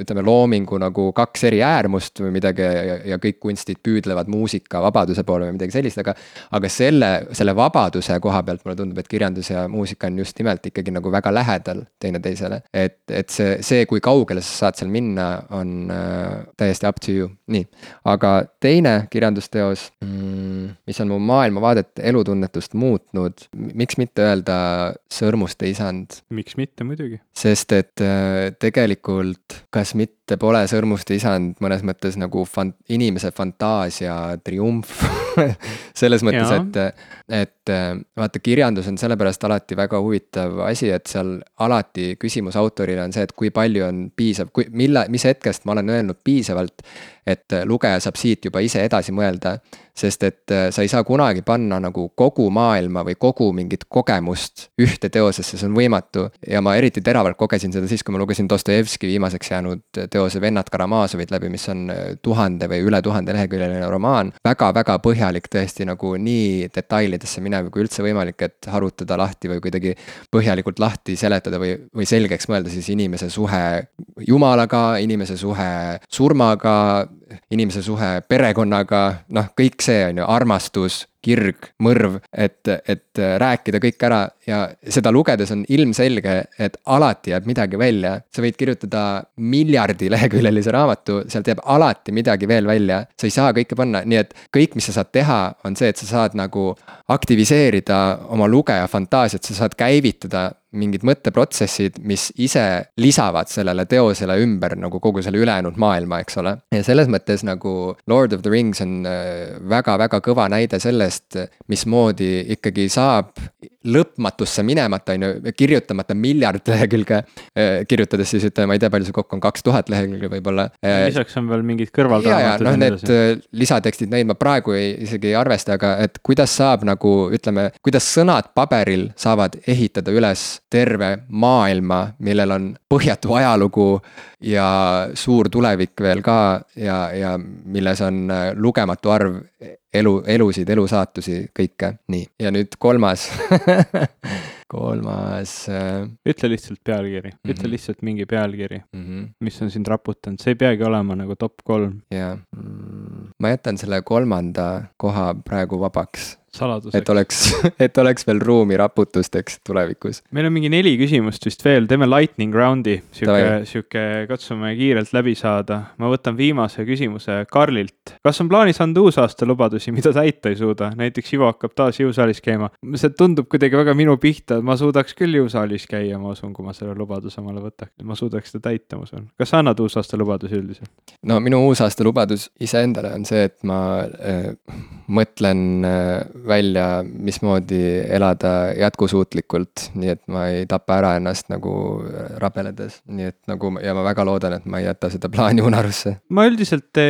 ütleme, loomingu nagu kaks eri äärmust või midagi ja, ja kõik kunstid püüdlevad muusika vabaduse poole või midagi sellist, aga. aga selle, selle vabaduse koha pealt mulle tundub, et kirjandus ja muusika on just nimelt ikkagi nagu väga lähedal teineteisele. et, et see, see, kui kaugele sa saad seal minna, on äh, täiesti up to you, nii. aga teine kirjandusteos mis on mu maailmavaadet, elutunnetust muutnud, miks mitte öelda Sõrmuste isand. miks mitte, muidugi. sest et äh, tegelikult, kas mitte pole Sõrmuste isand mõnes mõttes nagu fan-, inimese fantaasia triumf selles mõttes, et, et äh, vaata, kirjandus on sellepärast alati väga huvitav asi, et seal alati küsimus autorile on see, et kui palju on piisav, kui, mille, mis hetkest ma olen öelnud piisavalt et lugeja saab siit juba ise edasi mõelda. sest et äh, sa ei saa kunagi panna nagu kogu maailma või kogu mingit kogemust ühte teosesse, see on võimatu. ja ma eriti teravalt kogesin seda siis, kui ma lugesin Dostojevski viimaseks jäänud teose Vennad Karamazovid läbi, mis on äh, tuhande või üle tuhande leheküljeline romaan väga,. väga-väga põhjalik tõesti nagu nii detailidesse minev kui üldse võimalik, et harutada lahti või kuidagi põhjalikult lahti seletada või, või selgeks mõelda siis inimese suhe jumalaga, inimese suhe surmaga inimese suhe perekonnaga, noh, kõik see on ju, armastus, kirg, mõrv, et, et rääkida kõik ära ja seda lugedes on ilmselge, et alati jääb midagi välja. sa võid kirjutada miljardileheküljelise raamatu, sealt jääb alati midagi veel välja. sa ei saa kõike panna, nii et kõik, mis sa saad teha, on see, et sa saad nagu aktiviseerida oma lugeja fantaasiat, sa saad käivitada mingid mõtteprotsessid, mis ise lisavad sellele teosele ümber nagu kogu selle ülejäänud maailma, eks ole. ja selles mõttes nagu Lord of the Rings on väga-väga äh, kõva näide sellest, mismoodi ikkagi saab lõpmatusse minemata, on ju, kirjutamata miljard lehekülge. Äh, kirjutades siis ütleme, ma ei tea, palju see kokku on, kaks tuhat lehekülge võib-olla. Äh, lisaks on veel mingid kõrvalraamatud. noh, need lisatekstid, neid ma praegu ei, isegi ei arvesta, aga et kuidas saab nagu ütleme, kuidas sõnad paberil saavad ehitada üles terve maailma, millel on põhjatu ajalugu ja suur tulevik veel ka ja, ja milles on äh, lugematu arv elu, elusid, elusaatusi, kõike, nii. ja nüüd kolmas kolmas äh.... ütle lihtsalt pealkiri mm, -hmm. ütle mhm. lihtsalt mingi pealkiri mm, -hmm. mis on sind raputanud, see ei peagi olema nagu top kolm. jaa ma jätan selle kolmanda koha praegu vabaks saladuseks. et oleks, et oleks veel ruumi raputusteks tulevikus. meil on mingi neli küsimust vist veel, teeme lightning round'i, sihuke, sihuke, katsume kiirelt läbi saada. ma võtan viimase küsimuse Karlilt. kas on plaanis anda uusaasta lubadusi, mida täita ei suuda, näiteks Ivo hakkab taas jõusaalis käima. see tundub kuidagi väga minu pihta, ma suudaks küll jõusaalis käia, ma usun, kui ma selle lubaduse omale võtaks, ma suudaks seda täita, ma usun. kas sa annad uusaasta lubadusi üldiselt? no minu uusaasta lubadus iseendale on see, et ma äh, mõtlen äh, välja, mismoodi elada jätkusuutlikult, nii et ma ei tapa ära ennast nagu rabeledes, nii et nagu ja ma väga loodan, et ma ei jäta seda plaani unarusse. ma üldiselt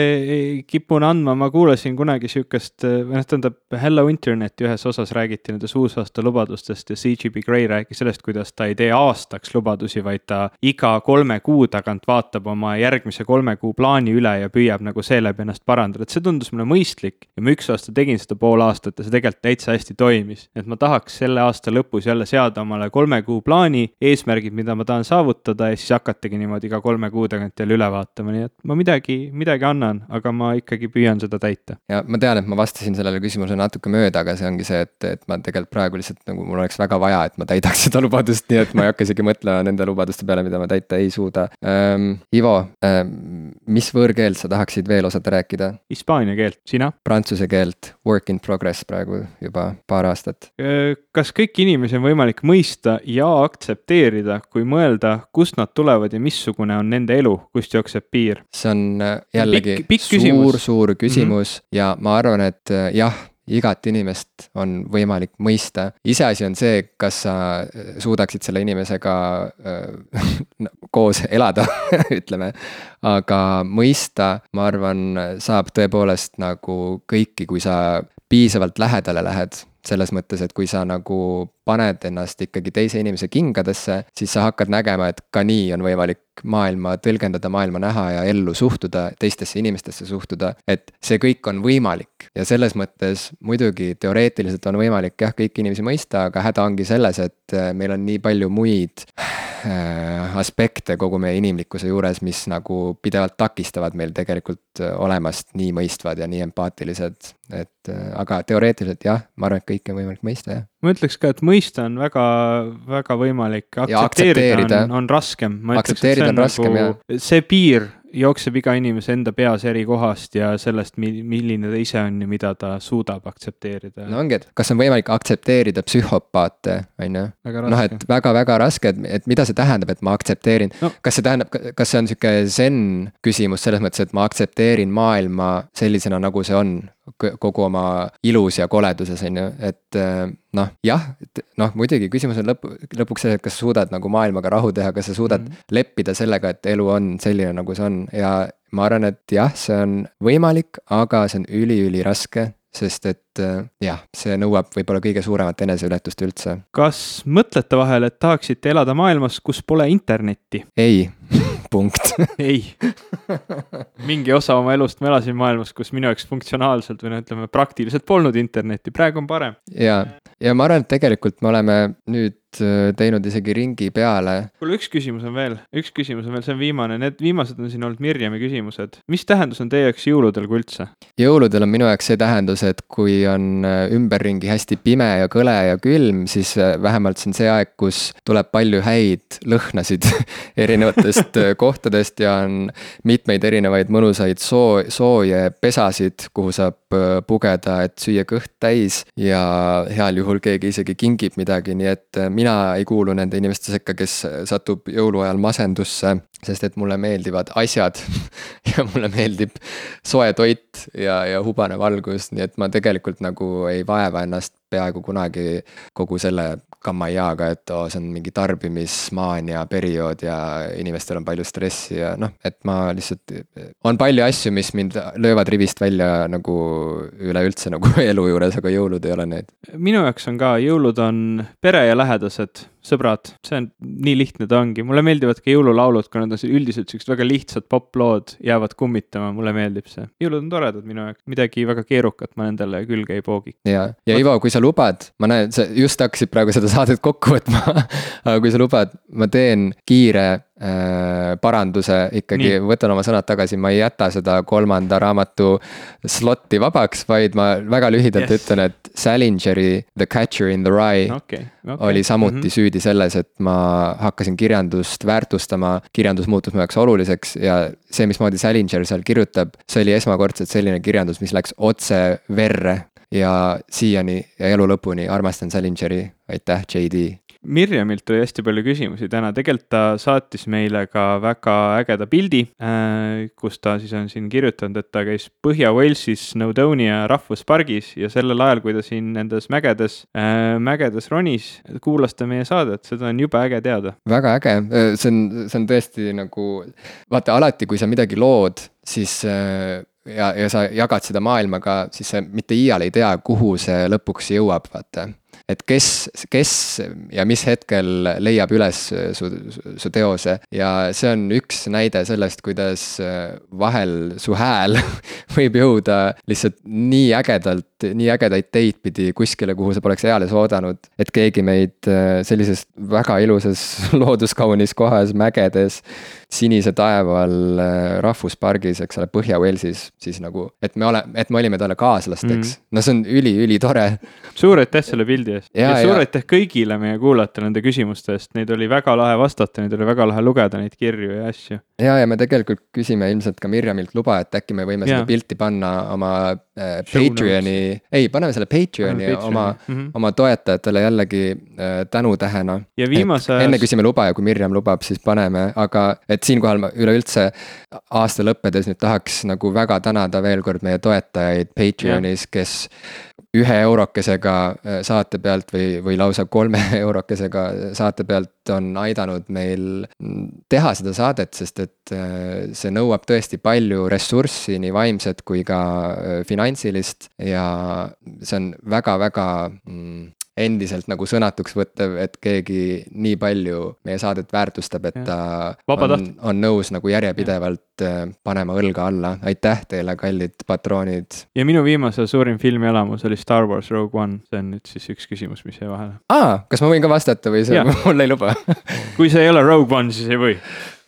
kipun andma, ma kuulasin kunagi sihukest, või noh, tähendab Hello Interneti ühes osas räägiti nendest uusaasta lubadustest ja CGP Grey rääkis sellest, kuidas ta ei tee aastaks lubadusi, vaid ta iga kolme kuu tagant vaatab oma järgmise kolme kuu plaani üle ja püüab nagu seeläbi ennast parandada, et see tundus mulle mõistlik ja ma üks aasta tegin seda pool aastat ja see tegelikult täitsa hästi toimis. et ma tahaks selle aasta lõpus jälle seada omale kolme kuu plaani, eesmärgid, mida ma tahan saavutada ja siis hakatagi niimoodi iga kolme kuu tagant jälle üle vaatama, nii et ma midagi, midagi annan, aga ma ikkagi püüan seda täita. ja ma tean, et ma vastasin sellele küsimusele natuke mööda, aga see ongi see, et, et ma tegelikult praegu lihtsalt nagu mul oleks väga vaja, et ma täidaks seda lubadust, nii et ma ei hakka isegi mõtlema nende lubaduste peale, mida ma täita ei suuda ähm,. Ivo ähm,, mis võõrkeelt sa tahaksid veel osata rääkida? Hispaania keelt, sina? Prantsuse keelt, work in progress praegu juba paar aastat. kas kõiki inimesi on võimalik mõista ja aktsepteerida, kui mõelda, kust nad tulevad ja missugune on nende elu, kust jookseb piir? see on äh, jällegi suur-suur küsimus mm -hmm. ja ma arvan, et äh, jah igat inimest on võimalik mõista, iseasi on see, kas sa äh, suudaksid selle inimesega äh, koos elada ütleme. aga mõista, ma arvan, saab tõepoolest nagu kõiki, kui sa piisavalt lähedale lähed selles mõttes, et kui sa nagu paned ennast ikkagi teise inimese kingadesse, siis sa hakkad nägema, et ka nii on võimalik maailma tõlgendada, maailma näha ja ellu suhtuda, teistesse inimestesse suhtuda, et see kõik on võimalik. ja selles mõttes muidugi teoreetiliselt on võimalik jah, kõiki inimesi mõista, aga häda ongi selles, et meil on nii palju muid aspekte kogu meie inimlikkuse juures, mis nagu pidevalt takistavad meil tegelikult äh, olemast nii mõistvad ja nii empaatilised. et aga teoreetiliselt jah, ma arvan, et kõike on võimalik mõista, jah ma ütleks ka, et mõista on väga, väga võimalik, aktsepteerida on, on raskem. aktsepteerida on, on raskem nagu, jah. see piir jookseb iga inimese enda peas eri kohast ja sellest, milline ta ise on ja mida ta suudab aktsepteerida. no ongi, et kas on võimalik aktsepteerida psühhopaate, on ju. noh, et väga-väga raske, et, et mida see tähendab, et ma aktsepteerin no., kas see tähendab, kas see on sihuke zen küsimus selles mõttes, et ma aktsepteerin maailma sellisena, nagu see on kogu oma ilus ja koleduses, on ju, et äh, noh, jah, noh muidugi küsimus on lõpp, lõpuks see, et kas sa suudad nagu maailmaga rahu teha, kas sa suudad mm -hmm. leppida sellega, et elu on selline, nagu see on ja ma arvan, et jah, see on võimalik, aga see on üliüliraske sest et äh, jah, see nõuab võib-olla kõige suuremat eneseületust üldse. kas mõtlete vahel, et tahaksite elada maailmas, kus pole internetti? ei punkt ei, mingi osa oma elust ma elasin maailmas, kus minu jaoks funktsionaalselt või no ütleme, praktiliselt polnud internetti, praegu on parem. ja, ja ma arvan, et tegelikult me oleme nüüd teinud isegi ringi peale. kuule, üks küsimus on veel, üks küsimus on veel, see on viimane, need viimased on siin olnud Mirjami küsimused. mis tähendus on teie jaoks jõuludel kui üldse? jõuludel on minu jaoks see tähendus, et kui on äh, ümberringi hästi pime ja kõle ja külm, siis äh, vähemalt see on see aeg, kus tuleb palju häid lõhnasid erinevatest kohtadest ja on mitmeid erinevaid mõnusaid soo, sooje pesasid, kuhu saab pugeda, et süüa kõht täis ja heal juhul keegi isegi kingib midagi, nii et mina ei kuulu nende inimeste sekka, kes satub jõuluajal masendusse, sest et mulle meeldivad asjad ja mulle meeldib soe toit ja, ja hubane valgus, nii et ma tegelikult nagu ei vaeva ennast peaaegu kunagi kogu selle kammaiaga, et oo, see on mingi tarbimismaania periood ja inimestel on palju stressi ja noh, et ma lihtsalt. on palju asju, mis mind löövad rivist välja nagu üleüldse nagu elu juures, aga jõulud ei ole need. minu jaoks on ka, jõulud on pere ja lähedased sõbrad, see on, nii lihtne ta ongi, mulle meeldivad ka jõululaulud, kuna nad on üldiselt siuksed väga lihtsad poplood, jäävad kummitama, mulle meeldib see. jõulud on toredad minu jaoks, midagi väga keerukat ma nendele külge ei poogi. ja, ja Ivo, kui sa lubad, ma näen, sa just hakkasid praegu seda saadet kokku võtma. Aga kui sa lubad, ma teen kiire paranduse ikkagi, võtan oma sõnad tagasi, ma ei jäta seda kolmanda raamatu slot'i vabaks, vaid ma väga lühidalt yes. ütlen, et Salingeri The Catcher in the Rye okay, okay. oli samuti mm -hmm. süüdi selles, et ma hakkasin kirjandust väärtustama, kirjandus muutus mu jaoks oluliseks ja see, mismoodi Salinger seal kirjutab, see oli esmakordselt selline kirjandus, mis läks otse verre ja siiani ja elu lõpuni armastan Salingeri, aitäh, JD. Mirjamilt tuli hästi palju küsimusi. Täna, tegelikult ta saatis meile ka väga ägeda pildi, äh, kus ta siis on siin kirjutanud, et ta käis Põhja-Walesis Snowdonia rahvuspargis ja sellel ajal, kui ta siin nendes mägedes, äh, mägedes ronis, kuulas ta meie saadet, seda on jube äge teada. väga äge, äh, see on, see on tõesti nagu, vaata alati, kui sa midagi lood, siis ja, ja sa jagad seda maailmaga, siis sa mitte iial ei tea, kuhu see lõpuks jõuab, vaata et kes, kes ja mis hetkel leiab üles su, su teose ja see on üks näide sellest, kuidas äh, vahel su hääl võib jõuda lihtsalt nii ägedalt, nii ägedaid teid pidi kuskile, kuhu sa poleks eales oodanud. et keegi meid äh, sellises väga ilusas looduskaunis kohas mägedes sinise taeva all äh, rahvuspargis, eks ole, Põhja-Walesis, siis nagu, et me ole-, et me olime talle kaaslasteks mm.. no see on üli-ülitore. suur aitäh selle pildi eest ja, ja suur aitäh kõigile meie kuulajatele nende küsimuste eest, neid oli väga lahe vastata, neid oli väga lahe lugeda, neid kirju ja asju. ja, ja me tegelikult küsime ilmselt ka Mirjamilt luba, et äkki me võime ja. seda pilti panna oma äh, Patreoni, ei, paneme selle Patreoni oma mm, -hmm. oma toetajatele jällegi äh, tänutähena. ja viimase enne küsime luba ja kui Mirjam lubab, siis paneme, aga et et siinkohal ma üleüldse aasta lõppedes nüüd tahaks nagu väga tänada veel kord meie toetajaid Patreonis, kes ühe eurokesega äh, saate pealt või, või lausa kolme eurokesega saate pealt on aidanud meil teha seda saadet, sest et äh, see nõuab tõesti palju ressurssi, nii vaimset kui ka äh, finantsilist. Ja see on väga-väga endiselt nagu sõnatuks võttev, et keegi nii palju meie saadet väärtustab, et ta on, on nõus nagu järjepidevalt äh, panema õlga alla, aitäh teile, kallid patroonid. ja minu viimase suurim filmielamus oli Star Wars Rogue One, see on nüüd siis üks küsimus, mis jäi vahele. aa, kas ma võin ka vastata või see mul ei luba? Kui see ei ole Rogue One, siis ei või.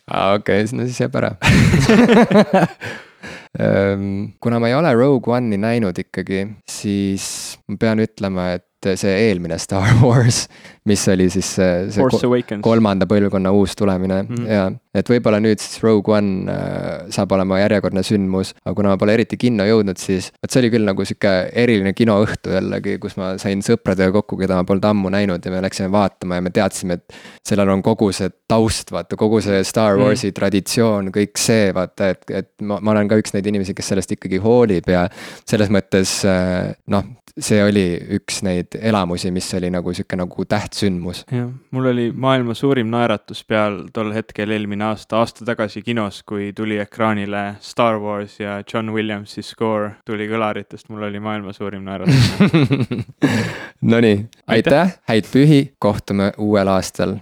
aa, okei okay,, no siis jääb ära. Ehm, kuna ma ei ole Rogue One'i näinud ikkagi, siis ma pean ütlema, et see eelmine Star Wars, mis oli siis see, see kolmanda põlvkonna uus tulemine mm -hmm. ja et võib-olla nüüd siis Rogue One äh, saab olema järjekordne sündmus, aga kuna ma pole eriti kinno jõudnud, siis vot see oli küll nagu sihuke eriline kinoõhtu jällegi, kus ma sain sõpradega kokku, keda ma polnud ammu näinud ja me läksime vaatama ja me teadsime, et sellel on kogu see taust, vaata kogu see Star mhm. Warsi mm. traditsioon, kõik see vaata, et, et ma, ma olen ka üks neid inimesi, kes sellest ikkagi hoolib ja selles mõttes äh, noh, see oli üks neid elamusi, mis oli nagu sihuke nagu tähtsündmus. jah, mul oli maailma suurim naeratus peal tol hetkel eelmine aasta, aasta tagasi kinos, kui tuli ekraanile Star Wars ja John Williamsi skoor tuli kõlaritest, mul oli maailma suurim naeratus Nonii, aitäh, häid pühi, kohtume uuel aastal